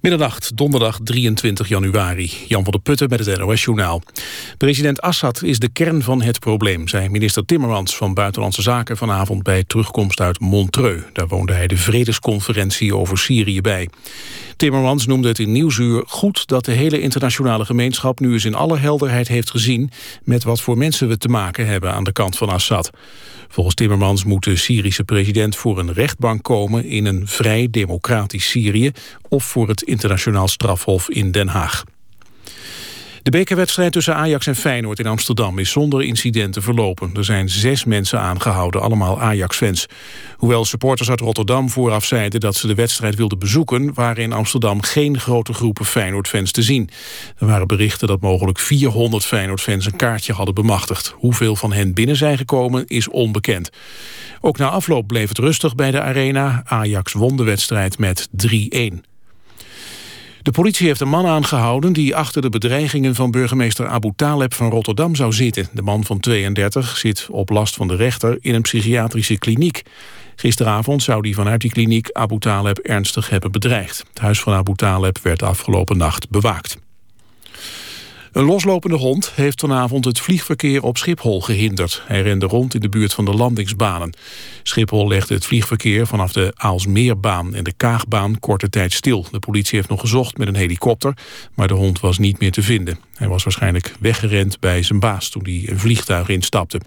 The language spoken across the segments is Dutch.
Middernacht, donderdag 23 januari. Jan van der Putten met het NOS-journaal. President Assad is de kern van het probleem, zei minister Timmermans van Buitenlandse Zaken vanavond bij terugkomst uit Montreux. Daar woonde hij de vredesconferentie over Syrië bij. Timmermans noemde het in Nieuwsuur goed dat de hele internationale gemeenschap nu eens in alle helderheid heeft gezien met wat voor mensen we te maken hebben aan de kant van Assad. Volgens Timmermans moet de Syrische president voor een rechtbank komen in een vrij democratisch Syrië of voor het internationaal strafhof in Den Haag. De bekerwedstrijd tussen Ajax en Feyenoord in Amsterdam is zonder incidenten verlopen. Er zijn zes mensen aangehouden, allemaal Ajax-fans. Hoewel supporters uit Rotterdam vooraf zeiden dat ze de wedstrijd wilden bezoeken... waren in Amsterdam geen grote groepen Feyenoord-fans te zien. Er waren berichten dat mogelijk 400 Feyenoord-fans een kaartje hadden bemachtigd. Hoeveel van hen binnen zijn gekomen is onbekend. Ook na afloop bleef het rustig bij de arena. Ajax won de wedstrijd met 3-1. De politie heeft een man aangehouden die achter de bedreigingen van burgemeester Abu Taleb van Rotterdam zou zitten. De man van 32 zit op last van de rechter in een psychiatrische kliniek. Gisteravond zou hij vanuit die kliniek Abu Taleb ernstig hebben bedreigd. Het huis van Abu Taleb werd afgelopen nacht bewaakt. Een loslopende hond heeft vanavond het vliegverkeer op Schiphol gehinderd. Hij rende rond in de buurt van de landingsbanen. Schiphol legde het vliegverkeer vanaf de Aalsmeerbaan en de Kaagbaan korte tijd stil. De politie heeft nog gezocht met een helikopter, maar de hond was niet meer te vinden. Hij was waarschijnlijk weggerend bij zijn baas toen hij een vliegtuig instapte.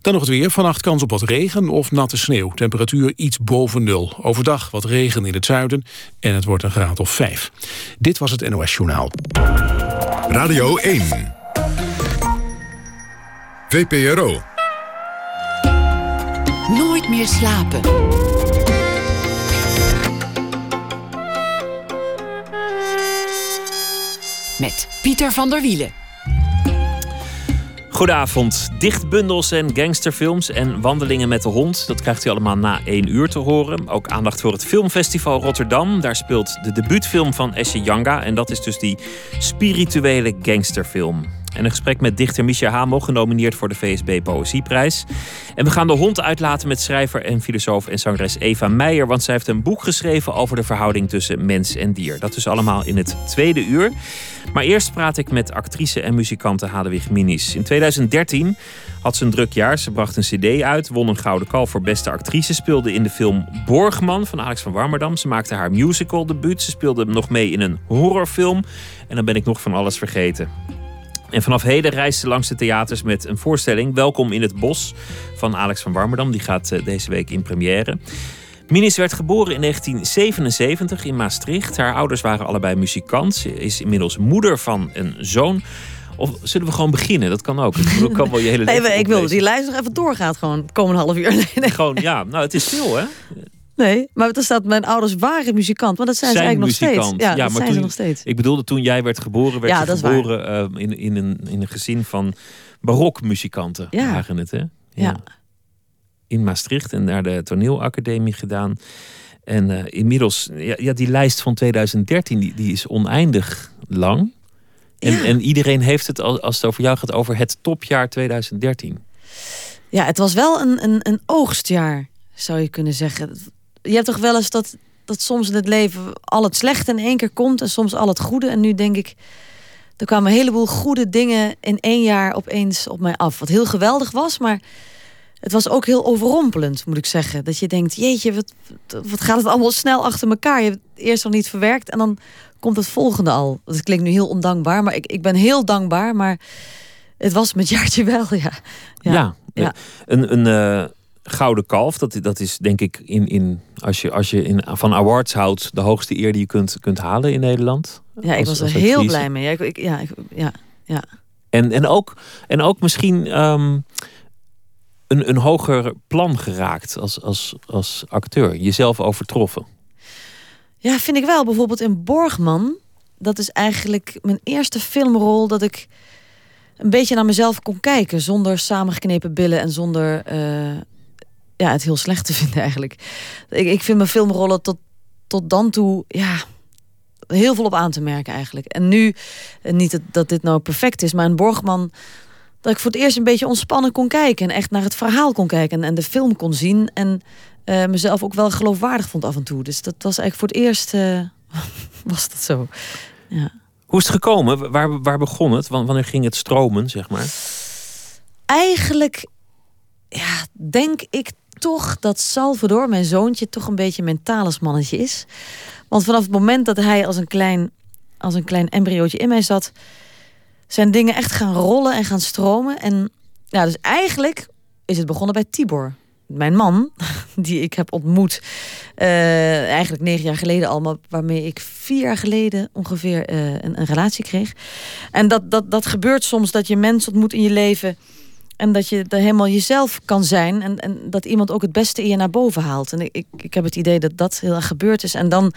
Dan nog het weer. Vannacht kans op wat regen of natte sneeuw. Temperatuur iets boven nul. Overdag wat regen in het zuiden en het wordt een graad of vijf. Dit was het NOS Journaal. Radio 1. VPRO. Nooit meer slapen. Met Pieter van der Wielen. Goedenavond. Dichtbundels en gangsterfilms en wandelingen met de hond. Dat krijgt u allemaal na één uur te horen. Ook aandacht voor het Filmfestival Rotterdam. Daar speelt de debuutfilm van Esje Janga. En dat is dus die spirituele gangsterfilm. En een gesprek met dichter Misha Hamo, genomineerd voor de VSB Poëzieprijs. En we gaan de hond uitlaten met schrijver en filosoof en zangeres Eva Meijer. Want zij heeft een boek geschreven over de verhouding tussen mens en dier. Dat is allemaal in het tweede uur. Maar eerst praat ik met actrice en muzikante Hadewig Minis. In 2013 had ze een druk jaar. Ze bracht een cd uit, won een gouden kalf voor beste actrice... speelde in de film Borgman van Alex van Warmerdam. Ze maakte haar musical debuut. Ze speelde nog mee in een horrorfilm. En dan ben ik nog van alles vergeten. En vanaf heden reist ze langs de theaters met een voorstelling... Welkom in het Bos van Alex van Warmerdam. Die gaat eh, deze week in première. Minis werd geboren in 1977 in Maastricht. Haar ouders waren allebei muzikant. Ze is inmiddels moeder van een zoon. Of zullen we gewoon beginnen? Dat kan ook. Dat kan wel je hele nee, ik wil dat die lijst nog even doorgaat, gewoon komende half uur. Nee, nee. Gewoon, ja, nou, het is veel, hè? Nee, maar er staat mijn ouders waren muzikant, maar dat zijn, ze eigenlijk nog steeds. Ja, dat maar zijn toen, ze nog steeds. Ik bedoelde, toen jij werd geboren, werd Ja, je geboren eh, in, in, een, in een gezin van barokmuzikanten. Ja. Waren het, hè? Ja. In Maastricht en naar de toneelacademie gedaan. En eh, inmiddels, ja, ja, die lijst van 2013, die, die is oneindig lang. En, Ja. en iedereen heeft het, al- als het over jou gaat, over het topjaar 2013. Ja, het was wel een, een, een oogstjaar, zou je kunnen zeggen. Je hebt toch wel eens dat, dat soms in het leven al het slechte in één keer komt en soms al het goede. En nu denk ik, er kwamen een heleboel goede dingen in één jaar opeens op mij af. Wat heel geweldig was, maar het was ook heel overrompelend, moet ik zeggen. Dat je denkt, jeetje, wat, wat gaat het allemaal snel achter elkaar. Je hebt het eerst nog niet verwerkt en dan komt het volgende al. Dat klinkt nu heel ondankbaar, maar ik, ik ben heel dankbaar. Maar het was met jaartje wel, ja. Ja, ja. een, een eh, gouden kalf, dat, dat is denk ik in, in, als je, als je in, van awards houdt, de hoogste eer die je kunt, kunt halen in Nederland. Ja, ik Als- was er heel actrice. blij mee. Ja, ik, ik- ja, ik- ja, ja. En, en, ook, en ook misschien ehm, een, een hoger plan geraakt als, als, als acteur. Jezelf overtroffen. ja, vind ik wel. Bijvoorbeeld in Borgman. Dat is eigenlijk mijn eerste filmrol dat ik een beetje naar mezelf kon kijken. Zonder samengeknepen billen en zonder eh, ja, het heel slecht te vinden eigenlijk. Ik, ik vind mijn filmrollen tot, tot dan toe ja, heel veel op aan te merken eigenlijk. En nu, eh, niet dat, dat dit nou perfect is, maar in Borgman... dat ik voor het eerst een beetje ontspannen kon kijken... en echt naar het verhaal kon kijken en, en de film kon zien... en eh, mezelf ook wel geloofwaardig vond af en toe. Dus dat was eigenlijk voor het eerst uh, was dat zo. Ja. Hoe is het gekomen? Waar, waar begon het? Wanneer ging het stromen, zeg maar? Eigenlijk, ja, denk ik toch dat Salvador, mijn zoontje, toch een beetje mijn talismannetje is. Want vanaf het moment dat hij als een klein, als een klein embryootje in mij zat, zijn dingen echt gaan rollen en gaan stromen. En ja, dus eigenlijk is het begonnen bij Tibor. Mijn man, die ik heb ontmoet, uh, eigenlijk negen jaar geleden al, maar waarmee ik vier jaar geleden ongeveer uh, een, een, relatie kreeg. En dat, dat, dat gebeurt soms dat je mensen ontmoet in je leven en dat je er helemaal jezelf kan zijn. En, en dat iemand ook het beste in je naar boven haalt. En ik, ik heb het idee dat dat heel erg gebeurd is. En dan,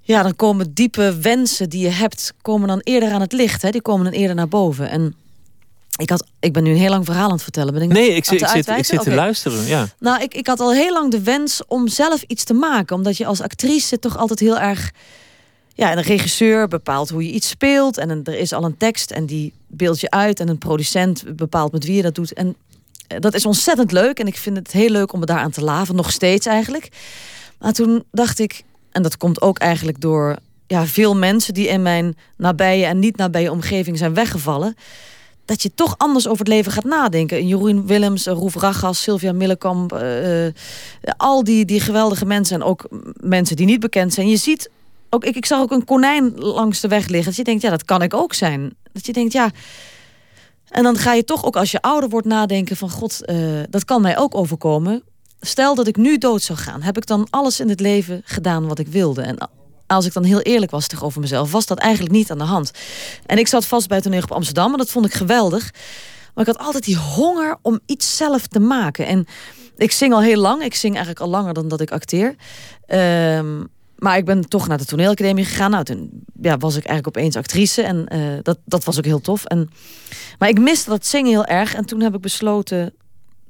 ja, dan komen diepe wensen die je hebt, komen dan eerder aan het licht. Hè? Die komen dan eerder naar boven. En ik, had, ik ben nu een heel lang verhaal aan het vertellen. Ben ik nee, ik, zit, ik zit, ik zit te luisteren. Ja. Nou, ik, ik had al heel lang de wens om zelf iets te maken. Omdat je als actrice toch altijd heel erg ja, een regisseur bepaalt hoe je iets speelt. En er is al een tekst en die beeld je uit. En een producent bepaalt met wie je dat doet. En eh, dat is ontzettend leuk. En ik vind het heel leuk om me daaraan te laven. Nog steeds eigenlijk. Maar toen dacht ik, en dat komt ook eigenlijk door ja, veel mensen die in mijn nabije en niet nabije omgeving zijn weggevallen. Dat je toch anders over het leven gaat nadenken. Jeroen Willems, Roef Ragas, Sylvia Millekamp. Uh, al die, die geweldige mensen. En ook mensen die niet bekend zijn. Je ziet ook, ik, ik zag ook een konijn langs de weg liggen. Dat je denkt, ja, dat kan ik ook zijn. Dat je denkt, ja. En dan ga je toch ook als je ouder wordt nadenken van God, uh, dat kan mij ook overkomen. Stel dat ik nu dood zou gaan, heb ik dan alles in het leven gedaan wat ik wilde? En als ik dan heel eerlijk was tegenover mezelf, was dat eigenlijk niet aan de hand. En ik zat vast bij toneel op Amsterdam en dat vond ik geweldig. Maar ik had altijd die honger om iets zelf te maken. En ik zing al heel lang. Ik zing eigenlijk al langer dan dat ik acteer. Um, maar ik ben toch naar de toneelacademie gegaan. Nou, toen ja, was ik eigenlijk opeens actrice. En uh, dat, dat was ook heel tof. En, maar ik miste dat zingen heel erg. En toen heb ik besloten,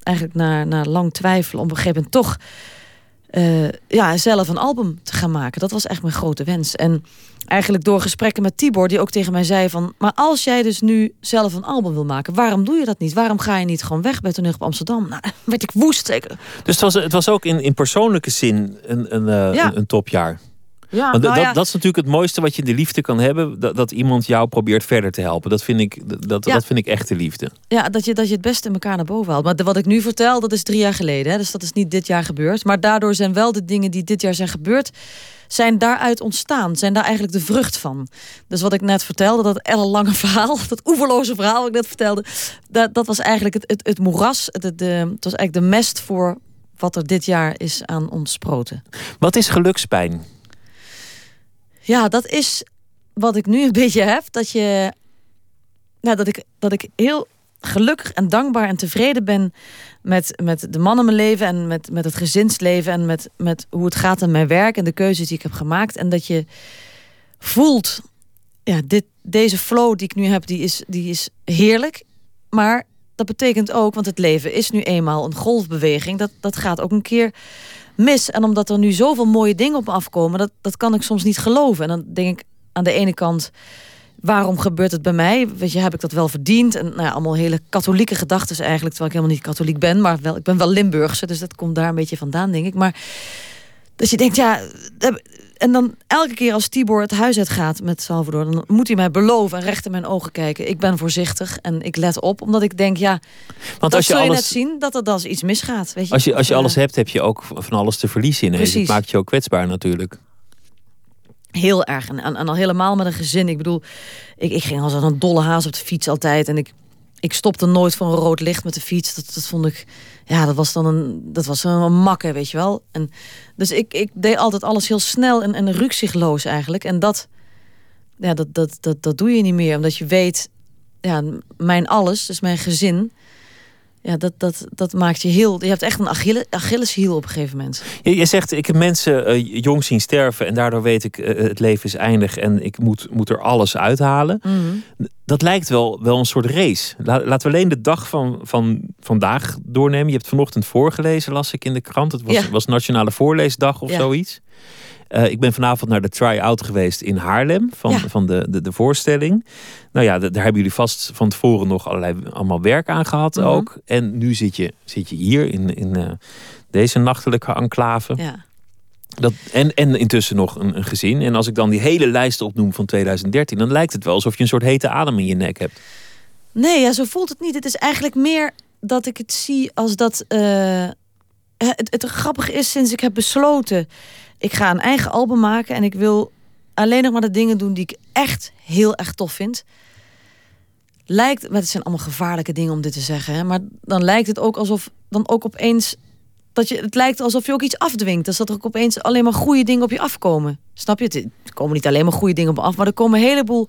eigenlijk na, na lang twijfelen... om op een gegeven moment toch uh, ja, zelf een album te gaan maken. Dat was echt mijn grote wens. En eigenlijk door gesprekken met Tibor, die ook tegen mij zei van... maar als jij dus nu zelf een album wil maken, waarom doe je dat niet? Waarom ga je niet gewoon weg bij Toneel op Amsterdam? Nou, werd ik woest zeker. Dus het was, het was ook in, in persoonlijke zin een, een, uh, ja. een, een topjaar? Ja, nou dat, ja. dat, is natuurlijk het mooiste wat je in de liefde kan hebben. Dat, dat iemand jou probeert verder te helpen. Dat vind ik, dat, ja. dat vind ik echte liefde. Ja, dat je, dat je het beste in elkaar naar boven haalt. Maar wat ik nu vertel, dat is drie jaar geleden. Hè? Dus dat is niet dit jaar gebeurd. Maar daardoor zijn wel de dingen die dit jaar zijn gebeurd zijn daaruit ontstaan, zijn daar eigenlijk de vrucht van. Dus wat ik net vertelde, dat ellenlange verhaal, dat oeverloze verhaal wat ik net vertelde, dat, dat was eigenlijk het, het, het moeras, het, het, de, het was eigenlijk de mest voor wat er dit jaar is aan ontsproten. Wat is gelukspijn? Ja, dat is wat ik nu een beetje heb. Dat, je, nou, dat, ik, dat ik heel gelukkig en dankbaar en tevreden ben met, met de man in mijn leven en met, met het gezinsleven en met, met hoe het gaat in mijn werk en de keuzes die ik heb gemaakt. En dat je voelt, ja, dit, deze flow die ik nu heb, die is, die is heerlijk. Maar dat betekent ook, want het leven is nu eenmaal een golfbeweging, dat, dat gaat ook een keer mis. En omdat er nu zoveel mooie dingen op me afkomen, dat, dat kan ik soms niet geloven. En dan denk ik aan de ene kant, waarom gebeurt het bij mij? Weet je, heb ik dat wel verdiend? En nou ja, allemaal hele katholieke gedachten eigenlijk, terwijl ik helemaal niet katholiek ben, maar wel, ik ben wel Limburgse, dus dat komt daar een beetje vandaan, denk ik. Maar dus je denkt, ja, en dan elke keer als Tibor het huis uit gaat met Salvador, dan moet hij mij beloven en recht in mijn ogen kijken. Ik ben voorzichtig en ik let op, omdat ik denk, ja, Want als je, alles, je net zien dat er dan iets misgaat. Weet je? Als je, als je alles hebt, heb je ook van alles te verliezen in. Dat maakt je ook kwetsbaar natuurlijk. Heel erg. En, en, al helemaal met een gezin. Ik bedoel, ik, ik ging als een dolle haas op de fiets altijd. En ik, ik stopte nooit voor een rood licht met de fiets. Dat, dat vond ik ja, dat was dan een, dat was een makke, weet je wel. En, dus ik, ik deed altijd alles heel snel en, en rukzichtloos eigenlijk. En dat, ja, dat, dat, dat, dat doe je niet meer, omdat je weet, ja, mijn alles, dus mijn gezin, ja, dat, dat, dat maakt je heel. Je hebt echt een Achille, Achilleshiel op een gegeven moment. Je, je zegt, ik heb mensen uh, jong zien sterven en daardoor weet ik, uh, het leven is eindig en ik moet, moet er alles uithalen. Mm Dat lijkt wel, wel een soort race. laten we alleen de dag van, van vandaag doornemen. Je hebt vanochtend voorgelezen, las ik in de krant. Het was, ja. was Nationale Voorleesdag of ja. zoiets. Eh, ik ben vanavond naar de try-out geweest in Haarlem van, Ja. van de, de, de voorstelling. Nou ja, daar hebben jullie vast van tevoren nog allerlei allemaal werk aan gehad Mhm. ook. En nu zit je, zit je hier in, in eh, deze nachtelijke enclave. Ja. Dat, en, en intussen nog een, een gezin. En als ik dan die hele lijst opnoem van 2013, dan lijkt het wel alsof je een soort hete adem in je nek hebt. Nee, ja, zo voelt het niet. Het is eigenlijk meer dat ik het zie als dat. eh, het, het grappige is, sinds ik heb besloten. Ik ga een eigen album maken en ik wil alleen nog maar de dingen doen die ik echt heel erg tof vind. Lijkt, maar het zijn allemaal gevaarlijke dingen om dit te zeggen, hè, maar dan lijkt het ook alsof dan ook opeens dat je het lijkt alsof je ook iets afdwingt. Dus dat er ook opeens alleen maar goede dingen op je afkomen. Snap je? Er komen niet alleen maar goede dingen op me af, maar er komen een heleboel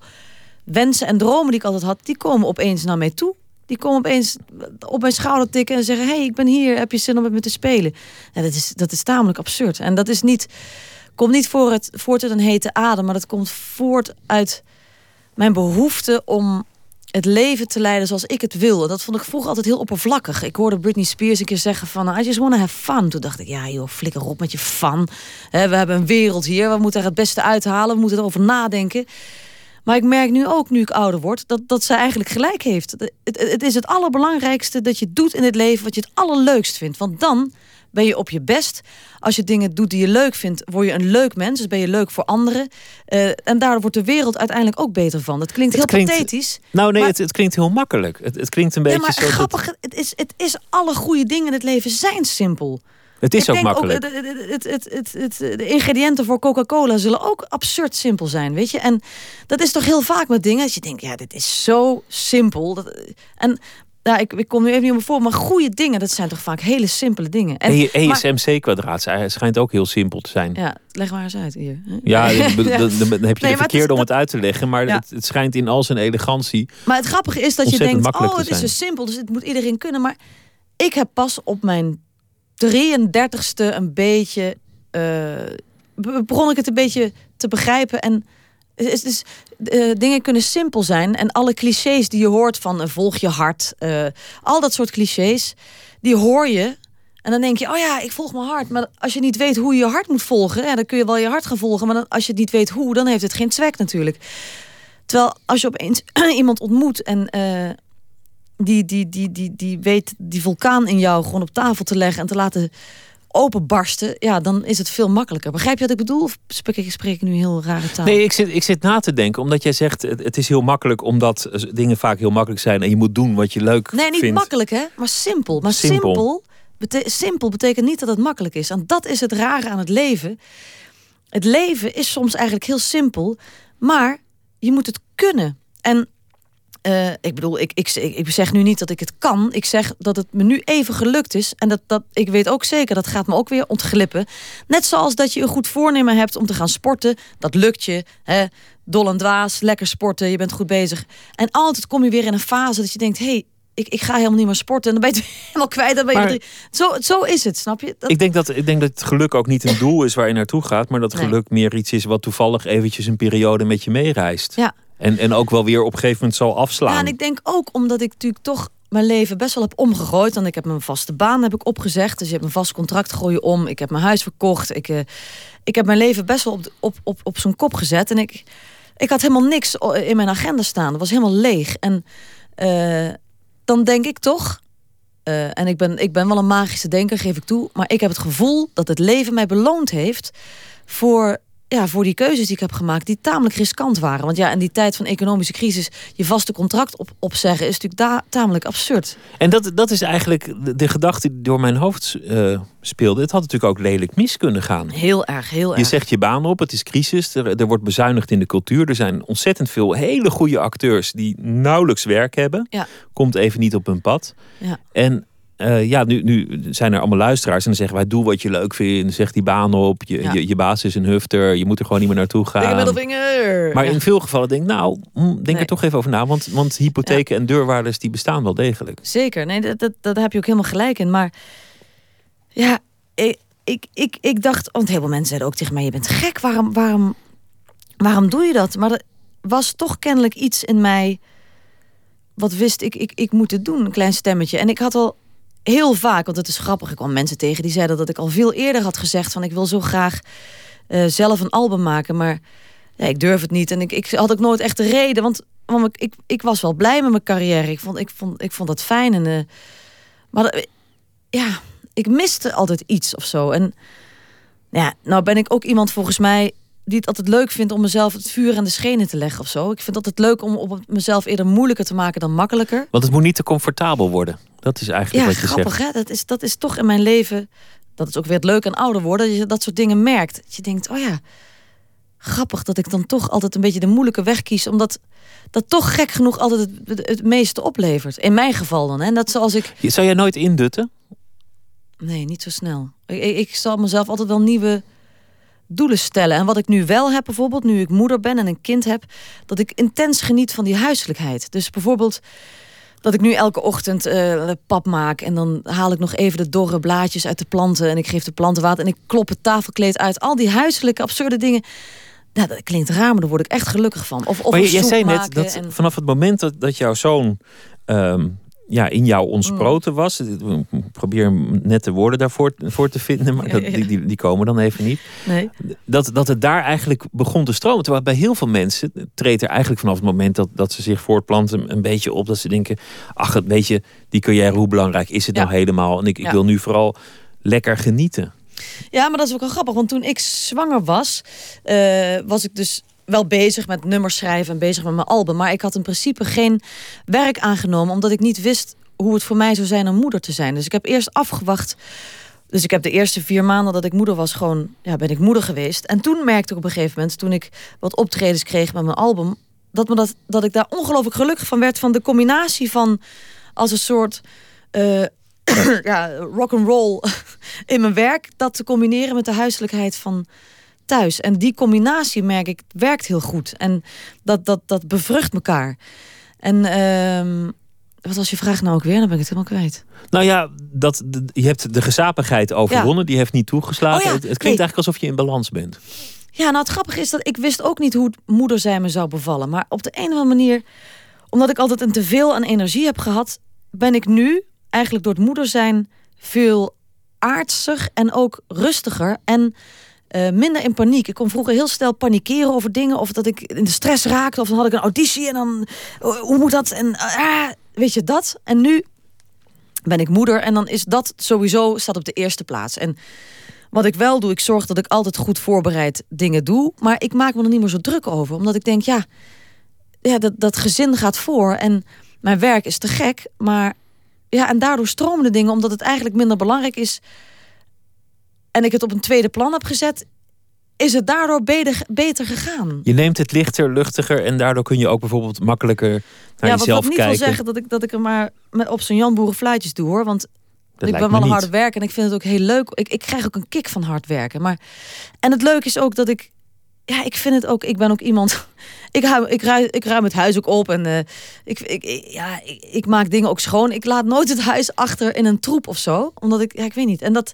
wensen en dromen die ik altijd had, die komen opeens naar mij toe. Die komen opeens op mijn schouder tikken en zeggen: hey, ik ben hier, heb je zin om met me te spelen? En dat is, dat is tamelijk absurd. En dat is niet, komt niet voor het, voort uit een hete adem, maar dat komt voort uit mijn behoefte om het leven te leiden zoals ik het wil. Dat vond ik vroeger altijd heel oppervlakkig. Ik hoorde Britney Spears een keer zeggen van... I just wanna have fun. Toen dacht ik, ja joh, flikker op met je fun. We hebben een wereld hier, we moeten er het beste uithalen. We moeten erover nadenken. Maar ik merk nu ook, nu ik ouder word, dat, dat zij eigenlijk gelijk heeft. Het, het, het is het allerbelangrijkste dat je doet in het leven wat je het allerleukst vindt. Want dan ben je op je best. Als je dingen doet die je leuk vindt, word je een leuk mens. Dus ben je leuk voor anderen. Eh, en daardoor wordt de wereld uiteindelijk ook beter van. Dat klinkt heel Het klinkt- pathetisch. Nou nee, Maar- het, het klinkt heel makkelijk. Het, het klinkt een beetje Ja, maar zo. dat- grappig, het is, het is alle goede dingen in het leven zijn simpel. Het is Ik ook denk makkelijk. Ook, het, het, het, het, het, het- de ingrediënten voor Coca-Cola zullen ook absurd simpel zijn, weet je? En dat is toch heel vaak met dingen. Als je denkt, ja, dit is zo simpel. Dat, en ja, ik, ik kom nu even niet op me voor, maar goede dingen, dat zijn toch vaak hele simpele dingen. En, maar- ESMC-kwadraat schijnt ook heel simpel te zijn. ja, leg maar eens uit hier. Ja, dan, heb je Nee, de maar het verkeerde is- om het uit te leggen. Maar Ja. het, het schijnt in al zijn elegantie. Maar het grappige is dat je denkt, oh, het is zo simpel, dus het moet iedereen kunnen. Maar ik heb pas op mijn 33ste een beetje, eh, be- begon ik het een beetje te begrijpen. En het is, dus, eh, dingen kunnen simpel zijn. En alle clichés die je hoort van eh, volg je hart, al dat soort clichés, die hoor je. En dan denk je, oh ja, ik volg mijn hart. Maar als je niet weet hoe je je hart moet volgen, ja, dan kun je wel je hart gaan volgen. Maar als je niet weet hoe, dan heeft het geen zwek natuurlijk. Terwijl als je opeens iemand ontmoet en die, die, die, die, die weet die vulkaan in jou gewoon op tafel te leggen en te laten openbarsten, ja, dan is het veel makkelijker. Begrijp je wat ik bedoel? Of spreek ik, spreek ik nu heel rare taal? Nee, ik zit, ik zit na te denken. Omdat jij zegt, het, het is heel makkelijk. Omdat dingen vaak heel makkelijk zijn. En je moet doen wat je leuk Nee, niet vindt. makkelijk, hè? Maar simpel. Maar Simpel. simpel, bete- simpel betekent niet dat het makkelijk is. En dat is het rare aan het leven. Het leven is soms eigenlijk heel simpel, maar je moet het kunnen. En eh, ik bedoel, ik, ik, ik, zeg nu niet dat ik het kan. Ik zeg dat het me nu even gelukt is. En dat, dat, ik weet ook zeker, dat gaat me ook weer ontglippen. Net zoals dat je een goed voornemen hebt om te gaan sporten. Dat lukt je. Hè? Dol en dwaas, lekker sporten, je bent goed bezig. En altijd kom je weer in een fase dat je denkt... hé, hey, ik, ik ga helemaal niet meer sporten. En dan ben je het helemaal kwijt. Dan ben je Maar- zo, zo is het, snap je? Dat, Ik denk, dat, ik denk dat het geluk ook niet een doel is waar je naartoe gaat. Maar dat Nee. geluk meer iets is wat toevallig eventjes een periode met je meereist. Ja. En, en ook wel weer op een gegeven moment zal afslaan. Ja, en ik denk ook omdat ik natuurlijk toch mijn leven best wel heb omgegooid. Want ik heb mijn vaste baan heb ik opgezegd. Dus je hebt een vast contract, gooi je om. Ik heb mijn huis verkocht. Ik, eh, ik heb mijn leven best wel op, op, op, op zijn kop gezet. En ik, ik had helemaal niks in mijn agenda staan. Dat was helemaal leeg. En eh, dan denk ik toch... eh, en ik ben, ik ben wel een magische denker, geef ik toe. Maar ik heb het gevoel dat het leven mij beloond heeft... voor, ja, voor die keuzes die ik heb gemaakt... die tamelijk riskant waren. Want ja, in die tijd van economische crisis... je vaste contract op, opzeggen is natuurlijk da- tamelijk absurd. En dat, dat is eigenlijk de, de gedachte die door mijn hoofd eh, speelde. Het had natuurlijk ook lelijk mis kunnen gaan. Heel erg, heel Je erg. zegt je baan op, het is crisis, er, er wordt bezuinigd in de cultuur. Er zijn ontzettend veel hele goede acteurs die nauwelijks werk hebben. Ja. Komt even niet op hun pad. Ja. En eh, ja, nu, nu zijn er allemaal luisteraars en dan zeggen wij doe wat je leuk vindt. Zeg die baan op, je, Ja. je, je baas is een hufter, je moet er gewoon niet meer naartoe gaan. middelvinger. Maar Ja. in veel gevallen denk ik, nou, hm, denk Nee. er toch even over na. Want, want hypotheken en deurwaarders die bestaan wel degelijk. Zeker, nee, dat, dat, dat heb je ook helemaal gelijk in. Maar ja, ik, ik, ik, ik dacht, want heel veel mensen zeiden ook tegen mij: je bent gek, waarom, waarom, waarom doe je dat? Maar er was toch kennelijk iets in mij wat wist ik, ik, ik moet het doen, een klein stemmetje. En ik had al heel vaak, want het is grappig, ik kwam mensen tegen die zeiden dat ik al veel eerder had gezegd van ik wil zo graag eh, zelf een album maken. Maar ja, ik durf het niet. En ik, ik had ook nooit echt de reden. Want, want ik, ik, was wel blij met mijn carrière. Ik vond, ik vond, ik vond dat fijn. En, eh, maar dat- ja, ik miste altijd iets of zo. En ja, nou ben ik ook iemand volgens mij die het altijd leuk vindt om mezelf het vuur aan de schenen te leggen of zo. Ik vind het altijd leuk om op mezelf eerder moeilijker te maken dan makkelijker. Want het moet niet te comfortabel worden. Dat is eigenlijk Ja, wat je grappig zegt. hè. Dat is, dat is toch in mijn leven. Dat is ook weer het leuke aan ouder worden. Dat je dat soort dingen merkt. Dat je denkt, oh ja, grappig dat ik dan toch altijd een beetje de moeilijke weg kies. Omdat dat toch gek genoeg altijd het, het, het meeste oplevert. In mijn geval dan. hè. En dat zoals ik. Zou jij nooit indutten? Nee, niet zo snel. Ik, ik, ik zal mezelf altijd wel nieuwe doelen stellen. En wat ik nu wel heb, bijvoorbeeld, nu ik moeder ben en een kind heb, dat ik intens geniet van die huiselijkheid. Dus bijvoorbeeld dat ik nu elke ochtend eh, pap maak en dan haal ik nog even de dorre blaadjes uit de planten en ik geef de planten water en ik klop het tafelkleed uit. Al die huiselijke absurde dingen. Nou, dat klinkt raar, maar daar word ik echt gelukkig van. Of, of maar jij zei net dat en- vanaf het moment dat, dat jouw zoon ehm, ja, in jou ontsproten Mm. was. Ik probeer net de woorden daarvoor voor te vinden, maar dat, die, die, die komen dan even niet. Nee. Dat, dat het daar eigenlijk begon te stromen. Terwijl bij heel veel mensen treedt er eigenlijk vanaf het moment dat, dat ze zich voortplanten een beetje op. Dat ze denken, ach, het beetje die carrière, hoe belangrijk is het Ja. nou helemaal? En ik, ik Ja. wil nu vooral lekker genieten. Ja, maar dat is ook wel grappig. Want toen ik zwanger was, eh, was ik dus wel bezig met nummers schrijven en bezig met mijn album. Maar ik had in principe geen werk aangenomen, omdat ik niet wist hoe het voor mij zou zijn om moeder te zijn. Dus ik heb eerst afgewacht. Dus ik heb de eerste vier maanden dat ik moeder was, gewoon ja, ben ik moeder geweest. En toen merkte ik op een gegeven moment, toen ik wat optredens kreeg met mijn album, dat, me dat, dat ik daar ongelooflijk gelukkig van werd. Van de combinatie van als een soort eh ja, rock and roll in mijn werk, dat te combineren met de huiselijkheid van thuis. En die combinatie merk ik werkt heel goed. En dat, dat, dat bevrucht elkaar. En ehm, wat was je vraag nou ook weer? Dan ben ik het helemaal kwijt. Nou ja, dat, de- je hebt de gezapigheid overwonnen. Die heeft niet toegeslagen. Oh ja, het, het klinkt nee. eigenlijk alsof je in balans bent. Ja, nou het grappige is dat ik wist ook niet hoe het moeder zijn me zou bevallen. Maar op de een of andere manier, omdat ik altijd een teveel aan energie heb gehad, ben ik nu eigenlijk door het moeder zijn veel aardser en ook rustiger en eh, minder in paniek. Ik kon vroeger heel snel panikeren over dingen of dat ik in de stress raakte of dan had ik een auditie en dan oh, hoe moet dat en ah, weet je dat? En nu ben ik moeder en dan is dat sowieso staat op de eerste plaats. En wat ik wel doe, ik zorg dat ik altijd goed voorbereid dingen doe. Maar ik maak me er niet meer zo druk over. Omdat ik denk, ja, ja dat, dat gezin gaat voor. En mijn werk is te gek. Maar ja, en daardoor stromen de dingen. Omdat het eigenlijk minder belangrijk is. En ik het op een tweede plan heb gezet. Is het daardoor beter, beter gegaan. Je neemt het lichter, luchtiger en daardoor kun je ook bijvoorbeeld makkelijker naar ja, jezelf wat niet kijken. wil zeggen dat ik, dat ik er maar met op zijn Jan Boeren fluitjes doe hoor. Want Dat ik ben wel een niet. hard werken en ik vind het ook heel leuk. Ik, ik krijg ook een kick van hard werken. Maar, en het leuke is ook dat ik. Ja, ik vind het ook. Ik ben ook iemand. Ik ruim, ik ruim, ik ruim het huis ook op. En ik, ik, ik- ja, ik, ik maak dingen ook schoon. Ik laat nooit het huis achter in een troep of zo. Omdat ik. Ja, ik weet niet. En dat,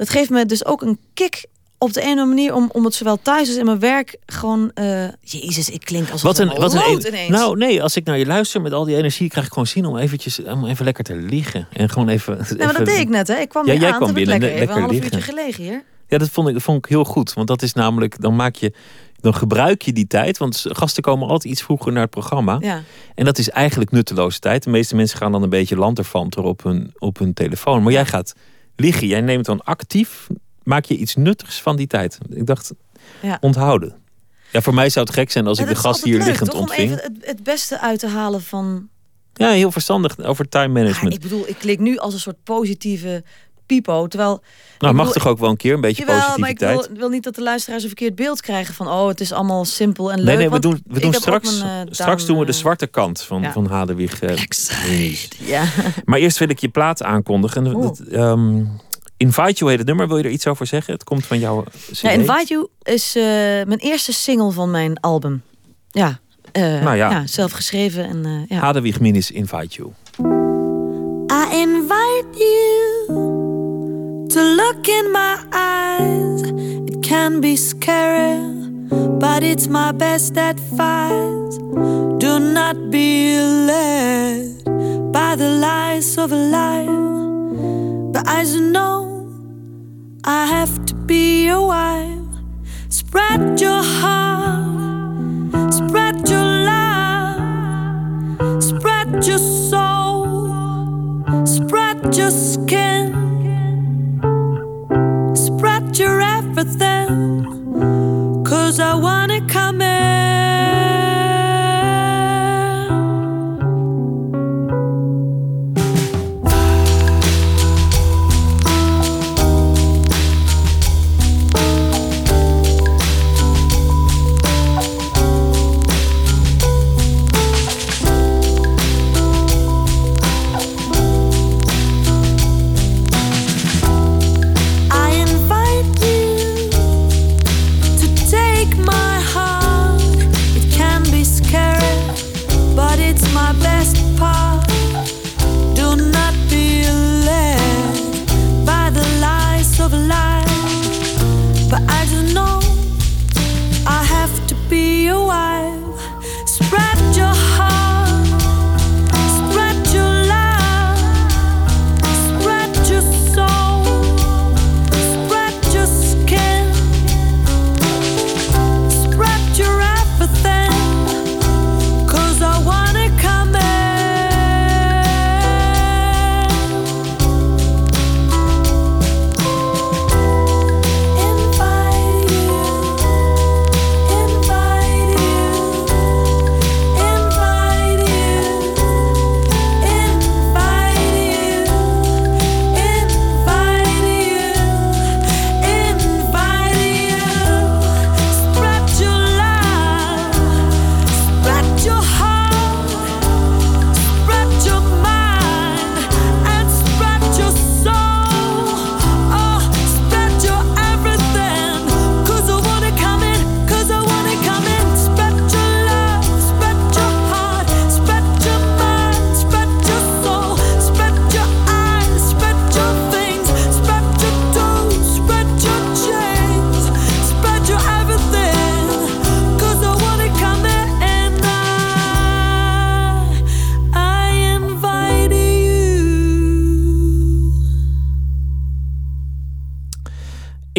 dat geeft me dus ook een kick. Op de ene manier om, om het zowel thuis als in mijn werk gewoon. eh, Jezus, ik klink als Wat een, wat een, een- ineens. nou nee, als ik naar je luister met al die energie, krijg ik gewoon zin om eventjes, om even lekker te liggen en gewoon even. Nee, maar dat even- deed ik net, hè? Ik kwam Ja, jij aan, kwam binnen, lekker, even een lekker half uurtje gelegen hier. Ja, dat vond ik, dat vond ik heel goed, want dat is namelijk, dan maak je, dan gebruik je die tijd, want gasten komen altijd iets vroeger naar het programma. Ja. En dat is eigenlijk nutteloze tijd. De meeste mensen gaan dan een beetje lanterfanter op hun, op hun telefoon. Maar jij gaat liggen. Jij neemt dan actief, maak je iets nuttigs van die tijd. Ik dacht, Ja. onthouden. Ja, voor mij zou het gek zijn als Ja, ik de gast hier leuk, liggend toch? ontving. Om even het, het beste uit te halen van... Ja, heel verstandig over time Ja, management. ik bedoel, ik klink nu als een soort positieve pipo. Terwijl... nou, ik mag toch ook wel een keer een beetje Jawel, maar ik positiviteit. wil, wil niet dat de luisteraars een verkeerd beeld krijgen van... oh, het is allemaal simpel en leuk. Nee, nee, we doen, we doen straks, mijn, eh, straks doen we de Daan, zwarte kant van, ja. van Hadewig. eh, eh, Ja. Maar eerst wil ik je plaat aankondigen. Dat, ehm, Invite You heet het nummer. Wil je er iets over zeggen? Het komt van jouw CD. ja, Invite You is eh, mijn eerste single van mijn album. Ja, eh, Nou ja. ja. zelf geschreven. En, eh, ja. Hadewig Minis Invite You. I invite you to look in my eyes. It can be scary, but it's my best advice. Do not be led by the lies of a liar. But as you know, I have to be your wife. Spread your heart, spread your love, spread your soul, spread your skin, wanna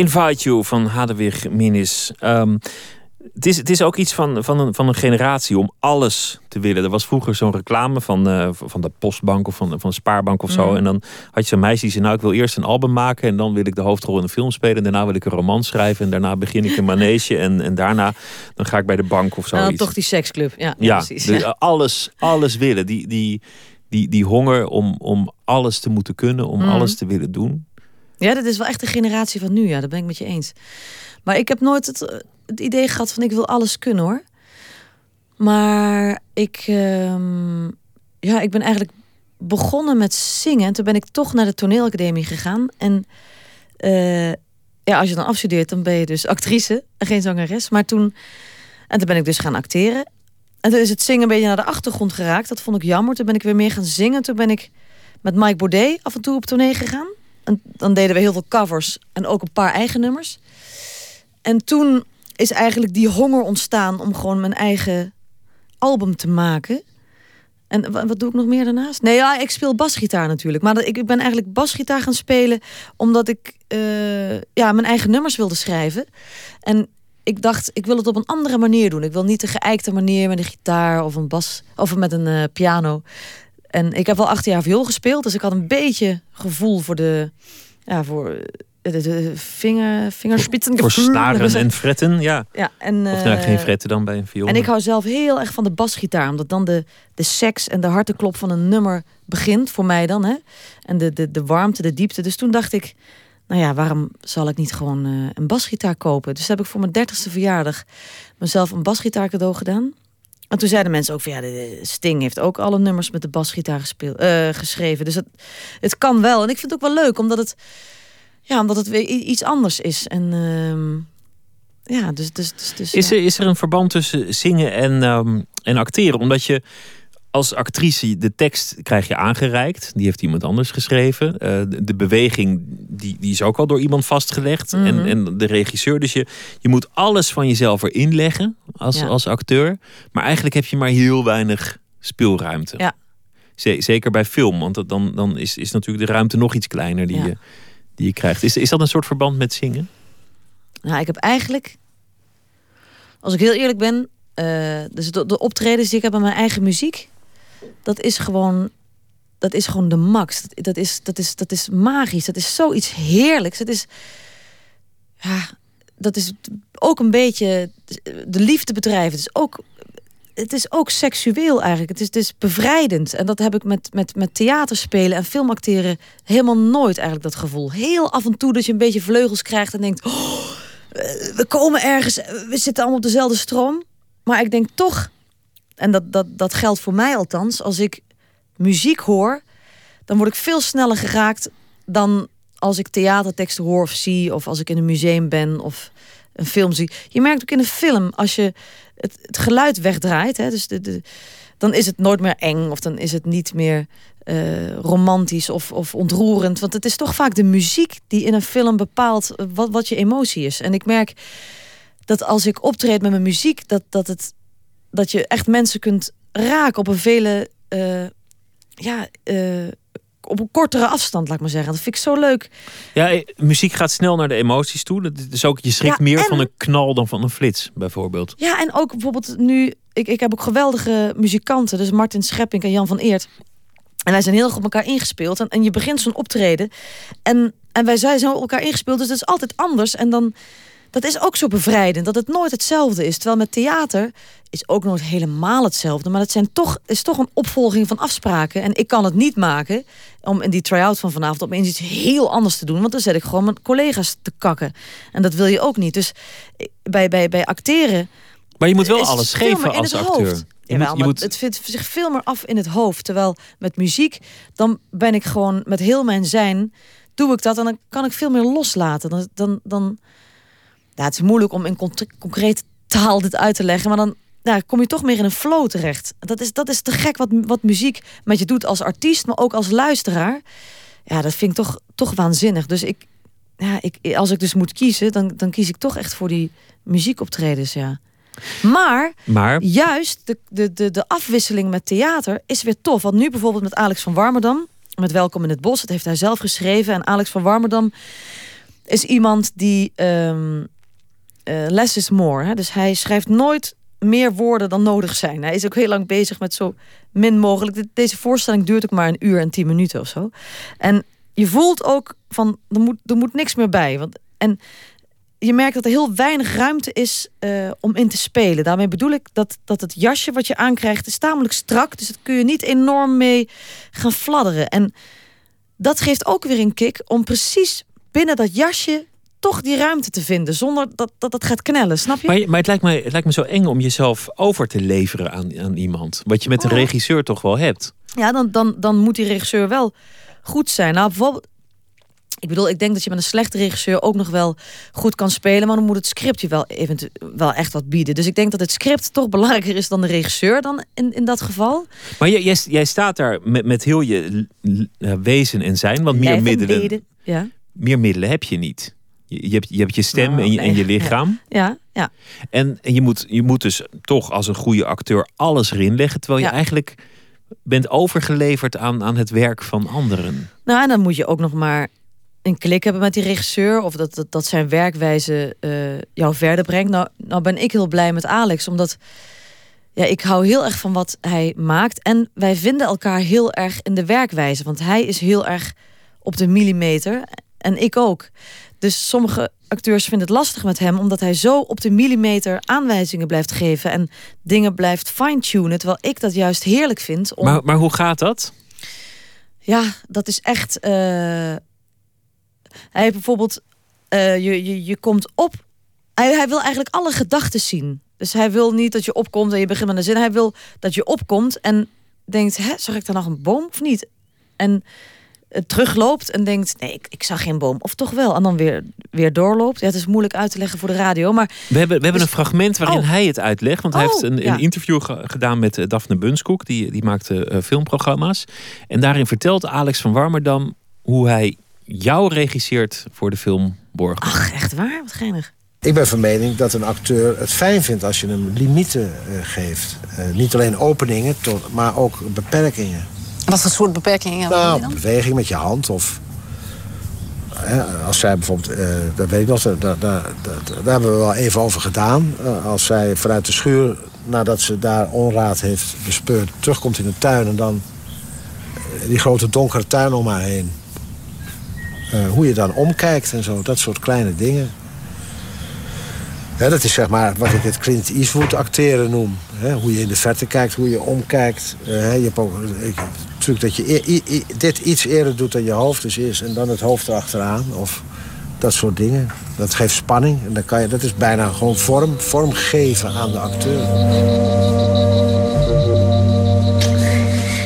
Invite You van Hadewig Minis. Ehm, het, is, het is ook iets van, van, een, van een generatie om alles te willen. Er was vroeger zo'n reclame van, eh, van de Postbank of van, van de Spaarbank of zo. Mhm. En dan had je zo'n meisje die zei: Nou, ik wil eerst een album maken. En dan wil ik de hoofdrol in een film spelen. En daarna wil ik een roman schrijven. En daarna begin ik een manege. En, en daarna dan ga ik bij de bank of zo. Nou, toch die seksclub. Ja, ja, precies. ja. alles, alles willen. Die, die, die, die honger om, om alles te moeten kunnen, om Mhm. alles te willen doen. Ja, dat is wel echt de generatie van nu. Ja, dat ben ik met je eens. Maar ik heb nooit het, idee gehad van ik wil alles kunnen hoor. Maar ik, ehm, ja, ik ben eigenlijk begonnen met zingen. En toen ben ik toch naar de toneelacademie gegaan. En eh, ja, als je dan afstudeert, dan ben je dus actrice en geen zangeres. Maar toen, en toen ben ik dus gaan acteren. En toen is het zingen een beetje naar de achtergrond geraakt. Dat vond ik jammer. Toen ben ik weer meer gaan zingen. Toen ben ik met Mike Baudet af en toe op tournee gegaan. Dan deden we heel veel covers en ook een paar eigen nummers. En toen is eigenlijk die honger ontstaan om gewoon mijn eigen album te maken. En wa- wat doe ik nog meer daarnaast? Nee, ja, ik speel basgitaar natuurlijk. Maar ik ben eigenlijk basgitaar gaan spelen omdat ik eh, ja, mijn eigen nummers wilde schrijven. En ik dacht, ik wil het op een andere manier doen. Ik wil niet de geëikte manier met een gitaar of een bas of met een eh, piano. En ik heb wel acht jaar viool gespeeld, dus ik had een beetje gevoel voor de, ja, voor de, de vinger, vingerspitsen. Voor snaren en fretten, ja. Ja, en, Of nou, eh, geen fretten dan bij een viool. en ik hou zelf heel erg van de basgitaar, omdat dan de, de seks en de harteklop van een nummer begint, voor mij dan. Hè? En de, de, de warmte, de diepte. Dus toen dacht ik, nou ja, waarom zal ik niet gewoon eh, een basgitaar kopen? Dus heb ik voor mijn dertigste verjaardag mezelf een basgitaar cadeau gedaan. En toen zeiden mensen ook van ja, de- Sting heeft ook alle nummers met de basgitaar gespeeld, eh, geschreven. Dus het, het kan wel. En ik vind het ook wel leuk, omdat het, ja, omdat het weer iets anders is. En ehm, ja, dus. dus, dus, dus Is ja. er, is er een verband tussen zingen en, ehm, en acteren? Omdat je als actrice de tekst krijg je aangereikt. Die heeft iemand anders geschreven. Eh, de, de beweging die, die is ook al door iemand vastgelegd. Mhm. en, en de regisseur. Dus je, je moet alles van jezelf erin leggen als, Ja. als acteur. Maar eigenlijk heb je maar heel weinig speelruimte. Ja. Zeker bij film. Want dan, dan is, is natuurlijk de ruimte nog iets kleiner die, Ja. je, die je krijgt. Is, is dat een soort verband met zingen? Nou, ik heb eigenlijk als ik heel eerlijk ben, uh, dus de, de, optredens die ik heb aan mijn eigen muziek, dat is gewoon, dat is gewoon de max. Dat, dat, is, dat, is, dat is magisch. Dat is zoiets heerlijks. Het is, ja, dat is ook een beetje de liefde bedrijven. Het is ook, het is ook seksueel eigenlijk. Het is, het is bevrijdend. En dat heb ik met, met, met theaterspelen en filmacteren helemaal nooit eigenlijk dat gevoel. Heel af en toe dat je een beetje vleugels krijgt en denkt... Oh, we komen ergens, we zitten allemaal op dezelfde stroom. Maar ik denk toch, en dat, dat, dat geldt voor mij althans, als ik muziek hoor, dan word ik veel sneller geraakt dan als ik theaterteksten hoor of zie, of als ik in een museum ben of een film zie. Je merkt ook in een film, als je het, het geluid wegdraait, hè, dus de, de, dan is het nooit meer eng of dan is het niet meer uh, romantisch of, of ontroerend. Want het is toch vaak de muziek die in een film bepaalt wat, wat je emotie is. En ik merk dat als ik optreed met mijn muziek, dat, dat, het, dat je echt mensen kunt raken op een vele. Uh, ja, uh, op een kortere afstand, laat ik maar zeggen. Dat vind ik zo leuk. Ja, eh, muziek gaat snel naar de emoties toe. Dat is ook, je schrikt meer van een knal dan van een flits, bijvoorbeeld. Ja, en ook bijvoorbeeld nu... Ik, ik heb ook geweldige muzikanten. Dus Martin Schepping en Jan van Eert. En wij zijn heel goed op elkaar ingespeeld. En, en je begint zo'n optreden. En, en wij zijn zo op elkaar ingespeeld. Dus dat is altijd anders. En dan dat is ook zo bevrijdend, dat het nooit hetzelfde is. Terwijl met theater is ook nooit helemaal hetzelfde. Maar het zijn toch, is toch een opvolging van afspraken. En ik kan het niet maken om in die try-out van vanavond opeens iets heel anders te doen. Want dan zet ik gewoon mijn collega's te kakken. En dat wil je ook niet. Dus bij, bij, bij acteren... Maar je moet wel alles geven als acteur. Hoofd. Je Jawel, moet, het vindt zich veel meer af in het hoofd. Terwijl met muziek, dan ben ik gewoon met heel mijn zijn... doe ik dat en dan kan ik veel meer loslaten. Dan, dan, dan, ja, het is moeilijk om in concrete taal dit uit te leggen, maar dan kom je toch meer in een flow terecht. Dat is, dat is te gek wat, wat muziek met je doet als artiest, maar ook als luisteraar. Ja, dat vind ik toch, toch waanzinnig. Dus ik, ja, ik, als ik dus moet kiezen, dan, dan kies ik toch echt voor die muziekoptredens, ja. Maar, maar, juist de, de, de, de afwisseling met theater is weer tof. Want nu bijvoorbeeld met Alex van Warmerdam, met Welkom in het Bos, dat heeft hij zelf geschreven. En Alex van Warmerdam is iemand die um, uh, less is more. Hè? Dus hij schrijft nooit meer woorden dan nodig zijn. Hij is ook heel lang bezig met zo min mogelijk. Deze voorstelling duurt ook maar een uur en tien minuten of zo. En je voelt ook van er moet, er moet niks meer bij. Want, en je merkt dat er heel weinig ruimte is uh, om in te spelen. Daarmee bedoel ik dat, dat het jasje wat je aankrijgt is tamelijk strak. Dus dat kun je niet enorm mee gaan fladderen. En dat geeft ook weer een kick om precies binnen dat jasje toch die ruimte te vinden zonder dat dat, dat gaat knellen, snap je? Maar, maar het, lijkt me, het lijkt me zo eng om jezelf over te leveren aan, aan iemand. Wat je met een oh. regisseur toch wel hebt. Ja, dan, dan, dan moet die regisseur wel goed zijn. Nou, bijvoorbeeld, ik bedoel, ik denk dat je met een slechte regisseur ook nog wel goed kan spelen, maar dan moet het script je wel, eventueel wel echt wat bieden. Dus ik denk dat het script toch belangrijker is dan de regisseur dan in, in dat geval. Maar jij, jij, jij staat daar met, met heel je wezen en zijn, want meer middelen, ja. meer middelen heb je niet. Je hebt, je hebt je stem en, je, en je lichaam. Ja, ja. En, en je, moet, je moet dus toch als een goede acteur alles erin leggen. Terwijl je eigenlijk bent overgeleverd aan, aan het werk van anderen. Nou, en dan moet je ook nog maar een klik hebben met die regisseur. Of dat, dat, dat zijn werkwijze uh, jou verder brengt. Nou, nou ben ik heel blij met Alex. Omdat ja, ik hou heel erg van wat hij maakt. En wij vinden elkaar heel erg in de werkwijze. Want hij is heel erg op de millimeter. En ik ook. Dus sommige acteurs vinden het lastig met hem, omdat hij zo op de millimeter aanwijzingen blijft geven en dingen blijft fine-tunen. Terwijl ik dat juist heerlijk vind. Om... Maar, maar hoe gaat dat? Ja, dat is echt. Uh... Hij heeft bijvoorbeeld. Uh, je, je, je komt op. Hij, hij wil eigenlijk alle gedachten zien. Dus hij wil niet dat je opkomt en je begint met een zin. Hij wil dat je opkomt en denkt: hè, zag ik daar nog een boom of niet? En terugloopt en denkt: nee, ik, ik, zag geen boom. Of toch wel. En dan weer, weer doorloopt. Ja, het is moeilijk uit te leggen voor de radio. Maar we hebben, we hebben dus- een fragment waarin oh. hij het uitlegt. Want hij heeft oh, een, een interview gedaan met uh, Daphne Bunskoek. Die, die maakte uh, filmprogramma's. En daarin vertelt Alex van Warmerdam hoe hij jou regisseert voor de film Borg. Ach, echt waar? Wat geinig. Ik ben van mening dat een acteur het fijn vindt als je hem limieten uh, geeft. niet alleen openingen, tot, maar ook beperkingen. Wat voor soort beperkingen nou, beweging met je hand of als zij bijvoorbeeld, uh, dat weet ik nog, daar, daar, daar, daar, hebben we wel even over gedaan. Uh, als zij vanuit de schuur, nadat ze daar onraad heeft bespeurd, terugkomt in de tuin en dan die grote donkere tuin om haar heen. Uh, hoe je dan omkijkt en zo, dat soort kleine dingen. Ja, dat is zeg maar wat ik het Clint Eastwood acteren noem. hoe je in de verte kijkt, hoe je omkijkt. Uh, je hebt ook ik, natuurlijk dat je dit iets eerder doet dan je hoofd dus is... en dan het hoofd erachteraan. Of dat soort dingen. Dat geeft spanning. En dan kan je, dat is bijna gewoon vorm, vorm geven aan de acteur.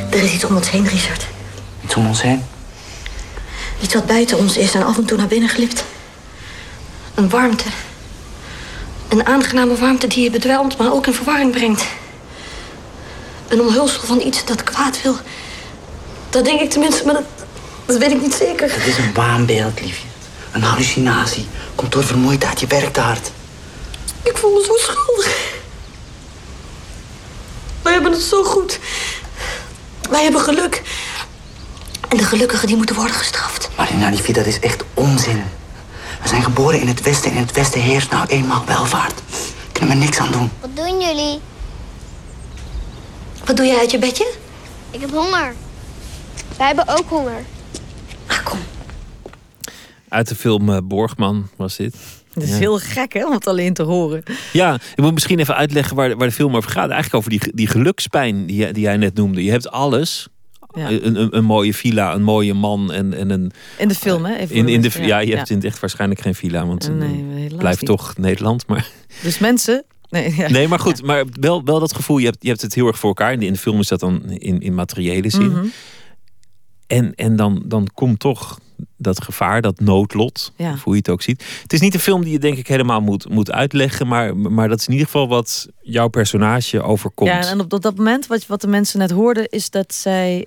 Er is iets om ons heen, Richard. Iets om ons heen? Iets wat buiten ons is en af en toe naar binnen glipt. Een warmte. Een aangename warmte die je bedwelmt, maar ook in verwarring brengt. Een omhulsel van iets dat kwaad wil. Dat denk ik tenminste, maar dat, dat weet ik niet zeker. Het is een waanbeeld, liefje. Een hallucinatie. Komt door vermoeidheid, je werkt hard. Ik voel me zo schuldig. Wij hebben het zo goed. Wij hebben geluk. En de gelukkigen die moeten worden gestraft. Marina, liefje, dat is echt onzin. We zijn geboren in het Westen en in het Westen heerst nou eenmaal welvaart. Kunnen we niks aan doen. Wat doen jullie? Wat doe jij uit je bedje? Ik heb honger. Wij hebben ook honger. Ah, kom. Uit de film uh, Borgman was dit. Het is heel gek hè, om het alleen te horen. Ja, ik moet misschien even uitleggen waar, waar de film over gaat. Eigenlijk over die, die gelukspijn die, die jij net noemde. Je hebt alles, ja. Een, een, een, mooie villa, een mooie man en, en een... In de film, hè? Even in, in de, ja, je hebt in het echt waarschijnlijk geen villa, want nee, blijft toch Nederland. Maar... Dus mensen... Nee, ja. nee, maar goed, maar wel, wel dat gevoel, je hebt, je hebt het heel erg voor elkaar. In de, in de film is dat dan in, in materiële zin. Mhm. En, en dan, dan komt toch dat gevaar, dat noodlot, Ja. of hoe je het ook ziet. Het is niet een film die je denk ik helemaal moet, moet uitleggen, maar, maar dat is in ieder geval wat jouw personage overkomt. Ja, en op dat, dat moment, wat, wat de mensen net hoorden, is dat zij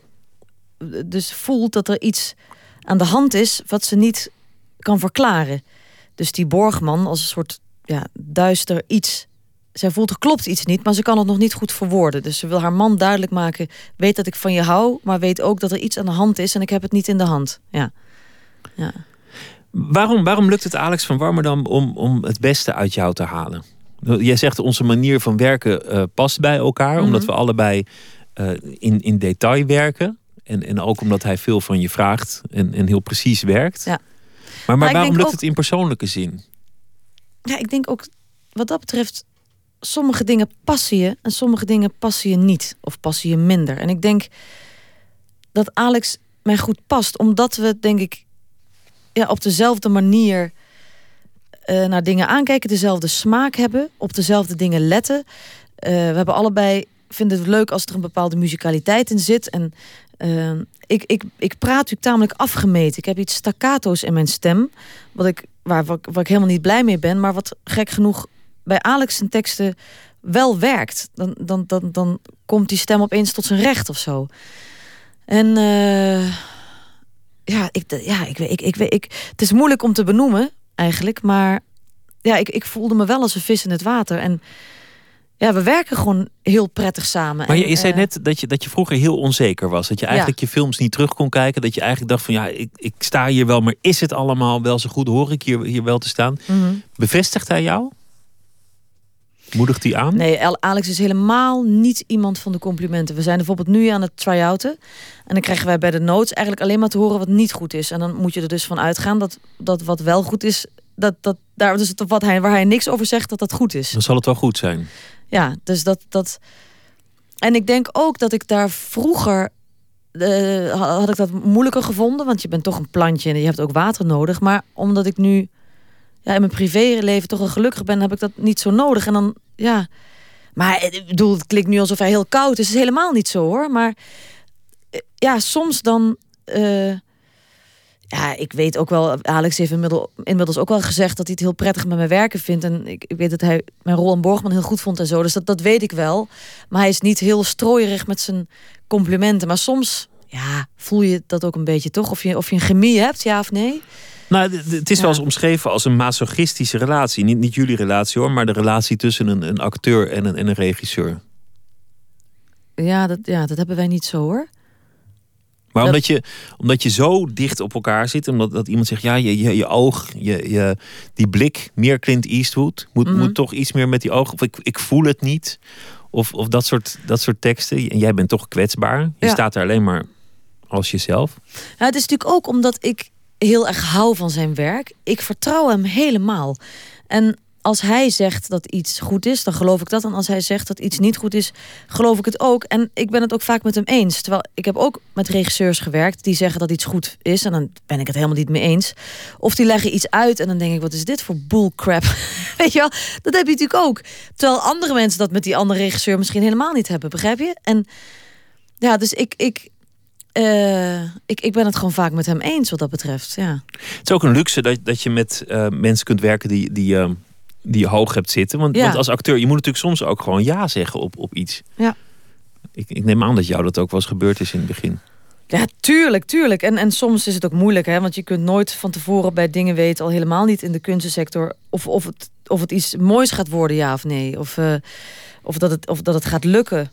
dus voelt dat er iets aan de hand is wat ze niet kan verklaren. Dus die Borgman als een soort ja, duister iets. Zij voelt er klopt iets niet, maar ze kan het nog niet goed verwoorden. Dus ze wil haar man duidelijk maken: weet dat ik van je hou, maar weet ook dat er iets aan de hand is en ik heb het niet in de hand. Ja. ja. Waarom, waarom lukt het Alex van Warmerdam om, om het beste uit jou te halen? Jij zegt onze manier van werken uh, past bij elkaar, Mhm. omdat we allebei uh, in, in detail werken. En, en ook omdat hij veel van je vraagt en, en heel precies werkt. Ja. Maar, maar, ik waarom lukt ook- het in persoonlijke zin? Ja, ik denk ook wat dat betreft, sommige dingen passen je en sommige dingen passen je niet of passen je minder. En ik denk dat Alex mij goed past, omdat we denk ik ja, op dezelfde manier eh, naar dingen aankijken, dezelfde smaak hebben, op dezelfde dingen letten. Eh, we hebben allebei vinden het leuk als er een bepaalde muzikaliteit in zit. En eh, ik, ik, ik praat natuurlijk tamelijk afgemeten. Ik heb iets staccato's in mijn stem, wat ik, waar, waar, waar ik helemaal niet blij mee ben, maar wat gek genoeg bij Alex zijn teksten wel werkt. Dan, dan, dan, dan komt die stem opeens tot zijn recht of zo. En eh, ja, ik, ja ik, weet- ik, ik, weet- ik, het is moeilijk om te benoemen eigenlijk, maar ja, ik, ik voelde me wel als een vis in het water. En ja, we werken gewoon heel prettig samen. Maar je zei eh, net dat je, dat je vroeger heel onzeker was. Dat je eigenlijk je films niet terug kon kijken. Dat je eigenlijk dacht van ja, ik, ik sta hier wel, maar is het allemaal wel zo goed? Hoor ik hier, hier wel te staan? mhm. Bevestigt hij jou? Moedigt hij aan? Nee, Alex is helemaal niet iemand van de complimenten. We zijn bijvoorbeeld nu aan het try-outen. En dan krijgen wij bij de notes eigenlijk alleen maar te horen wat niet goed is. En dan moet je er dus van uitgaan dat, dat wat wel goed is, dat, dat daar dus wat hij, waar hij niks over zegt, dat dat goed is. Dan zal het wel goed zijn. Ja, dus dat, dat. En ik denk ook dat ik daar vroeger. eh, ha- had ik dat moeilijker gevonden, want je bent toch een plantje en je hebt ook water nodig. Maar omdat ik nu ja, in mijn privéleven toch wel gelukkig ben, heb ik dat niet zo nodig. En dan, ja. Maar eh, ik bedoel, het klinkt nu alsof hij heel koud is. Het is helemaal niet zo hoor. Maar eh, ja, soms dan. eh, ja, ik weet ook wel, Alex heeft inmiddels, inmiddels ook wel gezegd dat hij het heel prettig met mijn werken vindt. En ik, ik weet dat hij mijn rol in Borgman heel goed vond en zo. Dus dat, dat weet ik wel. Maar hij is niet heel strooierig met zijn complimenten. Maar soms, ja, voel je dat ook een beetje toch? Of je, of je een chemie hebt, ja of nee? Nou, het is wel eens omschreven als een masochistische relatie. Niet, niet jullie relatie hoor, maar de relatie tussen een, een acteur en een, en een regisseur. Ja dat, ja, dat hebben wij niet zo hoor. Maar Dat- omdat, je, omdat je zo dicht op elkaar zit, omdat dat iemand zegt, ja, je, je, je oog, je, je, die blik, meer Clint Eastwood, moet, Mhm. moet toch iets meer met die ogen, of ik, ik voel het niet, of, of dat, soort, dat soort teksten. En jij bent toch kwetsbaar, je Ja. staat er alleen maar als jezelf. Ja, het is natuurlijk ook omdat ik heel erg hou van zijn werk. Ik vertrouw hem helemaal. En als hij zegt dat iets goed is, dan geloof ik dat. En als hij zegt dat iets niet goed is, geloof ik het ook. En ik ben het ook vaak met hem eens. Terwijl ik heb ook met regisseurs gewerkt die zeggen dat iets goed is. En dan ben ik het helemaal niet mee eens. Of die leggen iets uit en dan denk ik, wat is dit voor bullcrap? Weet je wel, dat heb je natuurlijk ook. Terwijl andere mensen dat met die andere regisseur misschien helemaal niet hebben. Begrijp je? En ja, dus ik... ik eh, ik, ik ben het gewoon vaak met hem eens wat dat betreft. Ja. Het is ook een luxe dat, dat je met eh, mensen kunt werken die, die, eh, die je hoog hebt zitten. Want, Ja. want als acteur, je moet natuurlijk soms ook gewoon ja zeggen op, op iets. Ja. Ik, ik neem aan dat jou dat ook wel eens gebeurd is in het begin. Ja, tuurlijk, tuurlijk. En, en soms is het ook moeilijk, hè? want je kunt nooit van tevoren bij dingen weten, al helemaal niet in de kunstensector, of, of, het, of het iets moois gaat worden, ja of nee. Of, eh, of, dat het, of dat het gaat lukken.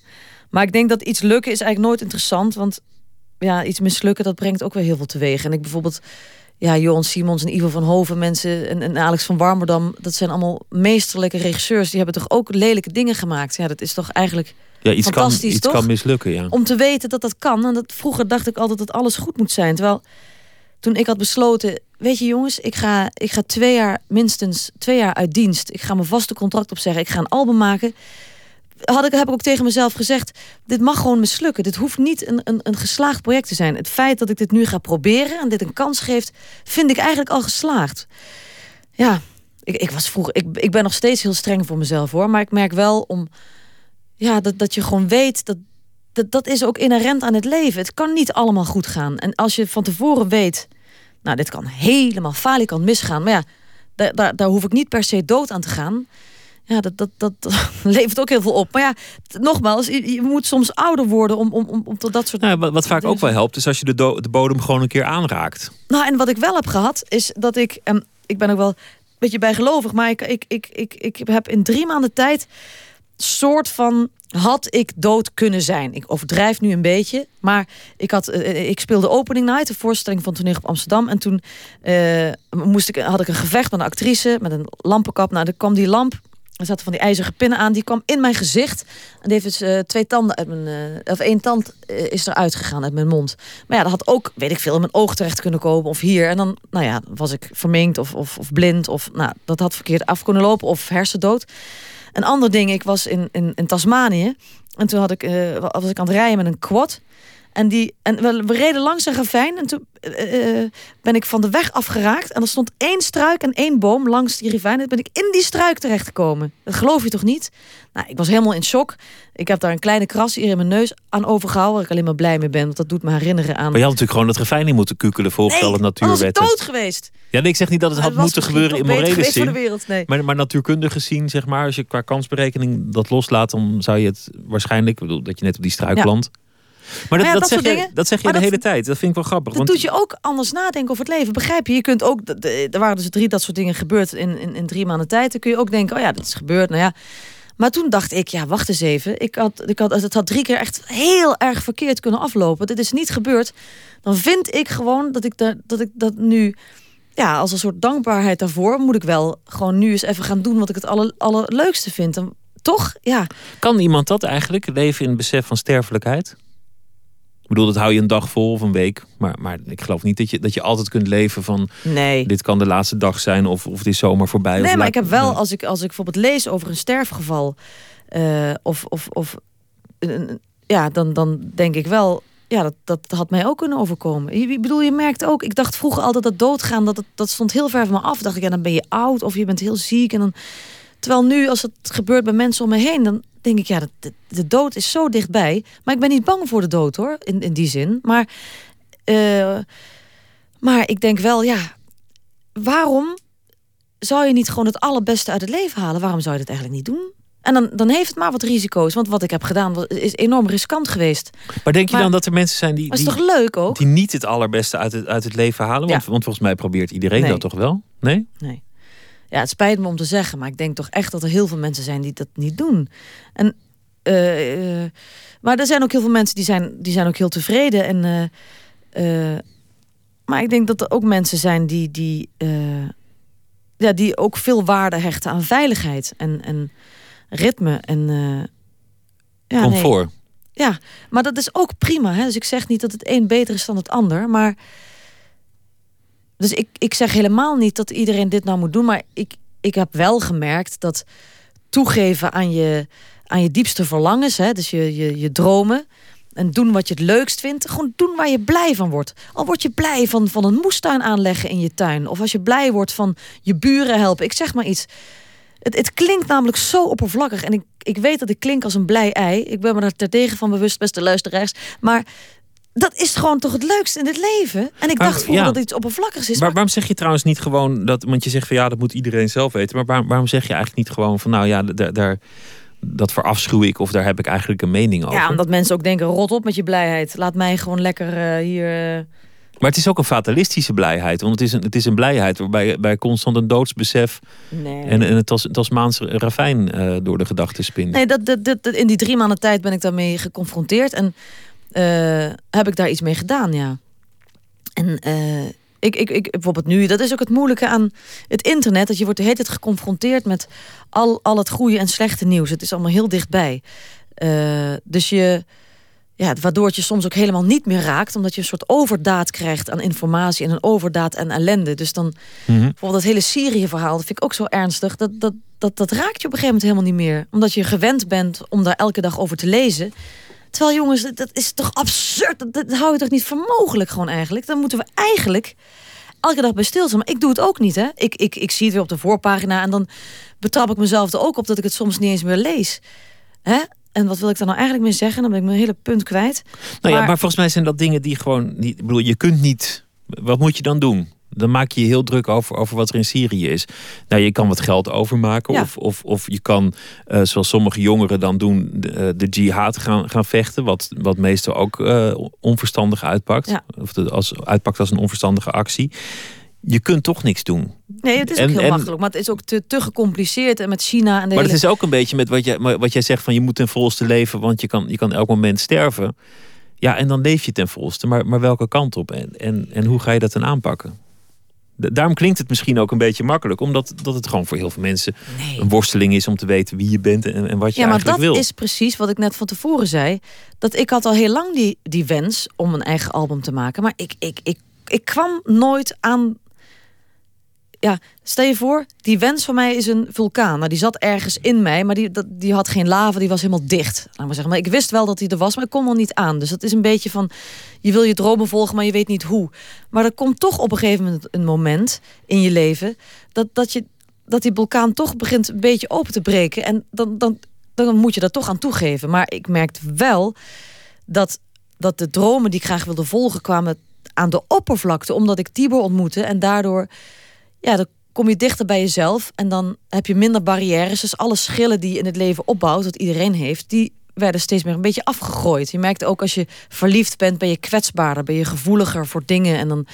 Maar ik denk dat iets lukken is eigenlijk nooit interessant, want ja, iets mislukken, dat brengt ook weer heel veel teweeg. En ik bijvoorbeeld, ja, Johan Simons en Ivo van Hoven, mensen en, en Alex van Warmerdam, dat zijn allemaal meesterlijke regisseurs. Die hebben toch ook lelijke dingen gemaakt. Ja, dat is toch eigenlijk Ja, iets, kan, fantastisch, iets toch? kan mislukken, ja. om te weten dat dat kan. En dat, vroeger dacht ik altijd dat alles goed moet zijn. Terwijl toen ik had besloten, weet je jongens, ik ga, ik ga twee jaar, minstens twee jaar uit dienst. Ik ga mijn vaste contract opzeggen. Ik ga een album maken. Had ik, heb ik ook tegen mezelf gezegd, dit mag gewoon mislukken. Dit hoeft niet een, een, een geslaagd project te zijn. Het feit dat ik dit nu ga proberen en dit een kans geeft, vind ik eigenlijk al geslaagd. Ja, ik, ik was vroeger, ik, ik ben nog steeds heel streng voor mezelf hoor. Maar ik merk wel om, ja, dat, dat je gewoon weet dat, dat, dat is ook inherent aan het leven. Het kan niet allemaal goed gaan. En als je van tevoren weet, nou, dit kan helemaal falikant misgaan. Maar ja, daar, daar, daar hoef ik niet per se dood aan te gaan. Ja, dat, dat, dat, levert ook heel veel op. Maar ja, nogmaals, je, je moet soms ouder worden om, om, om, om tot dat soort... Nou, wat, wat vaak ook wel helpt, is als je de, do- de bodem gewoon een keer aanraakt. Nou, en wat ik wel heb gehad, is dat ik... En ik ben ook wel een beetje bijgelovig, maar ik, ik, ik, ik, ik heb in drie maanden tijd... soort van had ik dood kunnen zijn. Ik overdrijf nu een beetje, maar ik, had, eh, ik speelde opening night, de voorstelling van toneel op Amsterdam. En toen eh, moest ik, had ik een gevecht met een actrice met een lampenkap. Nou, er kwam die lamp. Er zaten van die ijzeren pinnen aan. Die kwam in mijn gezicht. En die heeft dus eh, twee tanden eh, of één tand eh, is eruit gegaan uit mijn mond. Maar ja, dat had ook, weet ik veel, in mijn oog terecht kunnen komen. Of hier. En dan, nou ja, was ik verminkt of, of, of blind. Of, nou, dat had verkeerd af kunnen lopen. Of hersendood. Een ander ding, ik was in, in, in Tasmanië. En toen had ik, was ik aan het rijden met een quad. En, die, en we, we reden langs een ravijn. En toen eh, eh, ben ik van de weg afgeraakt. En er stond één struik en één boom langs die ravijn. En toen ben ik in die struik terechtgekomen. Dat geloof je toch niet? Nou, ik was helemaal in shock. Ik heb daar een kleine kras hier in mijn neus aan overgehouden. Waar ik alleen maar blij mee ben. Want dat doet me herinneren aan... Maar je had natuurlijk gewoon het refijn in moeten kukelen volgens alle was ik natuurwetten. dood geweest. Ja, nee, ik zeg niet dat het had het moeten gebeuren in morele voor zin. de wereld, nee. Maar, maar natuurkundig gezien, zeg maar, als je qua kansberekening dat loslaat, dan zou je het waarschijnlijk, ik bedoel, dat je net op die struik Ja. landt. Maar dat, ja, dat, dat zeg, je, dingen. dat zeg je de dat- hele tijd. Dat vind ik wel grappig. Dat want doet je ook anders nadenken over het leven. Begrijp je? Je kunt ook, er waren dus drie dat soort dingen gebeurd in, in, in drie maanden tijd. Dan kun je ook denken, oh ja, dat is gebeurd. Nou ja. Maar toen dacht ik, ja, wacht eens even. Ik had, ik had, het had drie keer echt heel erg verkeerd kunnen aflopen. Dit is niet gebeurd. Dan vind ik gewoon dat ik, daar, dat, ik dat nu, ja, als een soort dankbaarheid daarvoor, moet ik wel gewoon nu eens even gaan doen wat ik het aller, allerleukste vind. Dan, toch? Ja. Kan iemand dat eigenlijk, leven in het besef van sterfelijkheid? Ik bedoel, dat hou je een dag vol of een week. Maar, maar ik geloof niet dat je, dat je altijd kunt leven van... Nee. dit kan de laatste dag zijn of, of het is zomaar voorbij. of Nee, maar laat- ik heb wel, als ik, als ik bijvoorbeeld lees over een sterfgeval, eh, of, of, of een- ja, dan, dan denk ik wel, ja, dat, dat had mij ook kunnen overkomen. Ik bedoel, je merkt ook, ik dacht vroeger altijd dat doodgaan, dat, het- dat stond heel ver van me af. Dacht ik, ja, dan ben je oud of je bent heel ziek. En dan, terwijl nu, als het gebeurt bij mensen om me heen, dan denk ik, ja, de, de, dood is zo dichtbij. Maar ik ben niet bang voor de dood hoor, in, in die zin. Maar, eh, maar ik denk wel, ja, waarom zou je niet gewoon het allerbeste uit het leven halen? Waarom zou je dat eigenlijk niet doen? En dan, dan heeft het maar wat risico's. Want wat ik heb gedaan is enorm riskant geweest. Maar denk je Maar- dan dat er mensen zijn die, Maar is die, toch leuk ook? die niet het allerbeste uit het, uit het leven halen? Want, Ja. want volgens mij probeert iedereen Nee. dat toch wel? Nee? Nee. Ja, het spijt me om te zeggen, maar ik denk toch echt dat er heel veel mensen zijn die dat niet doen. En, eh, eh, maar er zijn ook heel veel mensen die zijn, die zijn ook heel tevreden. En Eh, maar ik denk dat er ook mensen zijn die, die, ja, die ook veel waarde hechten aan veiligheid en, en ritme. En, ja, nee. Comfort. Ja, maar dat is ook prima. Hè? Dus ik zeg niet dat het een beter is dan het ander. Maar. Dus ik, ik zeg helemaal niet dat iedereen dit nou moet doen. Maar ik, ik heb wel gemerkt dat toegeven aan je, aan je diepste verlangens, hè, dus je, je, je dromen. En doen wat je het leukst vindt. Gewoon doen waar je blij van wordt. Al word je blij van, van een moestuin aanleggen in je tuin. Of als je blij wordt van je buren helpen. Ik zeg maar iets. Het, het klinkt namelijk zo oppervlakkig. En ik, ik weet dat ik klink als een blij ei. Ik ben me er terdege van bewust, beste luisteraars. Maar dat is gewoon toch het leukste in het leven. En ik Maar, dacht vroeger ja. dat iets oppervlakkigs is. Maar waarom zeg je trouwens niet gewoon dat, want je zegt van ja, dat moet iedereen zelf weten. Maar waarom, waarom zeg je eigenlijk niet gewoon van nou ja, daar, dat verafschuw ik of daar heb ik eigenlijk een mening over? Ja, omdat mensen ook denken, rot op met je blijheid. Laat mij gewoon lekker eh, hier... eh, Maar het is ook een fatalistische blijheid. Want het is een, het is een blijheid waarbij, bij constant een doodsbesef Nee. en, en het Tas- Tasmaanse ravijn eh, door de gedachten spint. Nee, dat, dat, dat, dat- in die drie maanden tijd ben ik daarmee geconfronteerd. En eh, heb ik daar iets mee gedaan, ja. En eh, ik, ik, ik, bijvoorbeeld nu, dat is ook het moeilijke aan het internet. Dat je wordt de hele tijd geconfronteerd met al, al het goede en slechte nieuws. Het is allemaal heel dichtbij. Eh, dus je, ja, waardoor het je soms ook helemaal niet meer raakt. Omdat je een soort overdaad krijgt aan informatie en een overdaad aan ellende. Dus dan bijvoorbeeld dat hele Syrië-verhaal, dat vind ik ook zo ernstig. Dat, dat, dat, dat raakt je op een gegeven moment helemaal niet meer. Omdat je gewend bent om daar elke dag over te lezen. Terwijl jongens, dat- is toch absurd. Dat, dat hou je toch niet voor mogelijk gewoon eigenlijk. Dan moeten we eigenlijk elke dag bij stilstaan. Maar ik doe het ook niet, hè. Ik, ik, ik zie het weer op de voorpagina en dan betrap ik mezelf er ook op dat ik het soms niet eens meer lees. Hè? En wat wil ik daar nou eigenlijk mee zeggen? Dan ben ik mijn hele punt kwijt. Nou ja, maar volgens mij zijn dat dingen die gewoon niet. Ik bedoel, je kunt niet. Wat moet je dan doen? Dan maak je je heel druk over, over wat er in Syrië is. Nou, je kan wat geld overmaken. Ja. Of, of, of je kan, eh, zoals sommige jongeren dan doen, de, eh, de jihad gaan, gaan vechten. Wat, wat meestal ook eh, onverstandig uitpakt. Ja. Of de, als, uitpakt als een onverstandige actie. Je kunt toch niks doen. Nee, het is En- ook heel en- makkelijk. Maar het is ook te, te gecompliceerd. En met China en de Maar hele... het is ook een beetje met wat jij, wat jij zegt van je moet ten volste leven, want je kan, je kan elk moment sterven. Ja, en dan leef je ten volste. Maar, maar welke kant op? En, en, en hoe ga je dat dan aanpakken? Da- Daarom klinkt het misschien ook een beetje makkelijk, omdat dat het gewoon voor heel veel mensen een worsteling is om te weten wie je bent en, en wat je Ja, maar eigenlijk dat wil. is precies wat ik net van tevoren zei. Dat ik had al heel lang die, die wens om een eigen album te maken. Maar ik, ik, ik, ik kwam nooit aan... Ja, stel je voor, die wens van mij is een vulkaan. Nou, die zat ergens in mij, maar die, dat, die had geen lava, die was helemaal dicht. Laat maar, zeggen. maar ik wist wel dat die er was, maar ik kon er niet aan. Dus dat is een beetje van, je wil je dromen volgen, maar je weet niet hoe. Maar er komt toch op een gegeven moment een moment in je leven... dat, dat, je, dat die vulkaan toch begint een beetje open te breken. En dan, dan, dan moet je daar toch aan toegeven. Maar ik merkte wel dat, dat de dromen die ik graag wilde volgen... kwamen aan de oppervlakte, omdat ik Tibor ontmoette. En daardoor, ja, dan kom je dichter bij jezelf. En dan heb je minder barrières. Dus alle schillen die je in het leven opbouwt, dat iedereen heeft... die werden steeds meer een beetje afgegooid. Je merkt ook als je verliefd bent, ben je kwetsbaarder. Ben je gevoeliger voor dingen. En dan...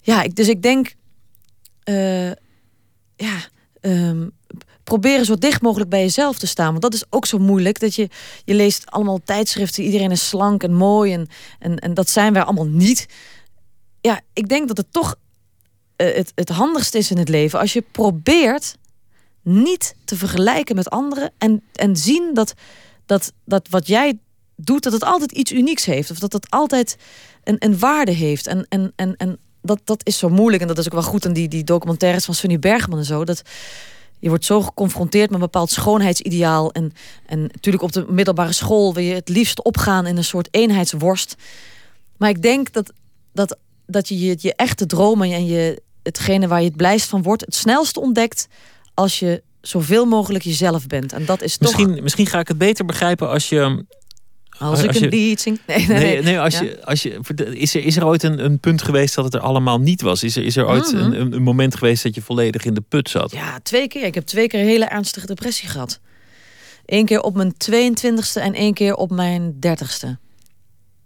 Ja, ik, dus ik denk... eh, ja, ehm, proberen zo dicht mogelijk bij jezelf te staan. Want dat is ook zo moeilijk. Dat je, je leest allemaal tijdschriften. Iedereen is slank en mooi. En, en, en dat zijn wij allemaal niet. Ja, ik denk dat het toch het, het handigste is in het leven. Als je probeert niet te vergelijken met anderen. En, en zien dat, dat, dat wat jij doet, dat het altijd iets unieks heeft. Of dat het altijd een, een waarde heeft. En, en, en, en dat, dat is zo moeilijk. En dat is ook wel goed aan die, die documentaires van Sunny Bergman en zo. Dat je wordt zo geconfronteerd met een bepaald schoonheidsideaal. En, en natuurlijk op de middelbare school wil je het liefst opgaan in een soort eenheidsworst. Maar ik denk dat, dat, dat je, je je echte dromen en je, hetgene waar je het blijst van wordt, het snelst ontdekt als je zoveel mogelijk jezelf bent. En dat is toch. Misschien, misschien ga ik het beter begrijpen als je. Als ik een lied zing. Nee, nee, Nee, nee, als Ja. je, als je, is, er, is er ooit een, een punt geweest dat het er allemaal niet was? Is er, is er ooit Mhm. een, een, een moment geweest dat je volledig in de put zat? Ja, twee keer. Ik heb twee keer een hele ernstige depressie gehad. Eén keer op mijn 22e en één keer op mijn 30ste.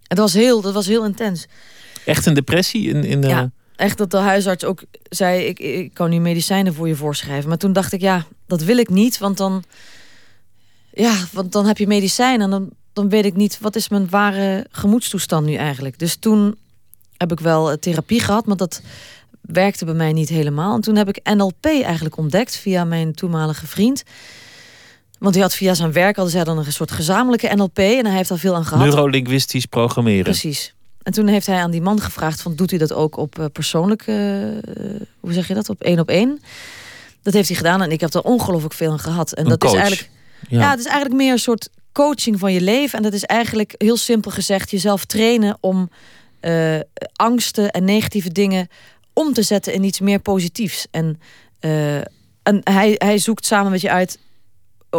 Het was heel, dat was heel intens. Echt een depressie? In, in, Ja, eh, echt dat de huisarts ook zei: ik, ik kan nu medicijnen voor je voorschrijven. Maar toen dacht ik, ja, dat wil ik niet, want dan, ja, want dan heb je medicijnen en dan, dan weet ik niet wat is mijn ware gemoedstoestand nu eigenlijk. Dus toen heb ik wel eh, therapie gehad, maar dat werkte bij mij niet helemaal. En toen heb ik NLP eigenlijk ontdekt via mijn toenmalige vriend. Want hij had via zijn werk hadden zij dan een soort gezamenlijke NLP en hij heeft daar veel aan gehad. Neurolinguistisch programmeren. Precies. En toen heeft hij aan die man gevraagd: van, doet u dat ook op uh, persoonlijk, uh, hoe zeg je dat, op één op één? Dat heeft hij gedaan en ik heb er ongelooflijk veel aan gehad. En Een dat coach. is eigenlijk, Ja. ja. het is eigenlijk meer een soort coaching van je leven. En dat is eigenlijk heel simpel gezegd jezelf trainen om eh, angsten en negatieve dingen om te zetten in iets meer positiefs. En, eh, en hij, hij zoekt samen met je uit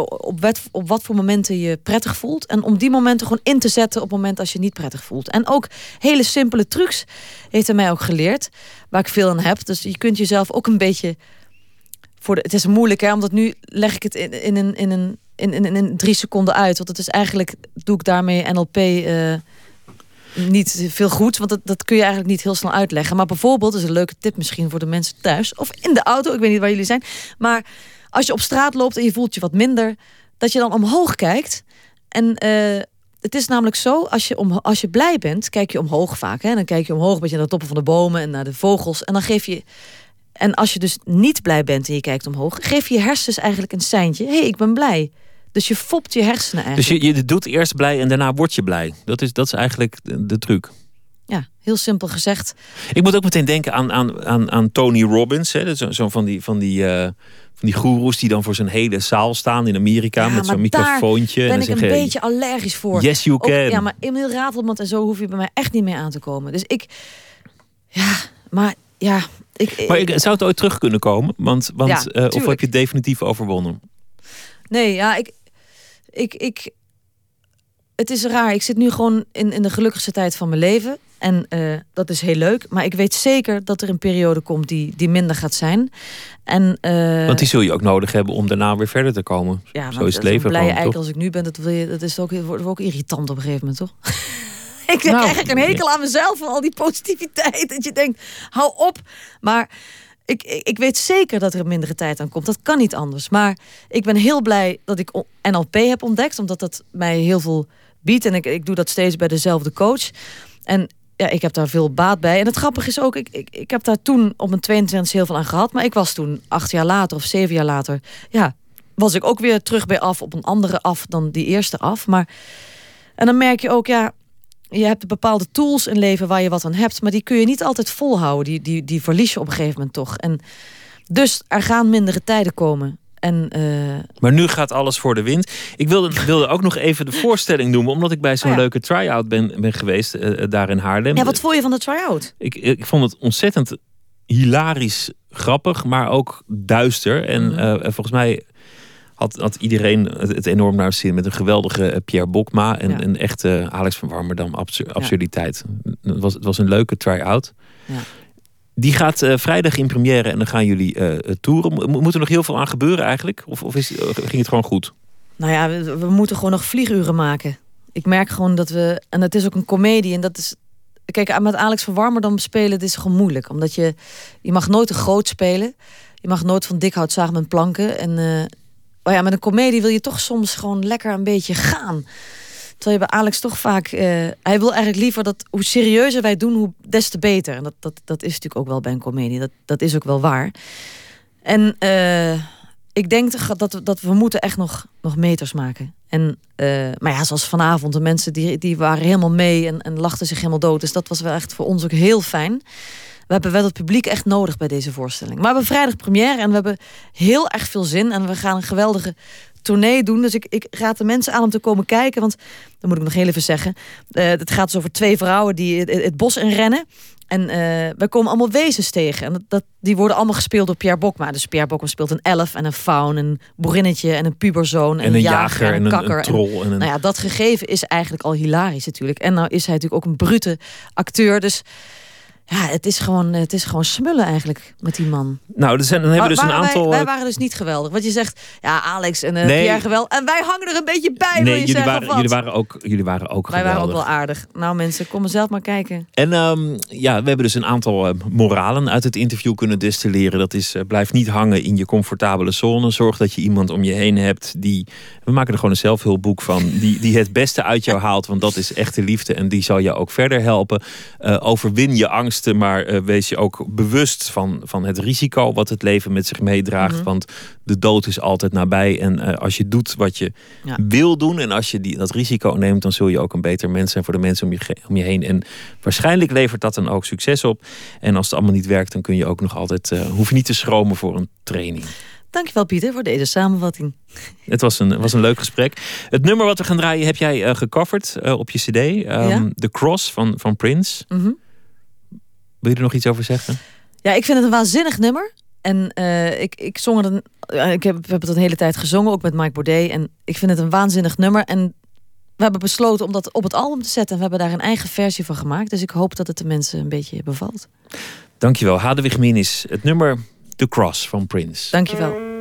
op op wat voor momenten je prettig voelt. En om die momenten gewoon in te zetten op het moment als je niet prettig voelt. En ook hele simpele trucs heeft hij mij ook geleerd. Waar ik veel aan heb. Dus je kunt jezelf ook een beetje. Voor de, het is moeilijk hè, omdat nu leg ik het in, in, een, in, een, in, in, in drie seconden uit. Want het is eigenlijk, doe ik daarmee NLP eh, niet veel goed. Want dat, dat kun je eigenlijk niet heel snel uitleggen. Maar bijvoorbeeld, is een leuke tip misschien voor de mensen thuis. Of in de auto, ik weet niet waar jullie zijn. Maar als je op straat loopt en je voelt je wat minder, dat je dan omhoog kijkt. En eh, het is namelijk zo, als je, om, als je blij bent, kijk je omhoog vaak. Hè? Dan kijk je omhoog, een beetje naar de toppen van de bomen en naar de vogels. En dan geef je. En als je dus niet blij bent en je kijkt omhoog, geef je hersens eigenlijk een seintje. Hé, hey, ik ben blij. Dus je fopt je hersenen Dus eigenlijk. je, je doet eerst blij en daarna word je blij. Dat is, dat is eigenlijk de, de truc. Ja, heel simpel gezegd. Ik moet ook meteen denken aan, aan, aan, aan Tony Robbins. Hè? Zo, zo van die, van die, eh, van die goeroes die dan voor zijn hele zaal staan in Amerika. Ja, met zo'n maar daar microfoontje. ben en ik een beetje allergisch voor. Yes, you Ook- can. ja, maar Emil Ratelband en zo hoef je bij mij echt niet mee aan te komen. Dus ik, ja, maar ja, ik, Maar ik, zou het ooit terug kunnen komen? Want, want, Ja, eh, of heb je het definitief overwonnen? Nee, ja, ik, ik, ik, het is raar. Ik zit nu gewoon in, in de gelukkigste tijd van mijn leven. En eh, dat is heel leuk. Maar ik weet zeker dat er een periode komt die, die minder gaat zijn. En, eh, Want die zul je ook nodig hebben om daarna weer verder te komen. ja, Zo is het leven blije gewoon, eikel als ik nu ben, dat, wil je, dat is ook, wordt ook irritant op een gegeven moment, toch? ik Nou, krijg eigenlijk een hekel aan mezelf van al die positiviteit. Dat je denkt, hou op. Maar ik, ik, ik weet zeker dat er een mindere tijd aan komt. Dat kan niet anders. Maar ik ben heel blij dat ik NLP heb ontdekt. Omdat dat mij heel veel biedt. En ik, ik doe dat steeds bij dezelfde coach. En ja, ik heb daar veel baat bij. En het grappige is ook, ik, ik, ik heb daar toen op mijn 22 heel veel aan gehad. Maar ik was toen acht jaar later of zeven jaar later... ja, was ik ook weer terug bij af op een andere af dan die eerste af. Maar en dan merk je ook, ja, je hebt bepaalde tools in leven waar je wat aan hebt, maar die kun je niet altijd volhouden. Die, die, die verlies je op een gegeven moment toch. En dus er gaan mindere tijden komen. En eh, Maar nu gaat alles voor de wind. Ik wilde, wilde ook nog even de voorstelling noemen, omdat ik bij zo'n Oh ja. leuke try-out ben, ben geweest eh, daar in Haarlem. ja, wat vond je van de try-out? Ik, ik vond het ontzettend hilarisch grappig, maar ook duister. En Mhm. volgens mij had, had iedereen het, enorm naar zin met een geweldige Pierre Bokma en Ja. een echte Alex van Warmerdam absur- absurditeit. Het, was, het was een leuke try-out. Ja. Die gaat eh, vrijdag in première en dan gaan jullie eh toeren. Mo- Moet er nog heel veel aan gebeuren eigenlijk? Of, of is, eh, ging het gewoon goed? Nou ja, we, moeten gewoon nog vlieguren maken. Ik merk gewoon dat we. En het is ook een komedie. En dat is. Kijk, met Alex van Warmerdam spelen, dit is gewoon moeilijk. Omdat je. Je mag nooit te groot spelen. Je mag nooit van dik hout zagen met planken. En. maar ja, met een komedie wil je toch soms gewoon lekker een beetje gaan. Terwijl bij Alex toch vaak. eh, hij wil eigenlijk liever dat hoe serieuzer wij doen, hoe des te beter. En dat, dat, dat is natuurlijk ook wel bij een komedie. Dat, dat is ook wel waar. En eh, ik denk dat, dat we moeten echt nog, nog meters maken. En, eh, maar ja, zoals vanavond, de mensen die, die waren helemaal mee en, en lachten zich helemaal dood. Dus dat was wel echt voor ons ook heel fijn. We hebben wel het publiek echt nodig bij deze voorstelling. Maar we hebben vrijdag première en we hebben heel erg veel zin. En we gaan een geweldige tournee doen. Dus ik, ik raad de mensen aan om te komen kijken. Want, dat moet ik nog heel even zeggen. eh, het gaat dus over twee vrouwen die het, het bos inrennen. En eh wij komen allemaal wezens tegen. En dat, dat, die worden allemaal gespeeld door Pierre Bokma. Dus Pierre Bokma speelt een elf en een faun, een boerinnetje en een puberzoon. En een jager en een- kakker. een troll en een- nou ja, dat gegeven is eigenlijk al hilarisch natuurlijk. En nou is hij natuurlijk ook een brute acteur. Dus Ja, het is gewoon, het is gewoon smullen eigenlijk met die man. Nou, er zijn, dan hebben we dus een aantal... Wij, wij eh, waren dus niet geweldig. Want je zegt, ja, Alex en eh Nee. Pierre geweldig. En wij hangen er een beetje bij, nee, je jullie zeggen, waren, jullie, waren ook, jullie waren ook Wij waren ook geweldig. wel aardig. Nou mensen, kom zelf maar kijken. En ehm, ja, we hebben dus een aantal eh, moralen uit het interview kunnen destilleren. Dat is, eh, blijf niet hangen in je comfortabele zone. Zorg dat je iemand om je heen hebt die... We maken er gewoon een zelfhulpboek van. Die, die het beste uit jou haalt. Want dat is echte liefde. En die zal je ook verder helpen. Overwin je Maar eh, wees je ook bewust van, van het risico wat het leven met zich meedraagt. Mhm. Want de dood is altijd nabij. En eh, als je doet wat je Ja. wil doen. En als je die, dat risico neemt. Dan zul je ook een beter mens zijn voor de mensen om je, om je heen. En waarschijnlijk levert dat dan ook succes op. En als het allemaal niet werkt. Dan kun je ook nog altijd... eh, hoef je niet te schromen voor een training. Dankjewel Pieter voor deze samenvatting. Het was een, was een leuk gesprek. Het nummer wat we gaan draaien heb jij gecoverd op je cd. Ja. The Cross van, van Prince. Mhm. Wil je er nog iets over zeggen? Ja, ik vind het een waanzinnig nummer. En eh, ik, ik zong het een, ik heb, we hebben het een hele tijd gezongen, ook met Mike Baudet. En ik vind het een waanzinnig nummer. En we hebben besloten om dat op het album te zetten. En we hebben daar een eigen versie van gemaakt. Dus ik hoop dat het de mensen een beetje bevalt. Dankjewel. Hadewig Minis. Het nummer The Cross van Prince. Dankjewel.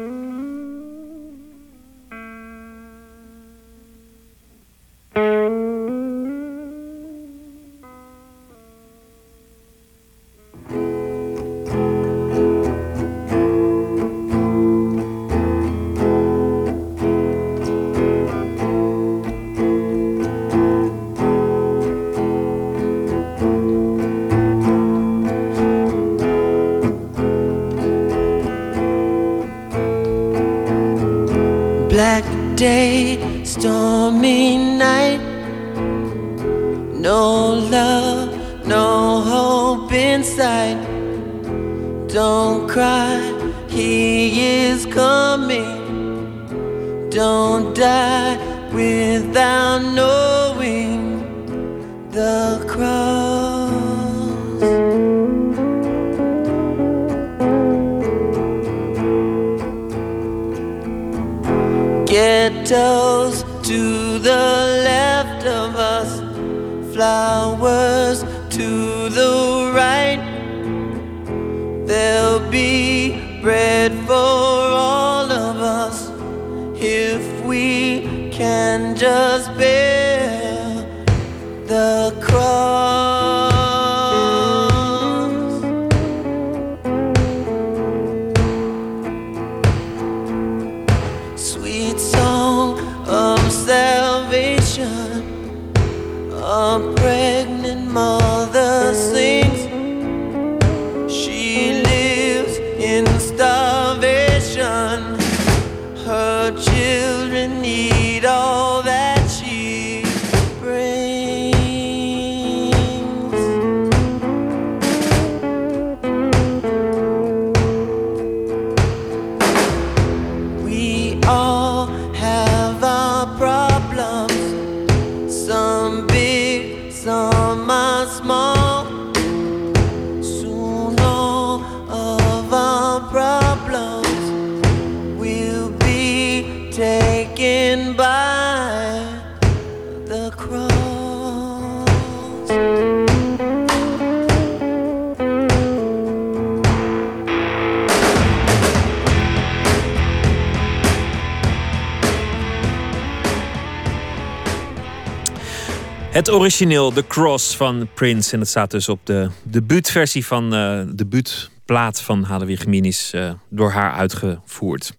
Have our Het origineel The Cross van Prince. En het staat dus op de debuutversie van eh, de debuutplaat van Hadewig Minis eh, door haar uitgevoerd.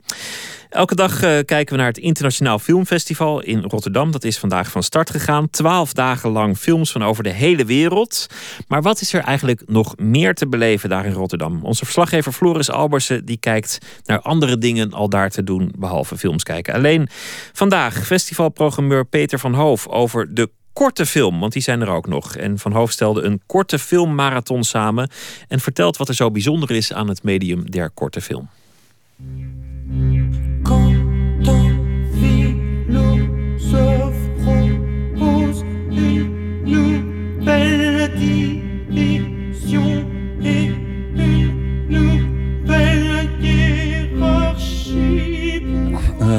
Elke dag eh, kijken we naar het Internationaal Filmfestival in Rotterdam. Dat is vandaag van start gegaan. Twaalf dagen lang films van over de hele wereld. Maar wat is er eigenlijk nog meer te beleven daar in Rotterdam? Onze verslaggever Floris Albersen die kijkt naar andere dingen al daar te doen behalve films kijken. Alleen vandaag festivalprogrammeur Peter van Hoof over de korte film, want die zijn er ook nog. En Van Hoof stelde een korte filmmarathon samen en vertelt wat er zo bijzonder is aan het medium der korte film.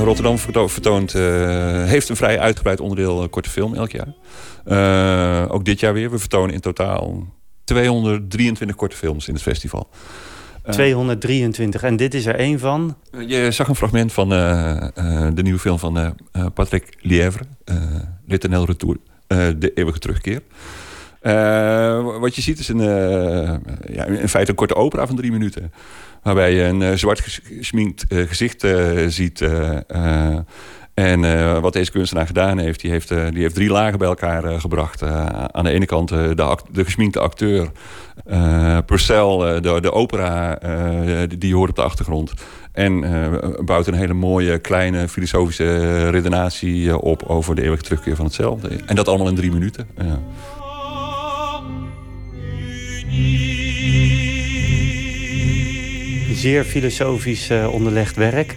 Rotterdam verto- vertoont, eh, heeft een vrij uitgebreid onderdeel eh, korte film elk jaar. Eh, ook dit jaar weer. We vertonen in totaal 223 korte films in het festival. 223. En dit is er één van? Je zag een fragment van de nieuwe film van Patrick Lièvre. L'Eternel Retour. de eeuwige terugkeer. wat je ziet is een, ja, in feite een korte opera van drie minuten. Waarbij je een zwart gesminkt gezicht ziet en wat deze kunstenaar gedaan heeft, die heeft, die heeft drie lagen bij elkaar gebracht. aan de ene kant de, de gesminkte acteur, Purcell, de, de opera, die, die hoort op de achtergrond. En bouwt een hele mooie, kleine filosofische redenatie op over de eeuwige terugkeer van hetzelfde. En dat allemaal in drie minuten. Ja. Zeer filosofisch onderlegd werk.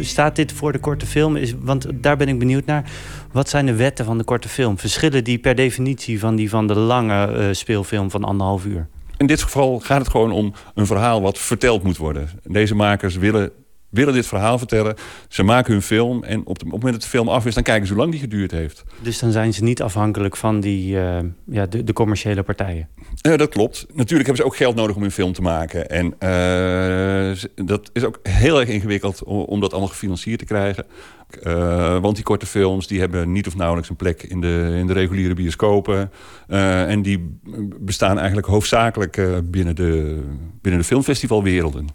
Staat dit voor de korte film? Is, want daar ben ik benieuwd naar. Wat zijn de wetten van de korte film? Verschillen die per definitie van die van de lange uh, speelfilm van anderhalf uur? In dit geval gaat het gewoon om een verhaal wat verteld moet worden. Deze makers willen willen dit verhaal vertellen. Ze maken hun film en op, het moment dat de film af is... dan kijken ze hoe lang die geduurd heeft. Dus dan zijn ze niet afhankelijk van die, uh, ja, de, de, commerciële partijen? Uh, dat klopt. Natuurlijk hebben ze ook geld nodig om hun film te maken. En uh, dat is ook heel erg ingewikkeld om, om dat allemaal gefinancierd te krijgen. Uh, want die korte films die hebben niet of nauwelijks een plek in de, in de reguliere bioscopen. En die bestaan eigenlijk hoofdzakelijk binnen, de, binnen de filmfestivalwerelden.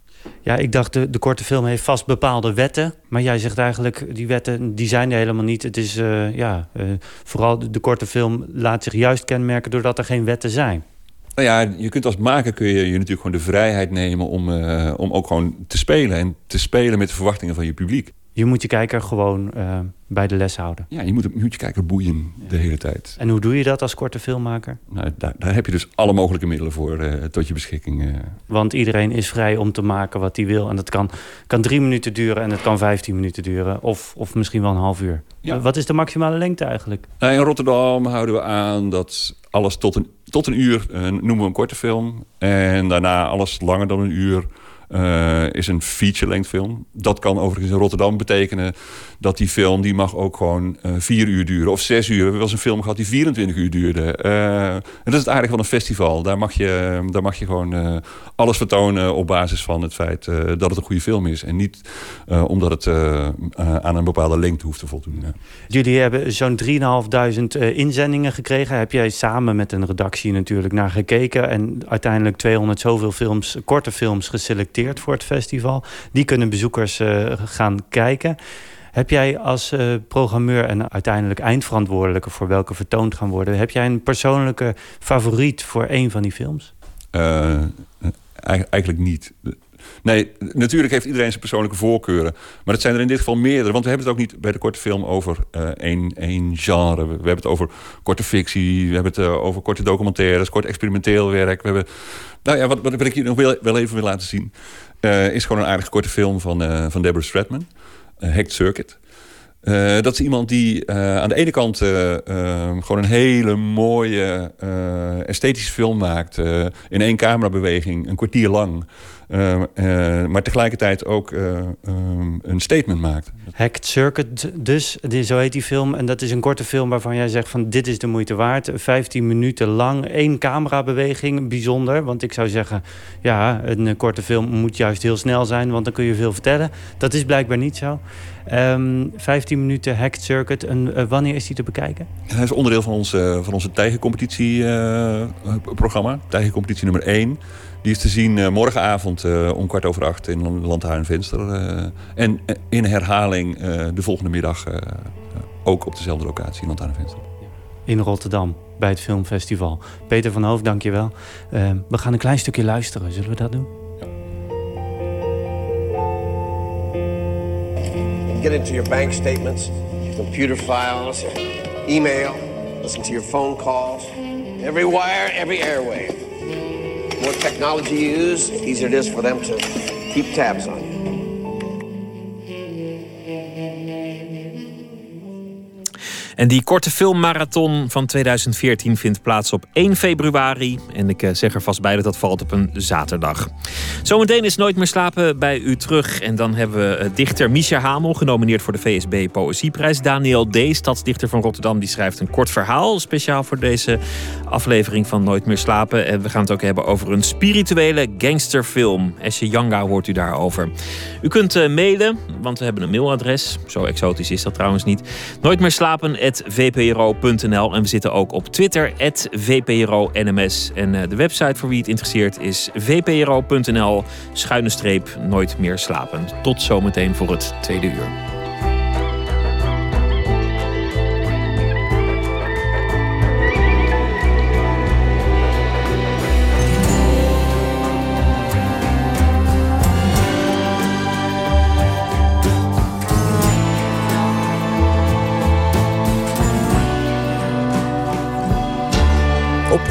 Ja, ik dacht de, de korte film heeft vast bepaalde wetten. Maar jij zegt eigenlijk, die wetten die zijn er helemaal niet. Het is, ja, vooral de, de korte film laat zich juist kenmerken doordat er geen wetten zijn. Nou ja, je kunt als maker kun je, je natuurlijk gewoon de vrijheid nemen om, uh, om ook gewoon te spelen. En te spelen met de verwachtingen van je publiek. Je moet je kijker gewoon bij de les houden. Ja, je moet, je moet je kijker boeien de hele tijd. En hoe doe je dat als korte filmmaker? Nou, daar, daar heb je dus alle mogelijke middelen voor uh, tot je beschikking. Uh. Want iedereen is vrij om te maken wat hij wil. En dat kan, kan drie minuten duren en het kan vijftien minuten duren. Of, of misschien wel een half uur. Ja. Wat is de maximale lengte eigenlijk? Nou, in Rotterdam houden we aan dat alles tot een, tot een uur noemen we een korte film. En daarna alles langer dan een uur uh, is een feature-length film. Dat kan overigens in Rotterdam betekenen dat die film die mag ook gewoon uh, vier uur duren of zes uur. We hebben wel eens een film gehad die 24 uur duurde. Uh, en dat is het aardige van een festival. Daar mag je, daar mag je gewoon alles vertonen op basis van het feit dat het een goede film is. En niet omdat het aan een bepaalde lengte hoeft te voldoen. Jullie hebben zo'n 3.500 inzendingen gekregen. Heb jij samen met een redactie natuurlijk naar gekeken. En uiteindelijk 200 zoveel films, korte films geselecteerd voor het festival. Die kunnen bezoekers uh, gaan kijken. Heb jij als uh, programmeur en uiteindelijk eindverantwoordelijke voor welke vertoond gaan worden, heb jij een persoonlijke favoriet voor een van die films? Uh, eigenlijk niet. Nee, natuurlijk heeft iedereen zijn persoonlijke voorkeuren. Maar het zijn er in dit geval meerdere. Want we hebben het ook niet bij de korte film over uh, één, één genre. We, hebben het over korte fictie. We hebben het uh, over korte documentaires, kort experimenteel werk. We hebben, nou ja, wat, wat ik je nog wel, even wil laten zien... Uh, is gewoon een aardig korte film van, van Deborah Stratman. Hacked Circuit. Dat is iemand die aan de ene kant gewoon een hele mooie esthetische film maakt. in één camerabeweging, een kwartier lang. Uh, uh, maar tegelijkertijd ook uh, een statement maakt. Hacked Circuit dus, zo heet die film. En dat is een korte film waarvan jij zegt van dit is de moeite waard. 15 minuten lang, één camerabeweging, bijzonder. Want ik zou zeggen, ja, een korte film moet juist heel snel zijn... want dan kun je veel vertellen. Dat is blijkbaar niet zo. Um, ehm, 15 minuten Hacked Circuit. En wanneer is die te bekijken? Hij is onderdeel van, ons, van onze tijgercompetitie-programma. tijgercompetitie nummer 1... Die is te zien uh, morgenavond uh, om kwart over acht in Landhuizenvenster. Uh, en in herhaling de volgende middag ook op dezelfde locatie in Landhuizenvenster. In Rotterdam, bij het filmfestival. Peter van Hoofd, dank je wel. we gaan een klein stukje luisteren. Zullen we dat doen? Get into your bank statements, your computer files, email, listen to your phone calls. Every wire, every airwave. More technology you use, easier it is for them to keep tabs on you. En die korte filmmarathon van 2014 vindt plaats op 1 februari. En ik eh, zeg er vast bij dat dat valt op een zaterdag. Zometeen is Nooit meer slapen bij u terug. En dan hebben we eh, dichter Misha Hamel, genomineerd voor de VSB Poëzieprijs. Daniel D., stadsdichter van Rotterdam, die schrijft een kort verhaal. Speciaal voor deze aflevering van Nooit meer slapen. En we gaan het ook hebben over een spirituele gangsterfilm. Esje Yanga hoort u daarover. U kunt uh, mailen, want we hebben een mailadres. Zo exotisch is dat trouwens niet. Nooit meer slapen vpro.nl. En we zitten ook op Twitter, VPRO-NMS. En uh, de website voor wie het interesseert is vpro.nl, schuine streep, nooit meer slapen. Tot zometeen voor het tweede uur.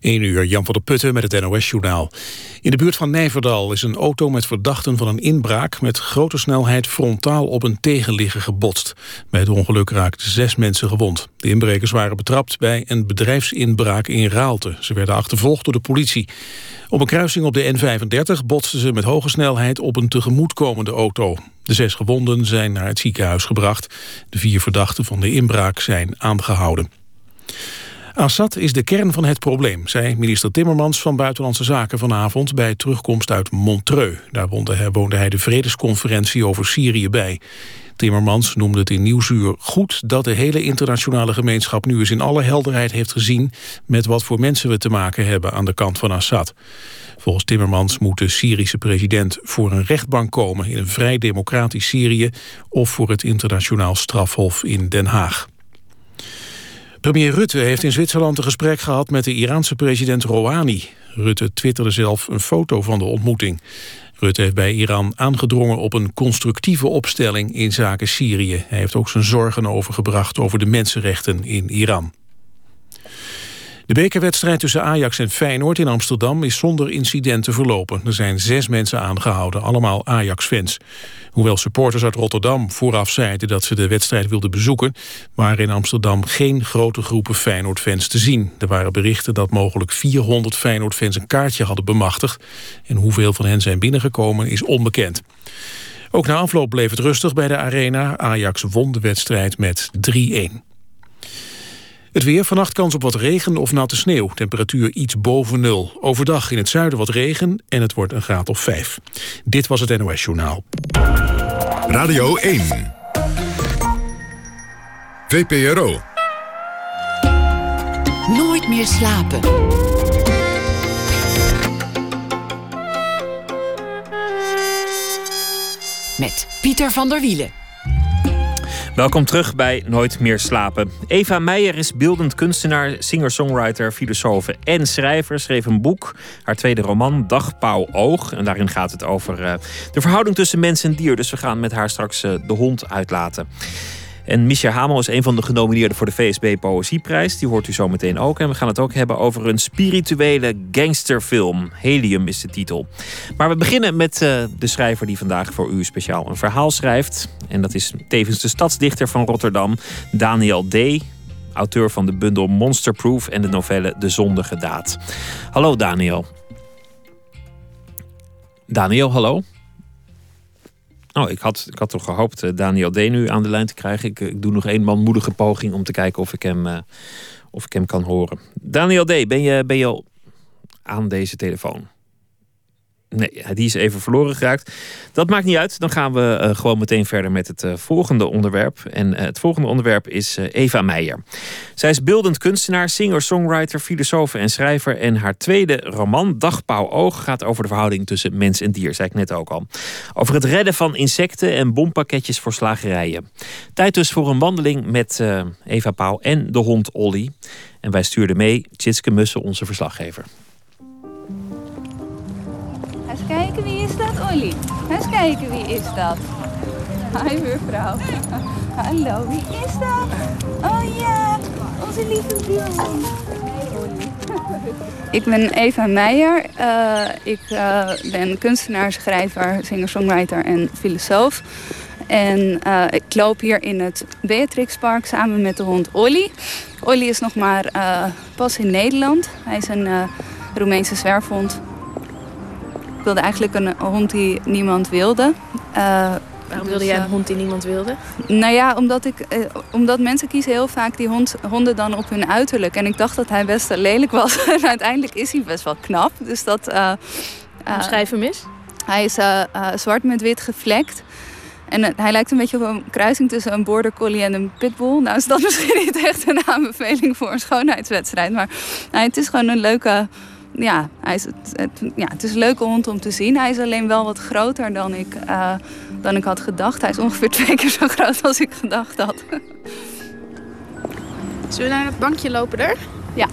1 uur, Jan van der Putten met het NOS-journaal. In de buurt van Nijverdal is een auto met verdachten van een inbraak... met grote snelheid frontaal op een tegenligger gebotst. Bij het ongeluk raakten zes mensen gewond. De inbrekers waren betrapt bij een bedrijfsinbraak in Raalte. Ze werden achtervolgd door de politie. Op een kruising op de N35 botsten ze met hoge snelheid op een tegemoetkomende auto. De zes gewonden zijn naar het ziekenhuis gebracht. De vier verdachten van de inbraak zijn aangehouden. Assad is de kern van het probleem, zei minister Timmermans van Buitenlandse Zaken vanavond bij terugkomst uit Montreux. Daar woonde hij de vredesconferentie over Syrië bij. Timmermans noemde het in Nieuwsuur goed dat de hele internationale gemeenschap nu eens in alle helderheid heeft gezien met wat voor mensen we te maken hebben aan de kant van Assad. Volgens Timmermans moet de Syrische president voor een rechtbank komen in een vrij democratisch Syrië of voor het internationaal strafhof in Den Haag. Premier Rutte heeft in Zwitserland een gesprek gehad met de Iraanse president Rouhani. Rutte twitterde zelf een foto van de ontmoeting. Rutte heeft bij Iran aangedrongen op een constructieve opstelling in zaken Syrië. Hij heeft ook zijn zorgen overgebracht over de mensenrechten in Iran. De bekerwedstrijd tussen Ajax en Feyenoord in Amsterdam is zonder incidenten verlopen. Er zijn zes mensen aangehouden, allemaal Ajax-fans. Hoewel supporters uit Rotterdam vooraf zeiden dat ze de wedstrijd wilden bezoeken... waren in Amsterdam geen grote groepen Feyenoord-fans te zien. Er waren berichten dat mogelijk 400 Feyenoord-fans een kaartje hadden bemachtigd. En hoeveel van hen zijn binnengekomen is onbekend. Ook na afloop bleef het rustig bij de Arena. Ajax won de wedstrijd met 3-1. Het weer, vannacht kans op wat regen of natte sneeuw. Temperatuur iets boven nul. Overdag in het zuiden wat regen en het wordt een graad of vijf. Dit was het NOS Journaal. Radio 1. VPRO. Nooit meer slapen. Met Pieter van der Wielen. Welkom terug bij Nooit meer slapen. Eva Meijer is beeldend kunstenaar, singer-songwriter, filosoof en schrijver. Schreef een boek, haar tweede roman, Dagpauw Oog. En daarin gaat het over uh, de verhouding tussen mens en dier. Dus we gaan met haar straks uh, de hond uitlaten. En Misha Hamel is een van de genomineerden voor de VSB Poëzieprijs. Die hoort u zo meteen ook. En we gaan het ook hebben over een spirituele gangsterfilm. Helium is de titel. Maar we beginnen met uh, de schrijver die vandaag voor u speciaal een verhaal schrijft. En dat is tevens de stadsdichter van Rotterdam, Daniel D auteur van de bundel Monsterproof en de novelle De Zondige Daad. Hallo Daniel. Daniel, hallo. Oh, ik had, ik had toch gehoopt uh, Daniel D. nu aan de lijn te krijgen. Ik, ik doe nog één manmoedige poging om te kijken of ik hem, uh, of ik hem kan horen. Daniel D., ben je, ben je aan deze telefoon? Nee, die is even verloren geraakt. Dat maakt niet uit. Dan gaan we uh, gewoon meteen verder met het uh, volgende onderwerp. En uh, het volgende onderwerp is Eva Meijer. Zij is beeldend kunstenaar, singer, songwriter, filosoof en schrijver. En haar tweede roman, Dagpauw Oog, gaat over de verhouding tussen mens en dier. Zei ik net ook al. Over het redden van insecten en bompakketjes voor slagerijen. Tijd dus voor een wandeling met Eva Pauw en de hond Olly. En wij stuurden mee Tjitske Mussen, onze verslaggever. Eens kijken, wie is dat, Olly? Eens kijken, wie is dat? Hi, mevrouw. Hallo, wie is dat? Oh ja, onze lieve buurman. Ik ben Eva Meijer. Uh, ik uh, ben kunstenaar, schrijver, singer-songwriter en filosoof. En uh, ik loop hier in het Beatrixpark samen met de hond Olly. Olly is nog maar pas in Nederland. Hij is een Roemeense zwerfhond. Ik wilde eigenlijk een hond die niemand wilde. Waarom wilde jij een hond die niemand wilde? Nou ja, omdat, ik, eh, omdat mensen kiezen heel vaak die hond, honden dan op hun uiterlijk. En ik dacht dat hij best lelijk was. en uiteindelijk is hij best wel knap. Dus dat... Uh, Schrijf hem eens. Hij is zwart met wit gevlekt. En hij lijkt een beetje op een kruising tussen een border collie en een pitbull. Nou is dat misschien niet echt een aanbeveling voor een schoonheidswedstrijd. Maar nou, het is gewoon een leuke ja, hij is, het, ja, het is een leuke hond om te zien. Hij is alleen wel wat groter dan ik, uh, dan ik had gedacht. Hij is ongeveer twee keer zo groot als ik gedacht had. Zullen we naar het bankje lopen daar? Ja.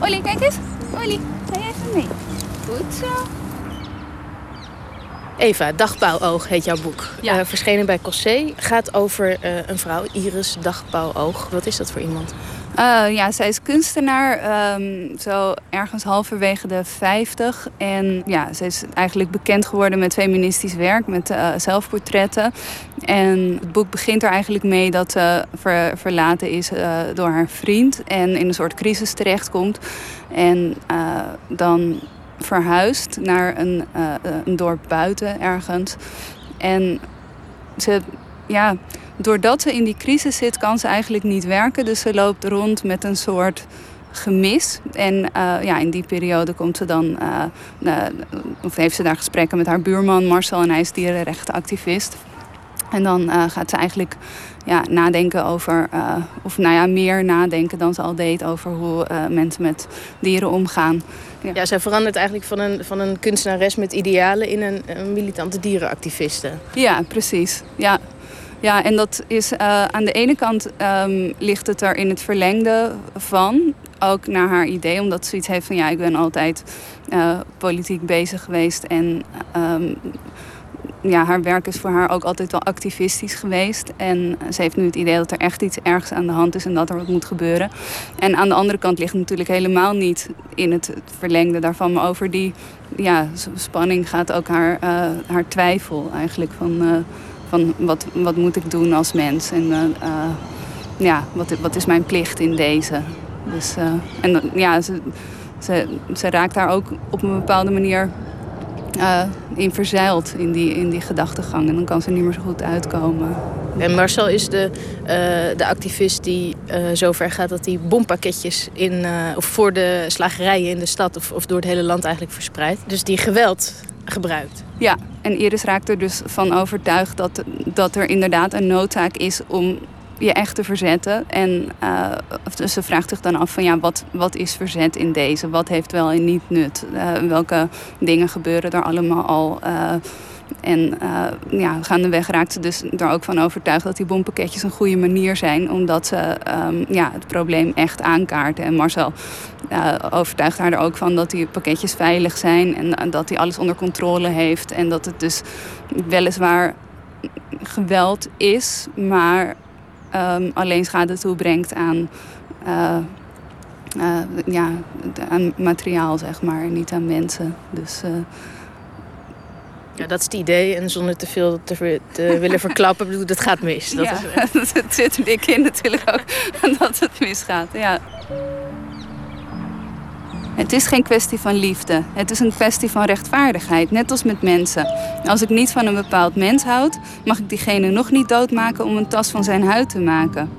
Olly, kijk eens. Olly, ga jij even mee? Goed zo. Eva, Dagbouwoog heet jouw boek. Ja. Uh, verschenen bij Cossé. Gaat over uh, een vrouw, Iris Dagbouwoog. Wat is dat voor iemand? Uh, ja, zij is kunstenaar, um, zo ergens halverwege de 50. En ja, ze is eigenlijk bekend geworden met feministisch werk, met uh, zelfportretten. En het boek begint er eigenlijk mee dat ze ver, verlaten is uh, door haar vriend en in een soort crisis terechtkomt. En dan verhuist naar een, een dorp buiten ergens. En ze, ja doordat ze in die crisis zit, kan ze eigenlijk niet werken. Dus ze loopt rond met een soort gemis. En uh, ja, in die periode komt ze dan, uh, uh, of heeft ze daar gesprekken met haar buurman Marcel en hij is dierenrechtenactivist. En dan gaat ze eigenlijk ja, nadenken over, of nou ja, meer nadenken dan ze al deed over hoe mensen met dieren omgaan. Ja. ja, zij verandert eigenlijk van een, van een kunstenares met idealen in een, een militante dierenactiviste. Ja, precies. Ja. Ja, en dat is uh, aan de ene kant um, ligt het er in het verlengde van. Ook naar haar idee, omdat ze iets heeft van ja, ik ben altijd uh, politiek bezig geweest. En um, ja, haar werk is voor haar ook altijd wel activistisch geweest. En ze heeft nu het idee dat er echt iets ergs aan de hand is en dat er wat moet gebeuren. En aan de andere kant ligt natuurlijk helemaal niet in het, het verlengde daarvan. Maar over die ja, spanning gaat ook haar, uh, haar twijfel eigenlijk van van wat, wat moet ik doen als mens en uh, ja, wat, wat is mijn plicht in deze. Dus, uh, en ja, ze, ze, ze raakt daar ook op een bepaalde manier uh, in verzeild in die, in die gedachtegang. En dan kan ze niet meer zo goed uitkomen. En Marcel is de, uh, de activist die uh, zover gaat dat hij bompakketjes in, of voor de slagerijen in de stad of, of door het hele land eigenlijk verspreidt. Dus die geweld gebruikt. Ja, en Iris raakt er dus van overtuigd dat, dat er inderdaad een noodzaak is om je echt te verzetten. En uh, ze vraagt zich dan af van ja, wat, wat is verzet in deze? Wat heeft wel en niet nut? Uh, welke dingen gebeuren er allemaal al? Uh, en ja, gaandeweg raakt ze dus er ook van overtuigd dat die bompakketjes een goede manier zijn, omdat ze um, ja, het probleem echt aankaarten. En Marcel overtuigt haar er ook van dat die pakketjes veilig zijn en dat hij alles onder controle heeft. En dat het dus weliswaar geweld is, maar um, alleen schade toebrengt aan. ja, aan materiaal, zeg maar, niet aan mensen. Dus ja, dat is het idee. En zonder te veel te, te willen verklappen, bedoel, dat gaat mis. Dat ja, is... het zit er dik in natuurlijk ook dat het misgaat. Ja. Het is geen kwestie van liefde. Het is een kwestie van rechtvaardigheid, net als met mensen. Als ik niet van een bepaald mens houd, mag ik diegene nog niet doodmaken om een tas van zijn huid te maken.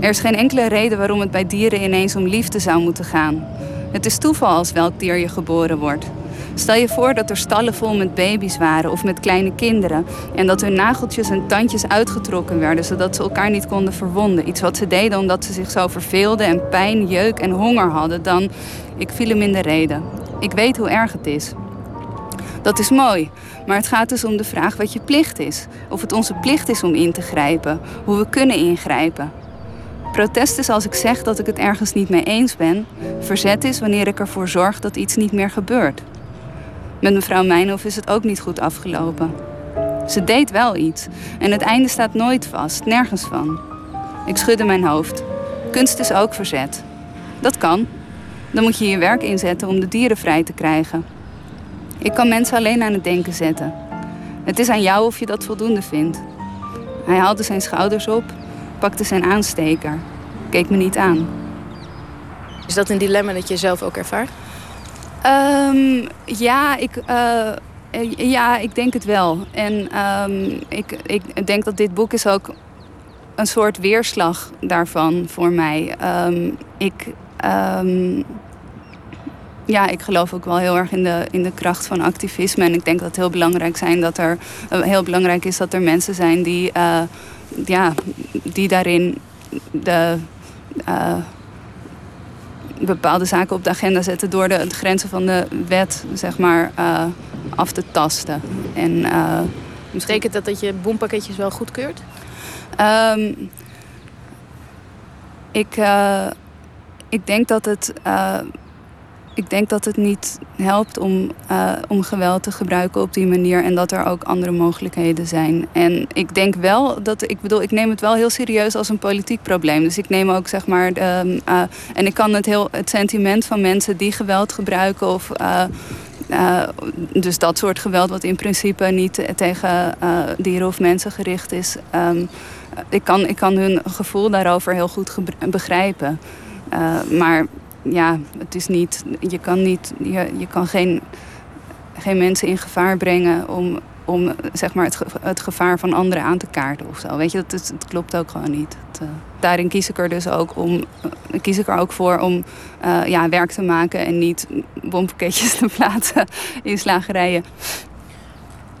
Er is geen enkele reden waarom het bij dieren ineens om liefde zou moeten gaan. Het is toeval als welk dier je geboren wordt. Stel je voor dat er stallen vol met baby's waren of met kleine kinderen. En dat hun nageltjes en tandjes uitgetrokken werden, zodat ze elkaar niet konden verwonden. Iets wat ze deden omdat ze zich zo verveelden en pijn, jeuk en honger hadden. Dan, ik viel hem in de reden. Ik weet hoe erg het is. Dat is mooi, maar het gaat dus om de vraag wat je plicht is. Of het onze plicht is om in te grijpen, hoe we kunnen ingrijpen. Protest is als ik zeg dat ik het ergens niet mee eens ben. Verzet is wanneer ik ervoor zorg dat iets niet meer gebeurt. Met mevrouw Mijnhof is het ook niet goed afgelopen. Ze deed wel iets en het einde staat nooit vast, nergens van. Ik schudde mijn hoofd. Kunst is ook verzet. Dat kan. Dan moet je je werk inzetten om de dieren vrij te krijgen. Ik kan mensen alleen aan het denken zetten. Het is aan jou of je dat voldoende vindt. Hij haalde zijn schouders op, pakte zijn aansteker, keek me niet aan. Is dat een dilemma dat je zelf ook ervaart? Um, ja, ik, uh, ja, ik denk het wel. En um, ik, ik denk dat dit boek is ook een soort weerslag daarvan voor mij. Um, ik, ja, ik geloof ook wel heel erg in de, in de kracht van activisme. En ik denk dat het heel belangrijk, zijn dat er, uh, heel belangrijk is dat er mensen zijn die, uh, ja, die daarin de, uh, bepaalde zaken op de agenda zetten door de, de grenzen van de wet zeg maar, af te tasten. En, Betekent dat dat je bompakketjes wel goedkeurt? Um, ik, ik denk dat het ik denk dat het niet helpt om, uh, om geweld te gebruiken op die manier. En dat er ook andere mogelijkheden zijn. En ik denk wel dat, ik bedoel, ik neem het wel heel serieus als een politiek probleem. Dus ik neem ook zeg maar, uh, en ik kan het, heel, het sentiment van mensen die geweld gebruiken of. dus dat soort geweld wat in principe niet tegen dieren of mensen gericht is. Um, ik, kan, ik kan hun gevoel daarover heel goed begrijpen. Maar ja, het is niet, je kan, niet, je, je kan geen, geen mensen in gevaar brengen om, om zeg maar het, het gevaar van anderen aan te kaarten of zo. Weet je, dat, het, klopt ook gewoon niet. Het, uh, daarin kies ik er dus ook, om, uh, kies ik er ook voor om ja, werk te maken en niet bompakketjes te plaatsen in slagerijen.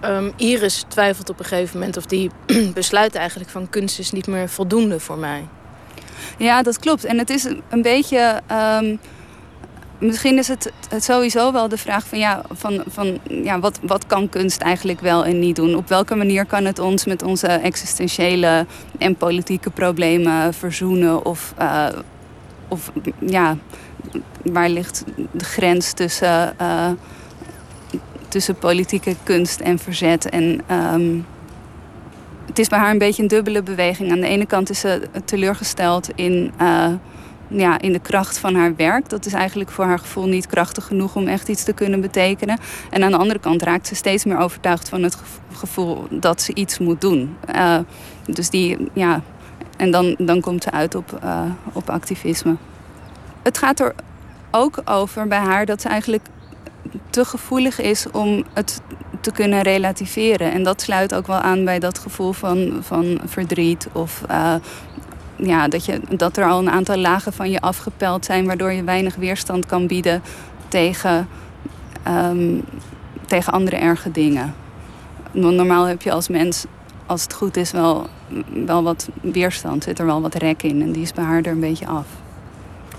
Um, Iris twijfelt op een gegeven moment of die besluit eigenlijk van kunst is niet meer voldoende voor mij. Ja, dat klopt. En het is een beetje. Um, misschien is het, het, sowieso wel de vraag van, ja, van, van ja, wat, wat kan kunst eigenlijk wel en niet doen? Op welke manier kan het ons met onze existentiële en politieke problemen verzoenen? Of, uh, of ja, waar ligt de grens tussen, uh, tussen politieke kunst en verzet? En um, het is bij haar een beetje een dubbele beweging. Aan de ene kant is ze teleurgesteld in, uh, ja, in de kracht van haar werk. Dat is eigenlijk voor haar gevoel niet krachtig genoeg om echt iets te kunnen betekenen. En aan de andere kant raakt ze steeds meer overtuigd van het gevoel dat ze iets moet doen. Uh, dus die, ja, en dan, dan komt ze uit op, uh, op activisme. Het gaat er ook over bij haar dat ze eigenlijk te gevoelig is om het te kunnen relativeren. En dat sluit ook wel aan bij dat gevoel van, van verdriet of uh, ja, dat, je, dat er al een aantal lagen van je afgepeld zijn, waardoor je weinig weerstand kan bieden tegen, um, tegen andere erge dingen. Normaal heb je als mens, als het goed is, wel, wel wat weerstand, zit er wel wat rek in. En die is bij haar er een beetje af.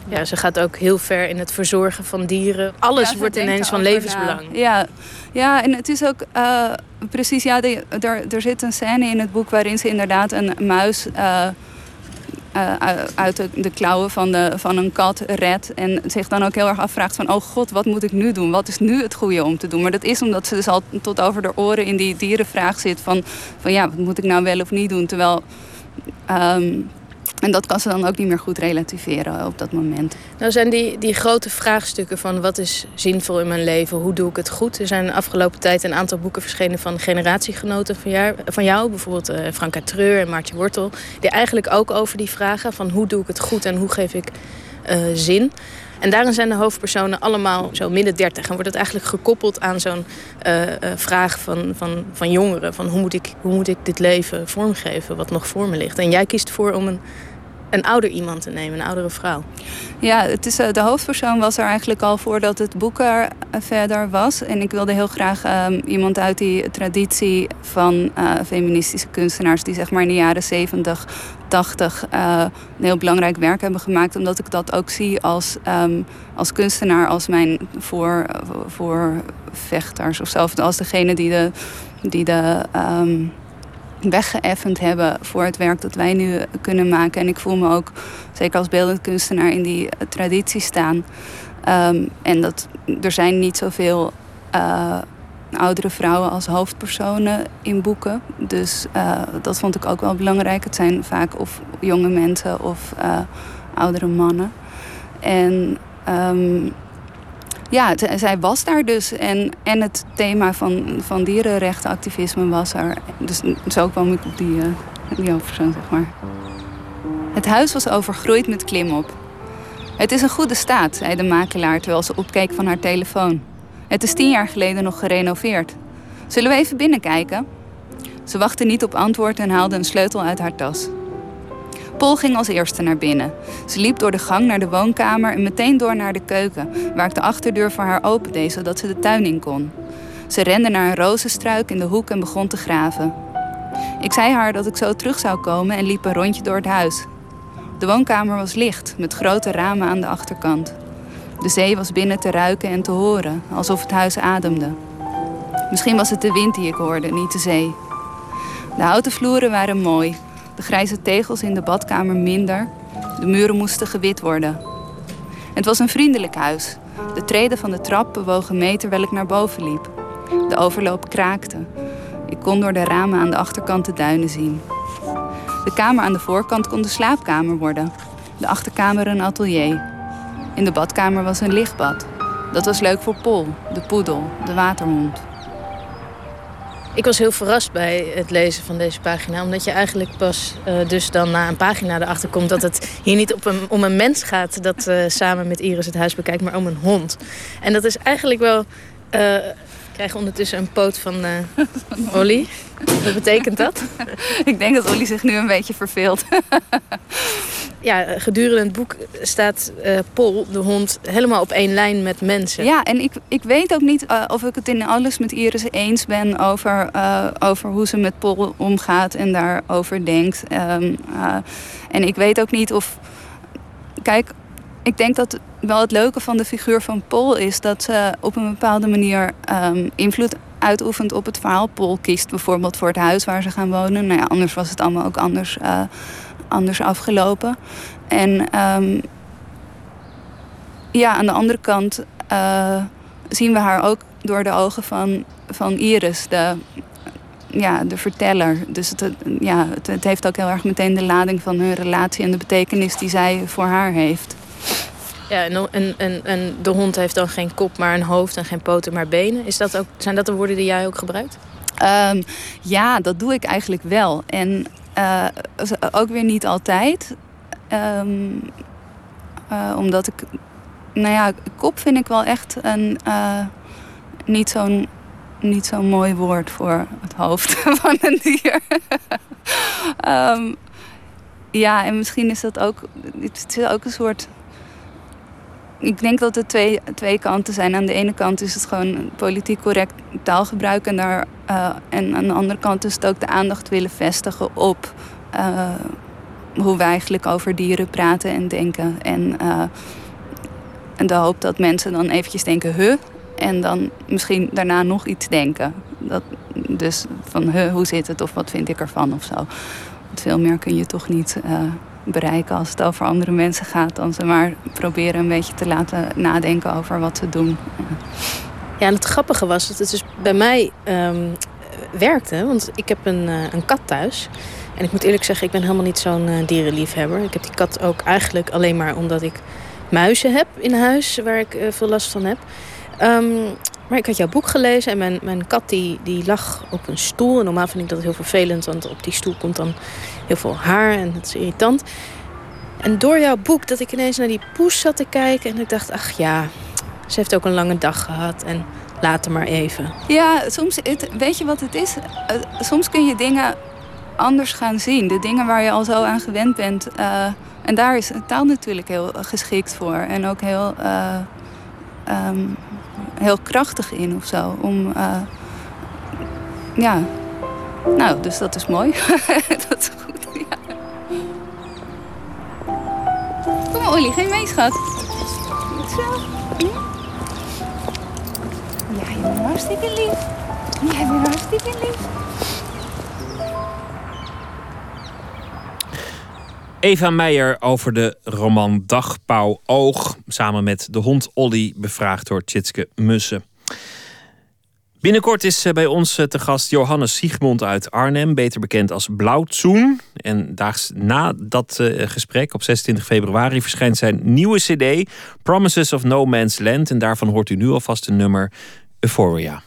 Ja, ze gaat ook heel ver in het verzorgen van dieren. Alles ja, wordt ineens van levensbelang. Ja. ja, en het is ook uh, precies, ja, er, er zit een scène in het boek waarin ze inderdaad een muis. Uh, uh, uit de, de, klauwen van, de, van een kat redt. En zich dan ook heel erg afvraagt van... oh god, wat moet ik nu doen? Wat is nu het goede om te doen? Maar dat is omdat ze dus al tot over de oren in die dierenvraag zit... van, van ja, wat moet ik nou wel of niet doen? Terwijl... Um, en dat kan ze dan ook niet meer goed relativeren op dat moment. Nou zijn die, die grote vraagstukken van wat is zinvol in mijn leven, hoe doe ik het goed? Er zijn de afgelopen tijd een aantal boeken verschenen van generatiegenoten van jou, bijvoorbeeld uh, Franka Treur en Maartje Wortel, die eigenlijk ook over die vragen van hoe doe ik het goed en hoe geef ik uh, zin. En daarin zijn de hoofdpersonen allemaal zo midden dertig. En wordt het eigenlijk gekoppeld aan zo'n uh, vraag van, van, van jongeren. Van hoe moet, ik, hoe moet ik dit leven vormgeven wat nog voor me ligt. En jij kiest voor om een een ouder iemand te nemen, een oudere vrouw. Ja, het is, eh, de hoofdpersoon was er eigenlijk al voordat het boek er eh, verder was. En ik wilde heel graag um, iemand uit die traditie van uh, feministische kunstenaars... die zeg maar in de jaren 70, 80 uh, een heel belangrijk werk hebben gemaakt. Omdat ik dat ook zie als, um, als kunstenaar, als mijn voor, voor vechters of zo. Als degene die de... Die de um, weggeëffend hebben voor het werk dat wij nu kunnen maken. En ik voel me ook, zeker als beeldend kunstenaar, in die traditie staan. Um, en dat, er zijn niet zoveel uh, oudere vrouwen als hoofdpersonen in boeken. Dus uh, dat vond ik ook wel belangrijk. Het zijn vaak of jonge mensen of oudere mannen. En ehm, ja, zij was daar dus. En, en het thema van, van dierenrechtenactivisme was er. Dus zo kwam ik op die, uh, die hoofdpersoon, zeg maar. Het huis was overgroeid met klimop. Het is een goede staat, zei de makelaar terwijl ze opkeek van haar telefoon. Het is tien jaar geleden nog gerenoveerd. Zullen we even binnenkijken? Ze wachtte niet op antwoord en haalde een sleutel uit haar tas. Paul ging als eerste naar binnen. Ze liep door de gang naar de woonkamer en meteen door naar de keuken, waar ik de achterdeur voor haar opendeed zodat ze de tuin in kon. Ze rende naar een rozenstruik in de hoek en begon te graven. Ik zei haar dat ik zo terug zou komen en liep een rondje door het huis. De woonkamer was licht, met grote ramen aan de achterkant. De zee was binnen te ruiken en te horen, alsof het huis ademde. Misschien was het de wind die ik hoorde, niet de zee. De houten vloeren waren mooi, de grijze tegels in de badkamer minder. De muren moesten gewit worden. Het was een vriendelijk huis. De treden van de trap bewogen mee terwijl ik naar boven liep. De overloop kraakte. Ik kon door de ramen aan de achterkant de duinen zien. De kamer aan de voorkant kon de slaapkamer worden. De achterkamer een atelier. In de badkamer was een lichtbad. Dat was leuk voor Pol, de poedel, de waterhond. Ik was heel verrast bij het lezen van deze pagina. Omdat je eigenlijk pas uh, dus dan na een pagina erachter komt... dat het hier niet op een, om een mens gaat dat uh, samen met Iris het huis bekijkt... maar om een hond. En dat is eigenlijk wel... Uh, ik krijg ondertussen een poot van Olly. Wat betekent dat? ik denk dat Olly zich nu een beetje verveelt. Ja, gedurende het boek staat uh, Pol, de hond, helemaal op één lijn met mensen. Ja, en ik, ik weet ook niet uh, of ik het in alles met Iris eens ben over, uh, over hoe ze met Pol omgaat en daarover denkt. Um, en ik weet ook niet of. Kijk, ik denk dat wel het leuke van de figuur van Pol is dat ze op een bepaalde manier um, invloed uitoefent op het verhaal. Pol kiest bijvoorbeeld voor het huis waar ze gaan wonen. Nou ja, anders was het allemaal ook anders anders afgelopen. En um, ja, aan de andere kant uh, zien we haar ook door de ogen van, van Iris, de, ja, de verteller. Dus het, ja, het, het, heeft ook heel erg meteen de lading van hun relatie en de betekenis die zij voor haar heeft. Ja, en, en, en, en de hond heeft dan geen kop, maar een hoofd en geen poten, maar benen. Is dat ook, zijn dat de woorden die jij ook gebruikt? Um, ja, dat doe ik eigenlijk wel. En uh, ook weer niet altijd. Um, uh, omdat ik... Nou ja, kop vind ik wel echt een... Uh, niet zo'n niet zo'n mooi woord voor het hoofd van een dier. um, ja, en misschien is dat ook... Het is ook een soort ik denk dat er twee, twee kanten zijn. Aan de ene kant is het gewoon politiek correct taalgebruik. En, daar, uh, en aan de andere kant is het ook de aandacht willen vestigen op uh, hoe wij eigenlijk over dieren praten en denken. En, uh, en de hoop dat mensen dan eventjes denken, huh? En dan misschien daarna nog iets denken. Dat, dus van, huh, hoe zit het of wat vind ik ervan of zo. Veel meer kun je toch niet bereiken als het over andere mensen gaat. Dan ze maar proberen een beetje te laten nadenken over wat ze doen. Ja, en het grappige was dat het dus bij mij um, werkte. Want ik heb een, uh, een kat thuis. En ik moet eerlijk zeggen, ik ben helemaal niet zo'n uh, dierenliefhebber. Ik heb die kat ook eigenlijk alleen maar omdat ik muizen heb in huis... waar ik uh, veel last van heb. Um, maar ik had jouw boek gelezen en mijn, mijn kat die, die lag op een stoel. En normaal vind ik dat heel vervelend, want op die stoel komt dan heel veel haar en dat is irritant. En door jouw boek dat ik ineens naar die poes zat te kijken en ik dacht, ach ja, ze heeft ook een lange dag gehad en laat maar even. Ja, soms, het, weet je wat het is? Uh, soms kun je dingen anders gaan zien. De dingen waar je al zo aan gewend bent. Uh, en daar is taal natuurlijk heel geschikt voor. En ook heel... Uh, um, heel krachtig in of zo. Om, uh, ja. Nou, dus dat is mooi. dat is goed, ja. Kom maar, Olly, geen mee, schat. Zo. Hm? Ja, je bent hartstikke lief. Jij bent hartstikke lief. Eva Meijer over de roman Dagpauw Oog. Samen met de hond Olly, bevraagd door Tjitske Mussen. Binnenkort is eh, bij ons eh, te gast Johannes Siegmond uit Arnhem, beter bekend als Blauwtsoen. En daags na dat eh, gesprek, op 26 februari, verschijnt zijn nieuwe CD, Promises of No Man's Land. En daarvan hoort u nu alvast een nummer Euphoria.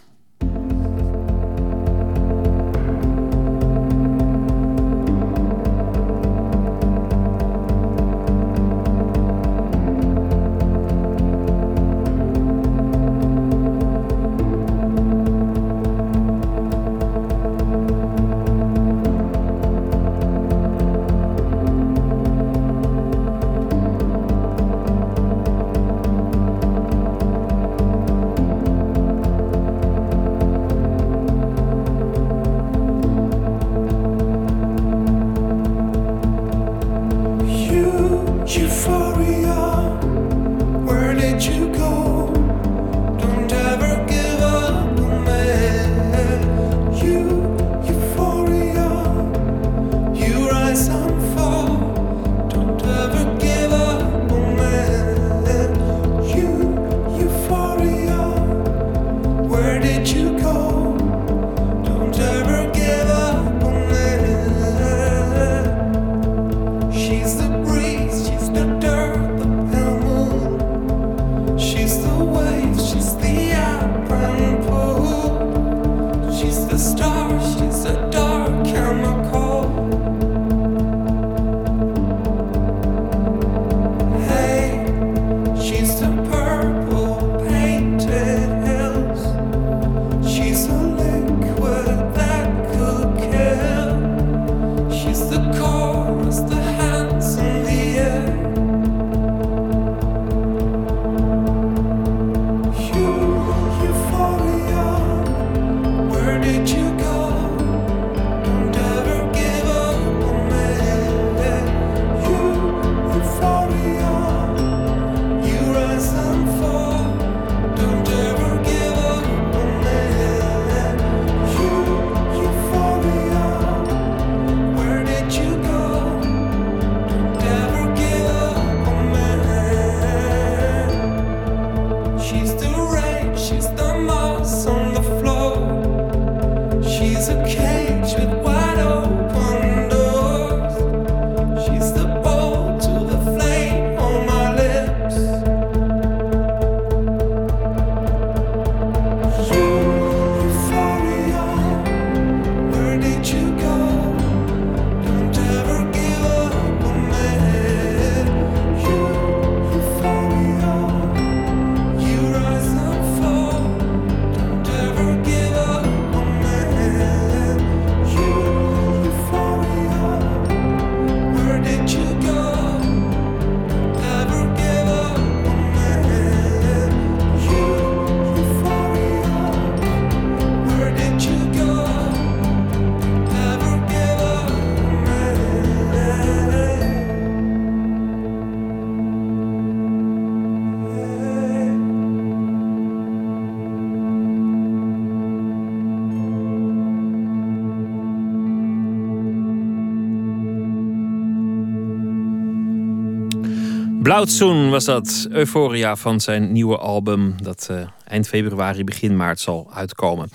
Blauwtsoen was dat. Euphoria van zijn nieuwe album. Dat uh, eind februari, begin maart zal uitkomen.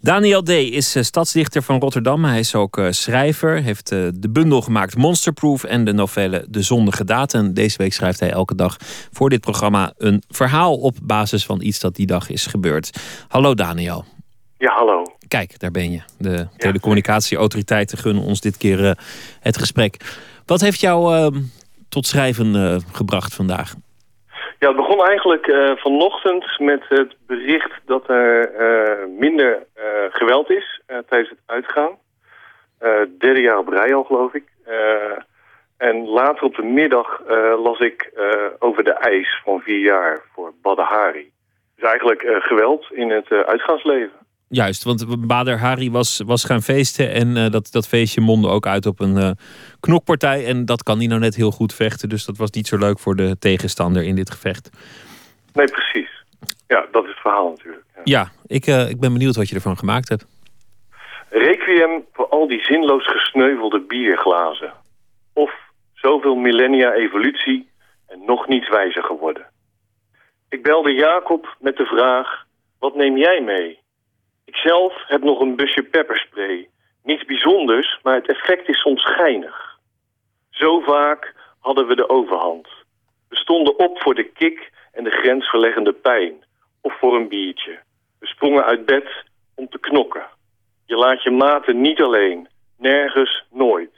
Daniel D. is uh, stadsdichter van Rotterdam. Hij is ook uh, schrijver. Heeft de bundel gemaakt Monsterproof. En de novelle De Zondige Daad. En deze week schrijft hij elke dag voor dit programma een verhaal. Op basis van iets dat die dag is gebeurd. Hallo Daniel. Ja, hallo. Kijk, daar ben je. De telecommunicatieautoriteiten gunnen ons dit keer het gesprek. Wat heeft jou ehm, tot schrijven uh, gebracht vandaag? Ja, het begon eigenlijk uh, vanochtend met het bericht dat er uh, minder geweld is tijdens het uitgaan. derde jaar op rij al, geloof ik. en later op de middag las ik over de eis van vier jaar voor Badahari. Dus eigenlijk geweld in het uitgaansleven. Juist, want Bader Hari was, was gaan feesten en uh, dat, dat feestje mondde ook uit op een uh, knokpartij. En dat kan hij nou net heel goed vechten, dus dat was niet zo leuk voor de tegenstander in dit gevecht. Nee, precies. Ja, dat is het verhaal natuurlijk. Ja, ja ik, uh, ik ben benieuwd wat je ervan gemaakt hebt. Requiem voor al die zinloos gesneuvelde bierglazen. Of zoveel millennia evolutie en nog niets wijzer geworden. Ik belde Jacob met de vraag, wat neem jij mee? Ik Ikzelf heb nog een busje pepperspray. Niets bijzonders, maar het effect is soms schijnig. Zo vaak hadden we de overhand. We stonden op voor de kick en de grensverleggende pijn. Of voor een biertje. We sprongen uit bed om te knokken. Je laat je maten niet alleen. Nergens, nooit.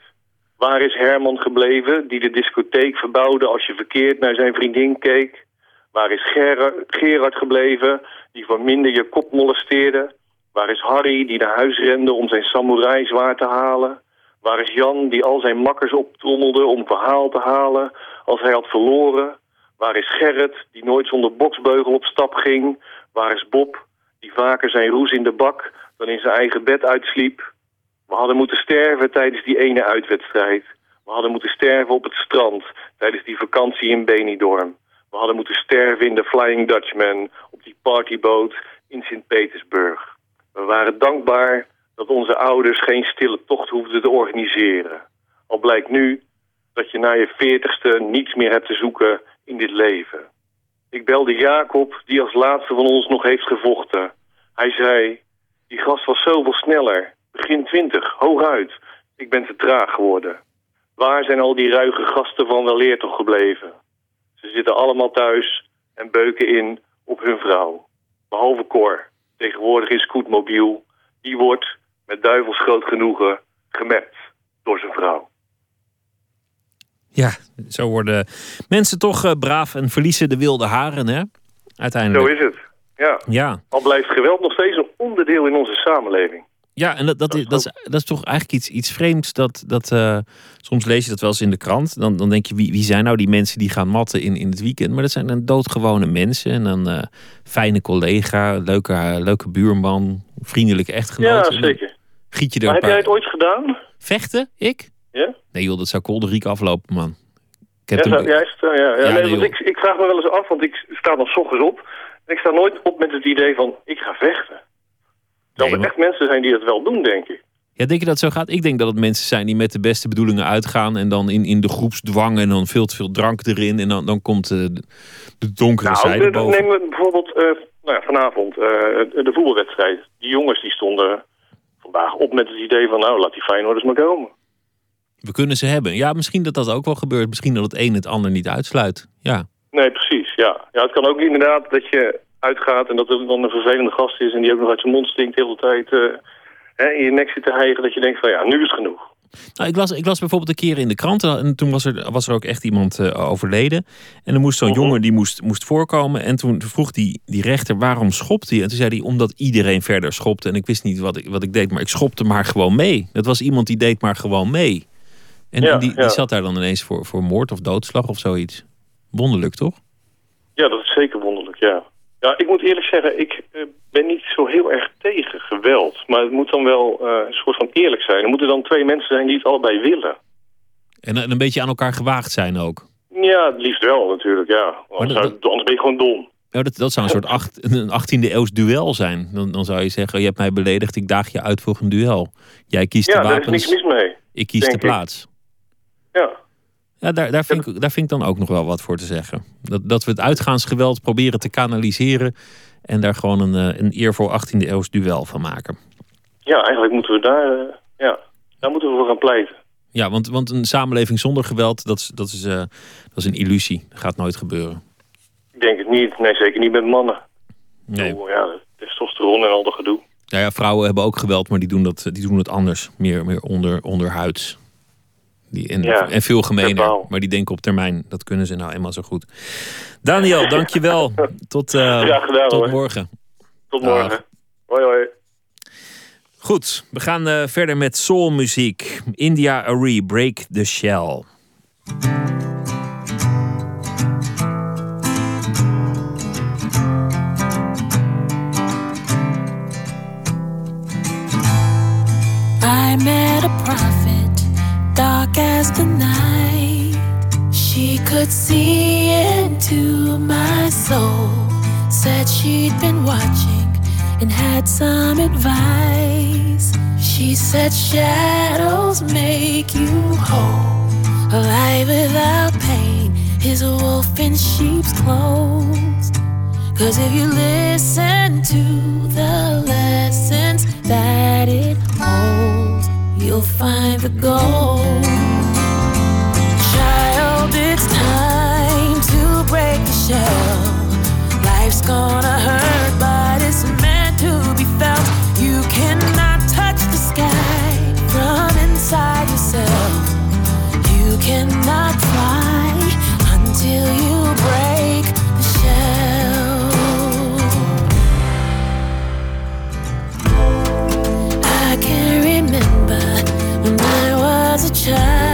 Waar is Herman gebleven, die de discotheek verbouwde als je verkeerd naar zijn vriendin keek? Waar is Ger Gerard gebleven, die van minder je kop molesteerde? Waar is Harry, die naar huis rende om zijn samurai zwaar te halen? Waar is Jan, die al zijn makkers optrommelde om verhaal te halen als hij had verloren? Waar is Gerrit, die nooit zonder boksbeugel op stap ging? Waar is Bob, die vaker zijn roes in de bak dan in zijn eigen bed uitsliep? We hadden moeten sterven tijdens die ene uitwedstrijd. We hadden moeten sterven op het strand tijdens die vakantie in Benidorm. We hadden moeten sterven in de Flying Dutchman op die partyboot in Sint-Petersburg. We waren dankbaar dat onze ouders geen stille tocht hoefden te organiseren. Al blijkt nu dat je na je veertigste niets meer hebt te zoeken in dit leven. Ik belde Jacob, die als laatste van ons nog heeft gevochten. Hij zei, die gast was zoveel sneller. Begin twintig, hooguit. Ik ben te traag geworden. Waar zijn al die ruige gasten van weleer toch gebleven? Ze zitten allemaal thuis en beuken in op hun vrouw. Behalve Cor, tegenwoordig is Scootmobiel. Die wordt, met duivelsgroot genoegen, gemapt door zijn vrouw. Ja, zo worden mensen toch uh, braaf en verliezen de wilde haren, hè? Uiteindelijk. Zo is het, ja. ja. Al blijft geweld nog steeds een onderdeel in onze samenleving. Ja, en dat, dat, is, dat, is, dat is toch eigenlijk iets, iets vreemds. Dat, dat, uh, soms lees je dat wel eens in de krant. Dan, dan denk je, wie, wie zijn nou die mensen die gaan matten in, in het weekend? Maar dat zijn dan doodgewone mensen. En dan uh, fijne collega, leuke, leuke buurman, vriendelijke echtgenoot. Ja, zeker. Giet je er maar heb paar... jij het ooit gedaan? Vechten? Ik? Ja? Nee joh, dat zou kolderiek aflopen, man. Ik heb ja, juist, ja, ja. ja, nee, nee want ik, ik vraag me wel eens af, want ik sta nog s ochtends op. En ik sta nooit op met het idee van, ik ga vechten. Nee, er echt mensen zijn die dat wel doen, denk ik. Ja, denk je dat zo gaat? Ik denk dat het mensen zijn die met de beste bedoelingen uitgaan... en dan in, in de groepsdwang en dan veel te veel drank erin... en dan, dan komt uh, de, de donkere nou, zijde de, boven. Neem bijvoorbeeld uh, nou ja, vanavond uh, de voetbalwedstrijd. Die jongens die stonden vandaag op met het idee van... nou, laat die Feyenoorders maar komen. We kunnen ze hebben. Ja, misschien dat dat ook wel gebeurt. Misschien dat het een het ander niet uitsluit. Ja. Nee, precies. Ja. ja, het kan ook inderdaad dat je uitgaat en dat er dan een vervelende gast is... en die ook nog uit zijn mond stinkt de hele tijd uh, hè, in je nek zit te hijgen... dat je denkt van ja, nu is het genoeg. Nou, ik, las, ik las bijvoorbeeld een keer in de krant... en toen was er, was er ook echt iemand uh, overleden. En er moest zo'n uh -huh. jongen die moest, moest voorkomen. En toen vroeg die, die rechter waarom schopt hij? En toen zei hij omdat iedereen verder schopte. En ik wist niet wat ik, wat ik deed, maar ik schopte maar gewoon mee. Dat was iemand die deed maar gewoon mee. En, ja, die, ja. die zat daar dan ineens voor, voor moord of doodslag of zoiets. Wonderlijk, toch? Ja, dat is zeker wonderlijk, ja. Ja, ik moet eerlijk zeggen, ik uh, ben niet zo heel erg tegen geweld. Maar het moet dan wel uh, een soort van eerlijk zijn. Er moeten dan twee mensen zijn die het allebei willen. En, en een beetje aan elkaar gewaagd zijn ook. Ja, het liefst wel natuurlijk, ja. Anders, dat, zou, anders ben je gewoon dom. Ja, dat, dat zou een soort acht, een 18e eeuws duel zijn. Dan, dan zou je zeggen, je hebt mij beledigd, ik daag je uit voor een duel. Jij kiest ja, de wapens, daar is niks mis mee. ik kies de plaats. Ik. Ja. Ja, daar, daar, vind ik, daar vind ik dan ook nog wel wat voor te zeggen. Dat, dat we het uitgaansgeweld proberen te kanaliseren... en daar gewoon een, een eervol 18e eeuws duel van maken. Ja, eigenlijk moeten we daar, uh, ja, daar moeten we voor gaan pleiten. Ja, want, want een samenleving zonder geweld, dat is, dat, is, uh, dat is een illusie. Dat gaat nooit gebeuren. Ik denk het niet. Nee, zeker niet met mannen. Nee. Oh, ja, testosteron en al dat gedoe. Ja, ja, vrouwen hebben ook geweld, maar die doen, dat, die doen het anders. Meer, meer onder, onderhuids. Die, en, ja, en veel gemener. Maar die denken op termijn, dat kunnen ze nou eenmaal zo goed. Daniel, dankjewel. Tot, uh, ja, gedaan, tot hoor. morgen. Tot morgen. Hoi hoi. Goed, we gaan uh, verder met soulmuziek. India Arie, Break the Shell. I met a prophet, dark as the night. She could see into my soul. Said she'd been watching and had some advice. She said shadows make you whole. Alive without pain is a wolf in sheep's clothes. Cause if you listen to the lessons that it holds, you'll find the gold. Child, it's time to break the shell. Life's gonna hurt, but it's meant to be felt. You cannot touch the sky from inside yourself. You cannot was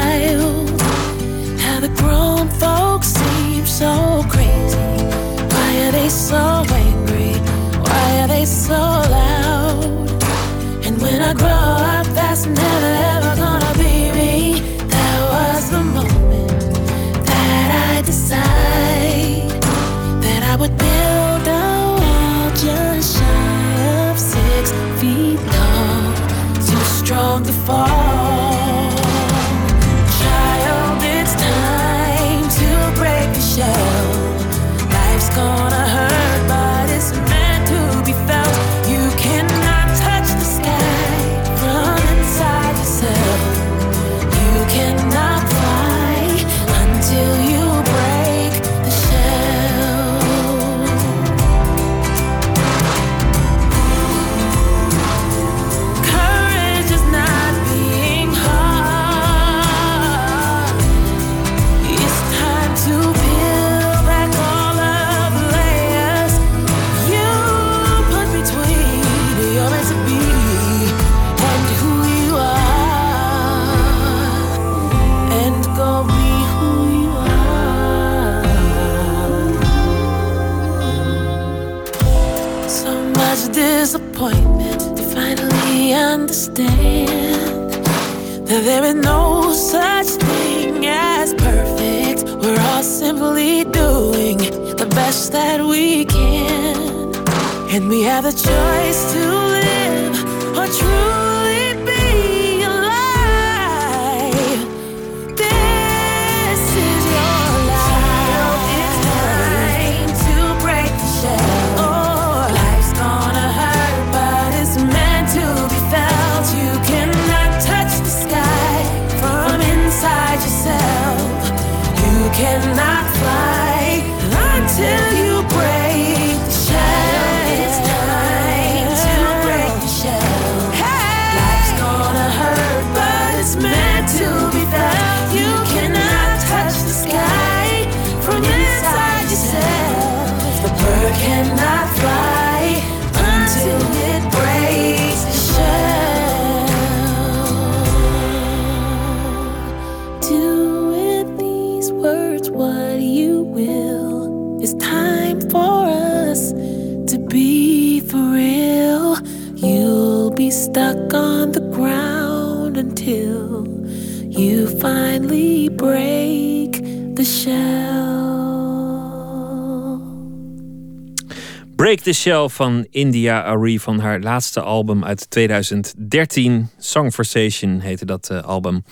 the Shell van India Arie van haar laatste album uit 2013. Songversation heette dat eh, album.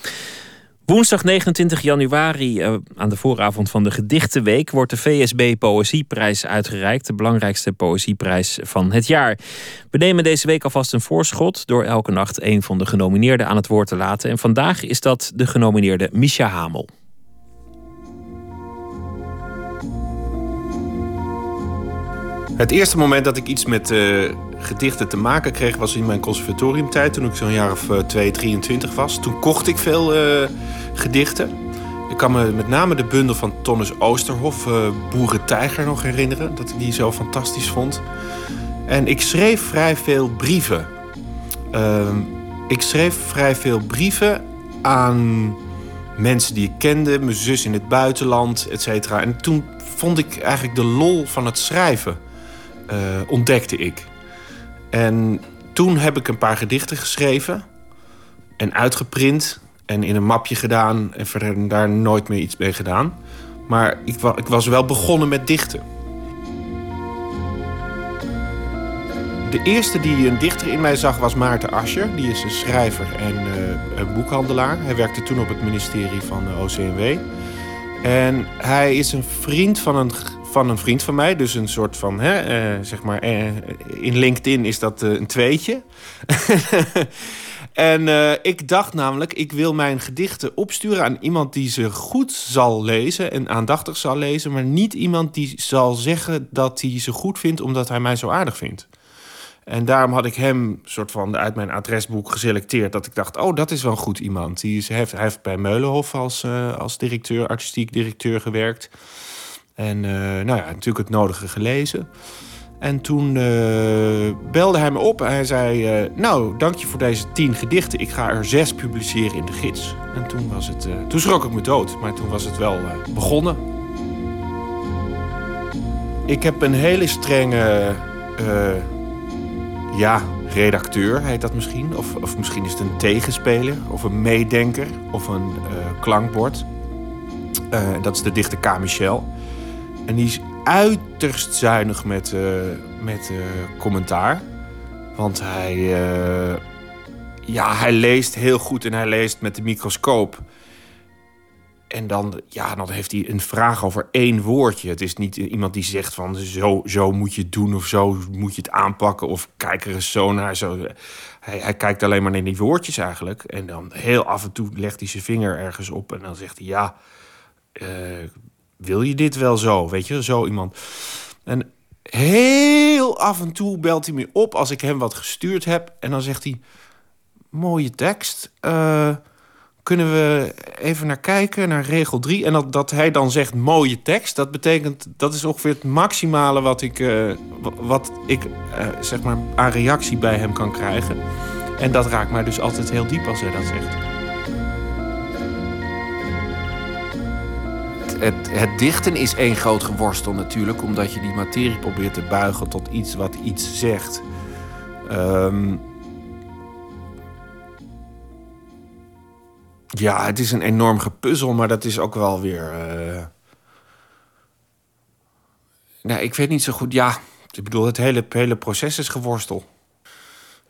Woensdag 29 januari, eh, aan de vooravond van de Gedichtenweek, wordt de VSB Poëzieprijs uitgereikt. De belangrijkste poëzieprijs van het jaar. We nemen deze week alvast een voorschot door elke nacht een van de genomineerden aan het woord te laten. En vandaag is dat de genomineerde Misha Hamel. Het eerste moment dat ik iets met eh, gedichten te maken kreeg was in mijn conservatoriumtijd. Toen ik zo'n jaar of uh, 2, 23 was. Toen kocht ik veel eh, gedichten. Ik kan me met name de bundel van Thomas Oosterhof, uh, Boerentijger, nog herinneren. Dat ik die zo fantastisch vond. En ik schreef vrij veel brieven. Ehm, ik schreef vrij veel brieven aan mensen die ik kende. Mijn zus in het buitenland, et cetera. En toen vond ik eigenlijk de lol van het schrijven. Uh, ontdekte ik. En toen heb ik een paar gedichten geschreven en uitgeprint en in een mapje gedaan en verder daar nooit meer iets mee gedaan. Maar ik, ik was wel begonnen met dichten. De eerste die een dichter in mij zag was Maarten Ascher. Die is een schrijver en een boekhandelaar. Hij werkte toen op het ministerie van de OCMW. En hij is een vriend van een van een vriend van mij. Dus een soort van, hè, eh, zeg maar, eh, in LinkedIn is dat eh, een tweetje. en ik dacht namelijk, ik wil mijn gedichten opsturen aan iemand die ze goed zal lezen en aandachtig zal lezen, maar niet iemand die zal zeggen dat hij ze goed vindt omdat hij mij zo aardig vindt. En daarom had ik hem soort van uit mijn adresboek geselecteerd. Dat ik dacht, oh, dat is wel een goed iemand. Die is, heeft, hij heeft bij Meulenhof als, als directeur, artistiek directeur gewerkt. En eh, nou ja, natuurlijk het nodige gelezen. En toen eh, belde hij me op en hij zei... eh, nou, dank je voor deze tien gedichten. Ik ga er zes publiceren in de gids. En toen was het... toen schrok ik me dood, maar toen was het wel begonnen. Ik heb een hele strenge... ja, redacteur heet dat misschien. Of, of misschien is het een tegenspeler, of een meedenker, of een klankbord. Dat is de dichter K. Michel. En die is uiterst zuinig met, eh, met eh, commentaar. Want hij, eh, ja, hij leest heel goed en hij leest met de microscoop. En dan, ja, dan heeft hij een vraag over één woordje. Het is niet iemand die zegt van zo, zo moet je het doen of zo moet je het aanpakken of kijk er eens zo naar. Zo. Hij, hij kijkt alleen maar naar die woordjes eigenlijk. En dan heel af en toe legt hij zijn vinger ergens op en dan zegt hij ja, wil je dit wel zo? Weet je, zo iemand. En heel af en toe belt hij me op als ik hem wat gestuurd heb. En dan zegt hij, mooie tekst. eh, kunnen we even naar kijken, naar regel 3. En dat, dat hij dan zegt mooie tekst, dat betekent... dat is ongeveer het maximale wat ik, eh, wa- wat ik eh, zeg maar aan reactie bij hem kan krijgen. En dat raakt mij dus altijd heel diep als hij dat zegt. Het, het dichten is één groot geworstel natuurlijk, omdat je die materie probeert te buigen tot iets wat iets zegt. Ehm, ja, het is een enorm gepuzzel, maar dat is ook wel weer. eh, Nou, ik weet niet zo goed. Ja, ik bedoel, het hele, hele proces is geworstel.